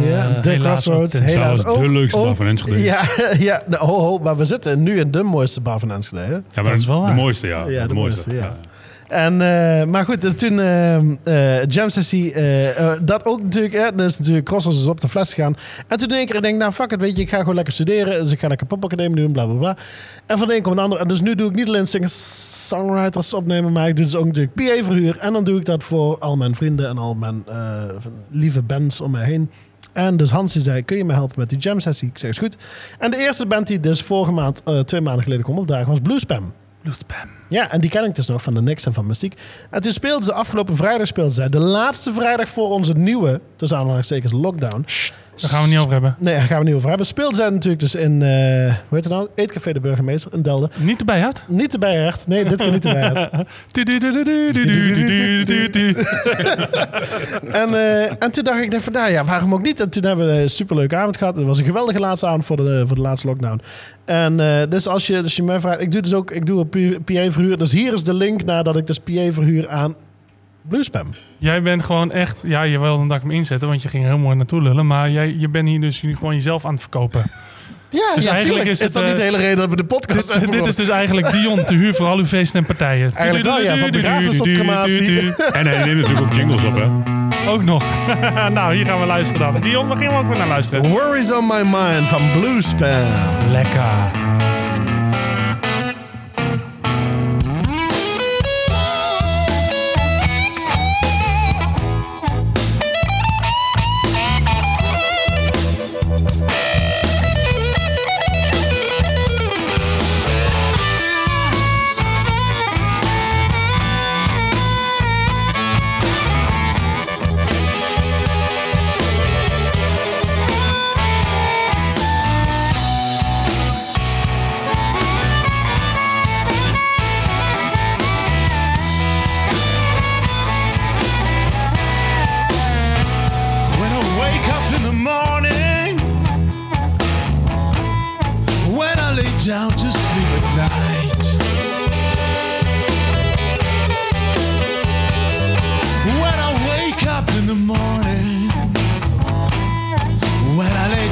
Ja, de helaas Crossroads. ook. Helaas Dat is de ook- leukste bar van Enschede. Ja, ja nou, ho, ho, maar we zitten nu in de mooiste bar van Enschede. Hè? Ja, maar Dat is wel de waar. mooiste, ja. Ja, de mooiste, ja. ja. En, eh, maar goed, eh, toen ehm eh Jam Sessie, dat ook natuurlijk, hè, dus natuurlijk Crossroads is op de fles gegaan. En toen in één keer denk ik, nou fuck it, weet je, ik ga gewoon lekker studeren. Dus ik ga lekker popacademie doen, bla bla bla. En van de een komt de ander. En dus nu doe ik niet alleen singer-songwriters opnemen, maar ik doe dus ook natuurlijk PA-verhuur. En dan doe ik dat voor al mijn vrienden en al mijn lieve bands om mij heen. En dus Hans die zei, kun je me helpen met die jam sessie? Ik zeg, is goed. En de eerste band die dus vorige maand, twee maanden geleden kwam opdagen, was Bluespam. Bluespam. Ja, en die ken ik dus nog van de Nix en van Mystiek. En toen speelden ze afgelopen vrijdag, speelden zij de laatste vrijdag voor onze nieuwe, tussen aanhalingstekens, lockdown. Daar gaan we niet over hebben. Nee, daar gaan we niet over hebben. Speelden zij natuurlijk dus in, eh hoe heet het nou? Eetcafé de Burgemeester in Delden. Niet erbij uit. Niet erbij echt. Nee, dit keer niet erbij uit. En, eh, en toen dacht ik, van, nou ja, waarom ook niet? En toen hebben we een superleuke avond gehad. Het was een geweldige laatste avond voor de, voor de laatste lockdown. En eh, dus als je, als je mij vraagt, ik doe dus ook, ik doe een PA-verhuur. Dus hier is de link naar dat ik dus PA verhuur aan Bluespam. Jij bent gewoon echt... Ja, je wilde dat ik hem inzetten, want je ging er heel mooi naartoe lullen. Maar jij, je bent hier dus gewoon jezelf aan het verkopen. Ja, Dus ja eigenlijk is is, het, dat niet de eh, hele reden dat we de podcast Dit, hebben dit is dus eigenlijk Dion te huur voor al uw feesten en partijen. Eigenlijk wel, ja, van begrafenis tot crematie. En hij neemt natuurlijk ook jingles op, hè. Ook nog. nou, hier gaan we luisteren dan. Dion, we gaan ook weer naar luisteren. Worries on my mind van Bluespam. Lekker.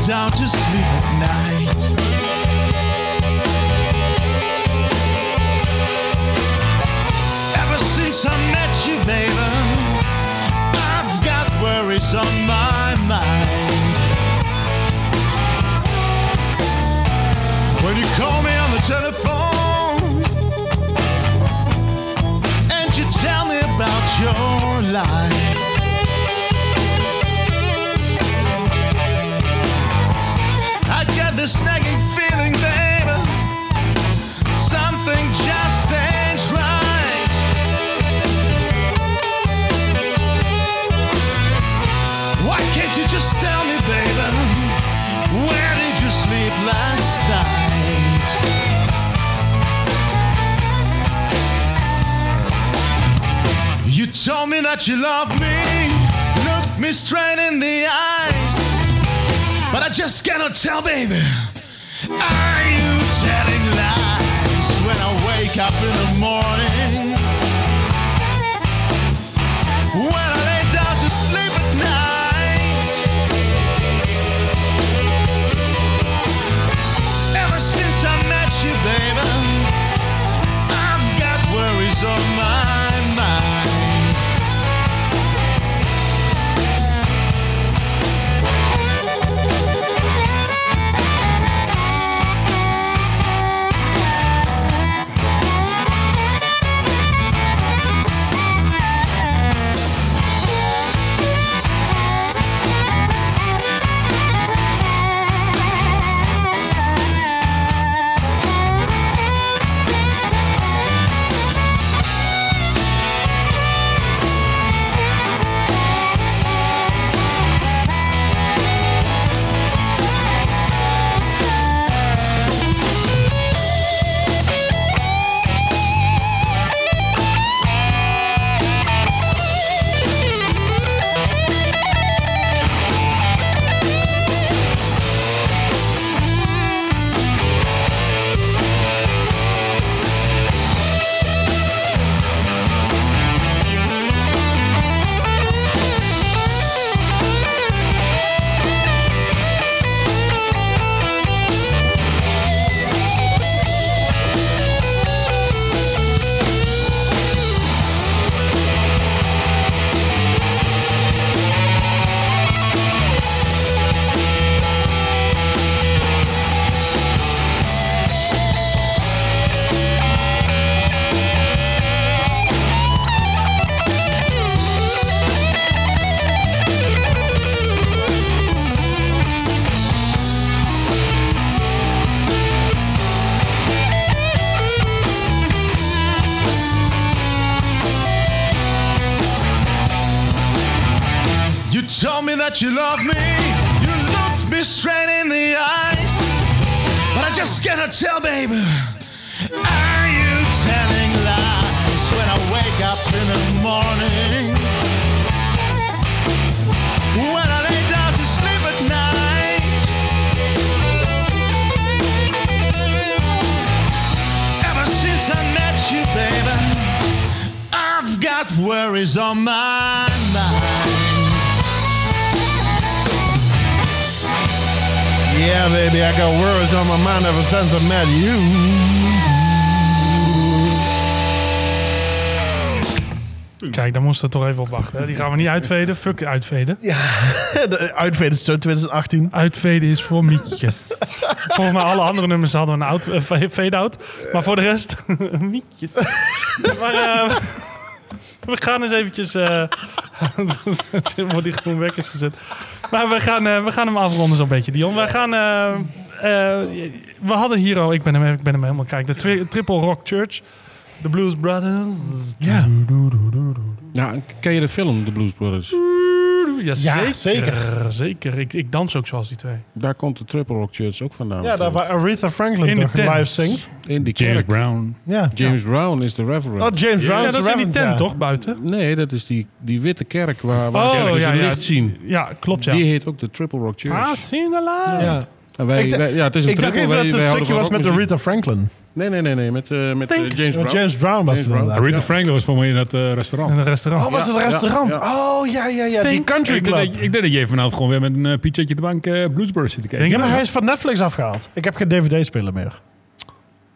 Down to sleep at night. Ever since I met you, baby. I've got worries on my mind. When you call me on the telephone and you tell me about your life. Feeling, baby. Something just ain't right. Why can't you just tell me, baby? Where did you sleep last night? You told me that you love me, looked me straight in the eyes. But I just cannot tell, baby. Are you telling lies when I wake up in the Moesten we toch even op wachten. Hè. Die gaan we niet uitveden. Fuck uitveden. De Uitveden is zo 2018. Uitveden is voor mietjes. Volgens mij alle andere nummers hadden we een out, eh, fa- fade-out. Maar voor de rest, mietjes. Maar eh, we gaan eens eventjes... eh het wordt die gewoon weg is gezet. Maar we gaan, eh, we gaan hem afronden zo'n beetje, Dion. We gaan... eh, eh, we hadden hier al... Ik ben hem, ik ben hem helemaal... Kijk, de tri- Triple Rock Church. De Blues Brothers. Ja. Ja, ken je de film, The Blues Brothers? Ja, Ja, zeker. zeker. Zeker. Ik, ik dans ook zoals die twee. Daar komt de Triple Rock Church ook vandaan. Ja, daar waar Aretha Franklin In de toch tent. live zingt. In die James kerk. Brown. Ja. James Brown is de reverend. Oh, James Brown. Ja, is dat de is in die tent, ja. toch? Buiten? Nee, dat is die, die witte kerk waar, waar Oh, ze ja, ja. licht zien. Ja, klopt ja. Die heet ook de Triple Rock Church. Ah, zien. Ja. En wij, Ik dacht- wij- ja, het is een Ik dacht triple. even wij, dat het wij een houden stukje van was met rockmuziek. Aretha Franklin. Nee, nee, nee, nee. Met, eh, met eh. James Brown. James Brown was James het Brown. Aretha Ja. Franklin was voor mij in dat eh, In restaurant. een restaurant. Oh, was het restaurant? ja. Oh, ja, ja, ja. Die Think. country Ik denk, club. dat- ik denk dat jij vanavond gewoon weer met een uh, pizzetje de bank eh Bluesbrothers zit te kijken. Ja, maar hij is van Netflix afgehaald. Ik heb geen DVD-speler meer.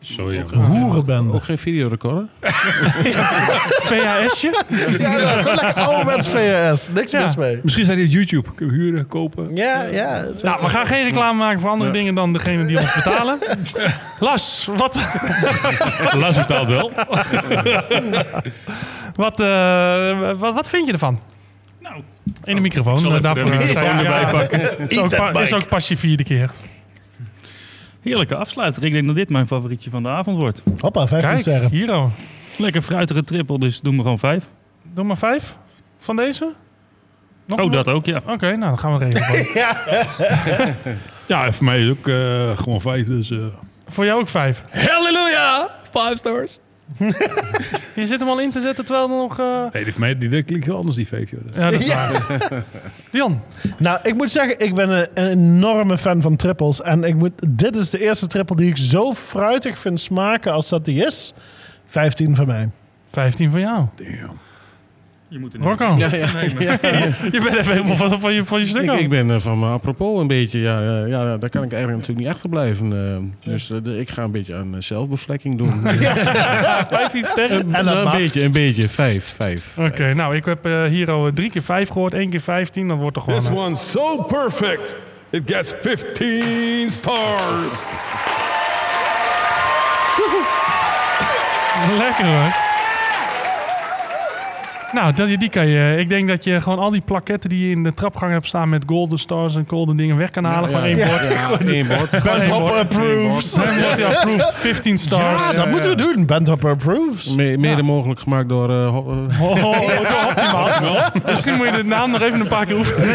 Sorry. Een jongen. hoerenbende. Ook geen videorecorder? VHS'je? Ja, gewoon lekker ouderwets VHS. Niks Ja. mis mee. Misschien staat hij op YouTube. Kunnen we huren, kopen. Ja, ja. Nou, we gaan geen reclame maken voor andere dingen dan degene die ons betalen. Las, wat, Lars betaalt wel. wat, eh, wat, wat vind je ervan? Nou, In de microfoon. zal eh, even daarvoor de microfoon zijn- erbij ja, pakken. Is ook, is ook pas je vierde keer. Heerlijke afsluiter. Ik denk dat dit mijn favorietje van de avond wordt. Hoppa, 15 Kijk, sterren. hier al. Lekker fruitige triple, dus doen we gewoon vijf. Doe maar vijf van deze. Nog Oh, dat ook, ja. Oké, nou dan gaan we regelen. Ja, voor mij is het ook eh, gewoon vijf. Dus, eh. Voor jou ook vijf. Halleluja! Five stars. Je zit hem al in te zetten terwijl er nog... eh, Nee, die, mij, die, die klinkt heel anders, die joh. Dat- Ja, dat is Ja. waar. Dion, Nou, ik moet zeggen, ik ben een, een enorme fan van trippels. En ik moet, dit is de eerste trippel die ik zo fruitig vind smaken als dat die is. 15 van mij. 15 van jou. Damn. Je moet er Rocco, Ja, ja. je bent even helemaal van, van, je, van je stuk Ik, ben eh, van me apropos een beetje, ja, ja, ja, daar kan ik eigenlijk natuurlijk niet achterblijven. eh dus eh, ik ga een beetje aan zelfbevlekking doen. 15 sterren. En dat Nou, een beetje, een beetje. Vijf, vijf. Oké, nou, ik heb hier al drie keer 5 gehoord, één keer 15. Dat wordt toch gewoon... This one's so perfect, it gets 15 stars. Lekker hoor. Nou, dat, die kan je. Ik denk dat je gewoon al die plaketten die je in de trapgang hebt staan met golden stars en golden dingen weg kan halen. gewoon één bord. Ja, één bord. Bandhopper wordt hij approved 15 stars. Ja, dat moeten we doen. Bandhopper approves. Me- mede mogelijk gemaakt door... eh, eh, optimaal. Misschien moet je de naam nog even een paar keer oefenen.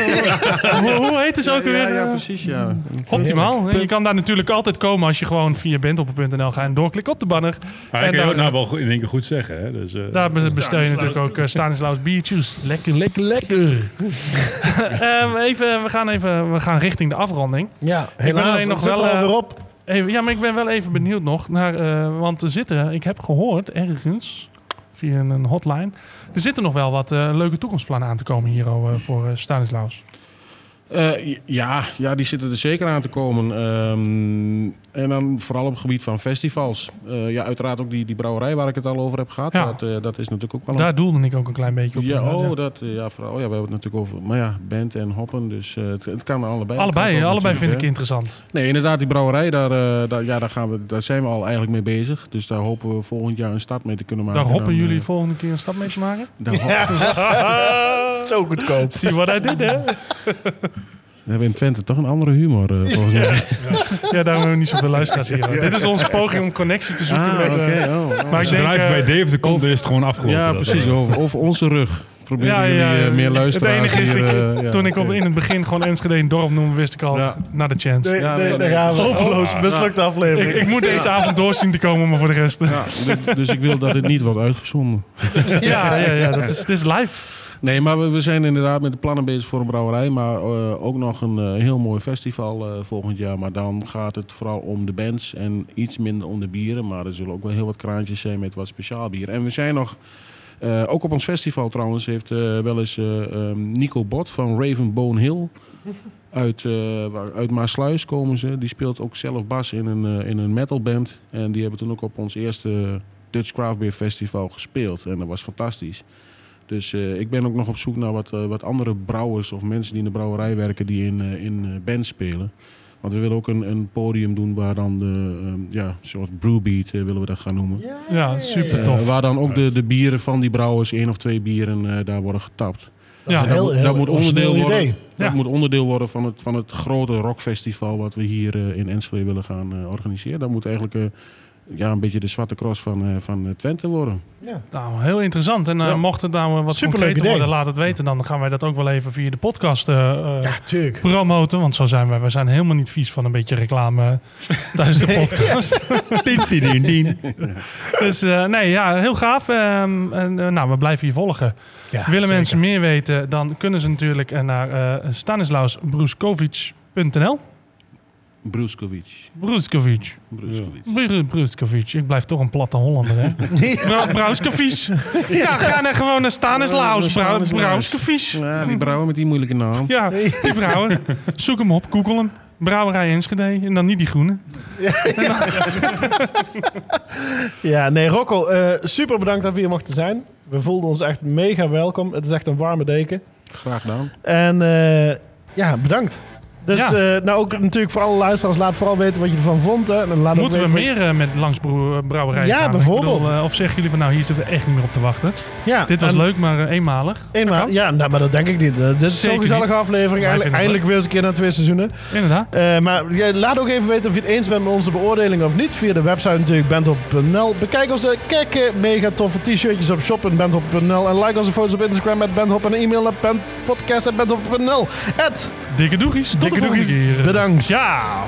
hoe, hoe heet het ook weer? ja, precies, ja. Optimaal. Je kan daar natuurlijk altijd komen als je gewoon via bandhopper.nl gaat en doorklikt op de banner. Maar En ik kan ook nou wel goed- in één keer goed zeggen. Hè? Dus, eh, Daar be- bestel je natuurlijk ook uh, Stanislaus biertjes. Lekker, lekker, lekker. Ehm, even, we, gaan even, we gaan richting de afronding. Ja, helaas. nog nog zit wel, er eh, alweer op. Even, ja, maar ik ben wel even benieuwd nog naar... eh, want er zitten, ik heb gehoord ergens via een hotline... Er zitten nog wel wat eh, leuke toekomstplannen aan te komen hier al, eh, voor eh, Stanislaus. Eh, ja, ja, die zitten er zeker aan te komen. Ehm, en dan vooral op het gebied van festivals. Eh, ja, uiteraard ook die, die brouwerij waar ik het al over heb gehad. Ja. Dat, eh, dat is natuurlijk ook wel een Daar doelde ik ook een klein beetje op. Ja, oh, ja. dat, ja, vooral. Ja, we hebben het natuurlijk over, maar ja, band en hoppen, dus het, het kan allebei. Allebei, kan allebei vind ik interessant. Nee, inderdaad, die brouwerij, daar, daar, ja, daar, gaan we, daar zijn we al eigenlijk mee bezig. Dus daar hopen we volgend jaar een start mee te kunnen maken. Daar hoppen Dan, jullie volgende keer een stap mee te maken? daar hop- Zo goedkoop. Zie wat hij dit, hè? We hebben in Twente toch een andere humor, eh, volgens mij. Ja, daarom hebben we niet zoveel luisteraars hier. Dit is onze poging om connectie te zoeken. Ah, met, eh, oh, oh. maar ik Als je denk... eh, bij Dave komt, dan is het gewoon afgelopen. Ja, precies. Over, over onze rug. Proberen Ja, jullie ja, meer het luisteraars enige is, hier, ik- eh, ja, toen ik op, in het begin gewoon Enschede een dorp noemde, wist ik al, Ja. naar de chance. Nee, Ja, nee, nee, daar nee. gaan we. Hopeloos. Oh, mislukte aflevering. Ik, ik moet deze avond doorzien te komen, maar voor de rest... Ja, Ja, dus- dus ik wil dat het niet wordt uitgezonden. ja, ja, dat is, dit is live. Nee, maar we, we zijn inderdaad met de plannen bezig voor een brouwerij. Maar eh, ook nog een eh, heel mooi festival eh, volgend jaar. Maar dan gaat het vooral om de bands en iets minder om de bieren. Maar er zullen ook wel heel wat kraantjes zijn met wat speciaal bier. En we zijn nog, ook op ons festival trouwens, heeft wel eens eh, ehm, Nico Bot van Ravenbone Hill. Uit, waar- uit Maasluis komen ze. Die speelt ook zelf bas in een, eh, in een metalband. En die hebben toen ook op ons eerste Dutch Craft Beer Festival gespeeld. En dat was fantastisch. Dus eh, ik ben ook nog op zoek naar wat, eh, wat andere brouwers of mensen die in de brouwerij werken die in, eh, in eh, bands spelen. Want we willen ook een, een podium doen waar dan de, ehm, ja, zoals Brewbeat willen we dat gaan noemen. Ja, super tof. waar dan ook de, de bieren van die brouwers, één of twee bieren, eh, daar worden getapt. Ja, een heel- dat, heel dat moet onderdeel worden. idee. Dat Ja. moet onderdeel worden van het, van het grote rockfestival wat we hier eh, in Enschede willen gaan eh, organiseren. Dat moet eigenlijk eh, ja, een beetje de zwarte cross van, eh, van eh, Twente worden. Nou, heel interessant. En eh, Ja. mocht het nou wat concreter idee. worden, laat het weten. Dan gaan wij dat ook wel even via de podcast eh, eh, Ja, promoten. Want zo zijn wij. We zijn helemaal niet vies van een beetje reclame tijdens de podcast. Dien, dien, dien, dien. dus eh, nee, ja, heel gaaf. Ehm, en, nou, we blijven hier volgen. Ja, Willen zeker. mensen meer weten, dan kunnen ze natuurlijk naar uh, stanislausbruskovic.nl. Bruskovic. Bruskovic. Bruskovic. Bru- Bruskovic. Ik blijf toch een platte Hollander, hè? Bra Brauskovic. Ja, ga naar gewoon naar Stanislaus. Brauskovic. Ja, die brouwen met die moeilijke naam. Ja, die brouwer. Zoek hem op, google hem. Brouwerij Enschede. En dan niet die groene. Ja, nee, Rocco, eh, super bedankt dat we hier mochten zijn. We voelden ons echt mega welkom. Het is echt een warme deken. Graag gedaan. En eh, ja, bedankt. Dus Ja. eh, nou ook natuurlijk voor alle luisteraars, laat vooral weten wat je ervan vond. Hè. En laat ook Moeten we meer eh, met langs brouwerij Ja, gaan? Bijvoorbeeld. bedoel, eh, of zeggen jullie van nou, hier zitten we echt niet meer op te wachten. Ja, Dit was leuk, maar eenmalig. Eenmaal, ja, nou, maar dat denk ik niet. Dit is zo'n gezellige aflevering. Eindelijk, weer eens een keer na twee seizoenen. Inderdaad. Maar ja, laat ook even weten of je het eens bent met onze beoordeling of niet. Via de website natuurlijk bandhop.nl. Bekijk onze kekke, mega toffe t-shirtjes op shop.bandhop.nl. En like onze foto's op Instagram met bandhop en e-mail naar podcast.bandhop.nl. Ed, Dikke doegies. Tot Dikke de volgende doegies. keer. Bedankt. Ciao.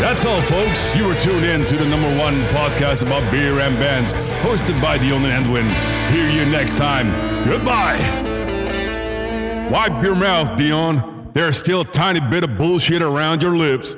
That's all, folks. You were tuned in to the number one podcast about beer and bands, hosted by Dion and Edwin. Hear you next time. Goodbye. Wipe your mouth, Dion. There's still a tiny bit of bullshit around your lips.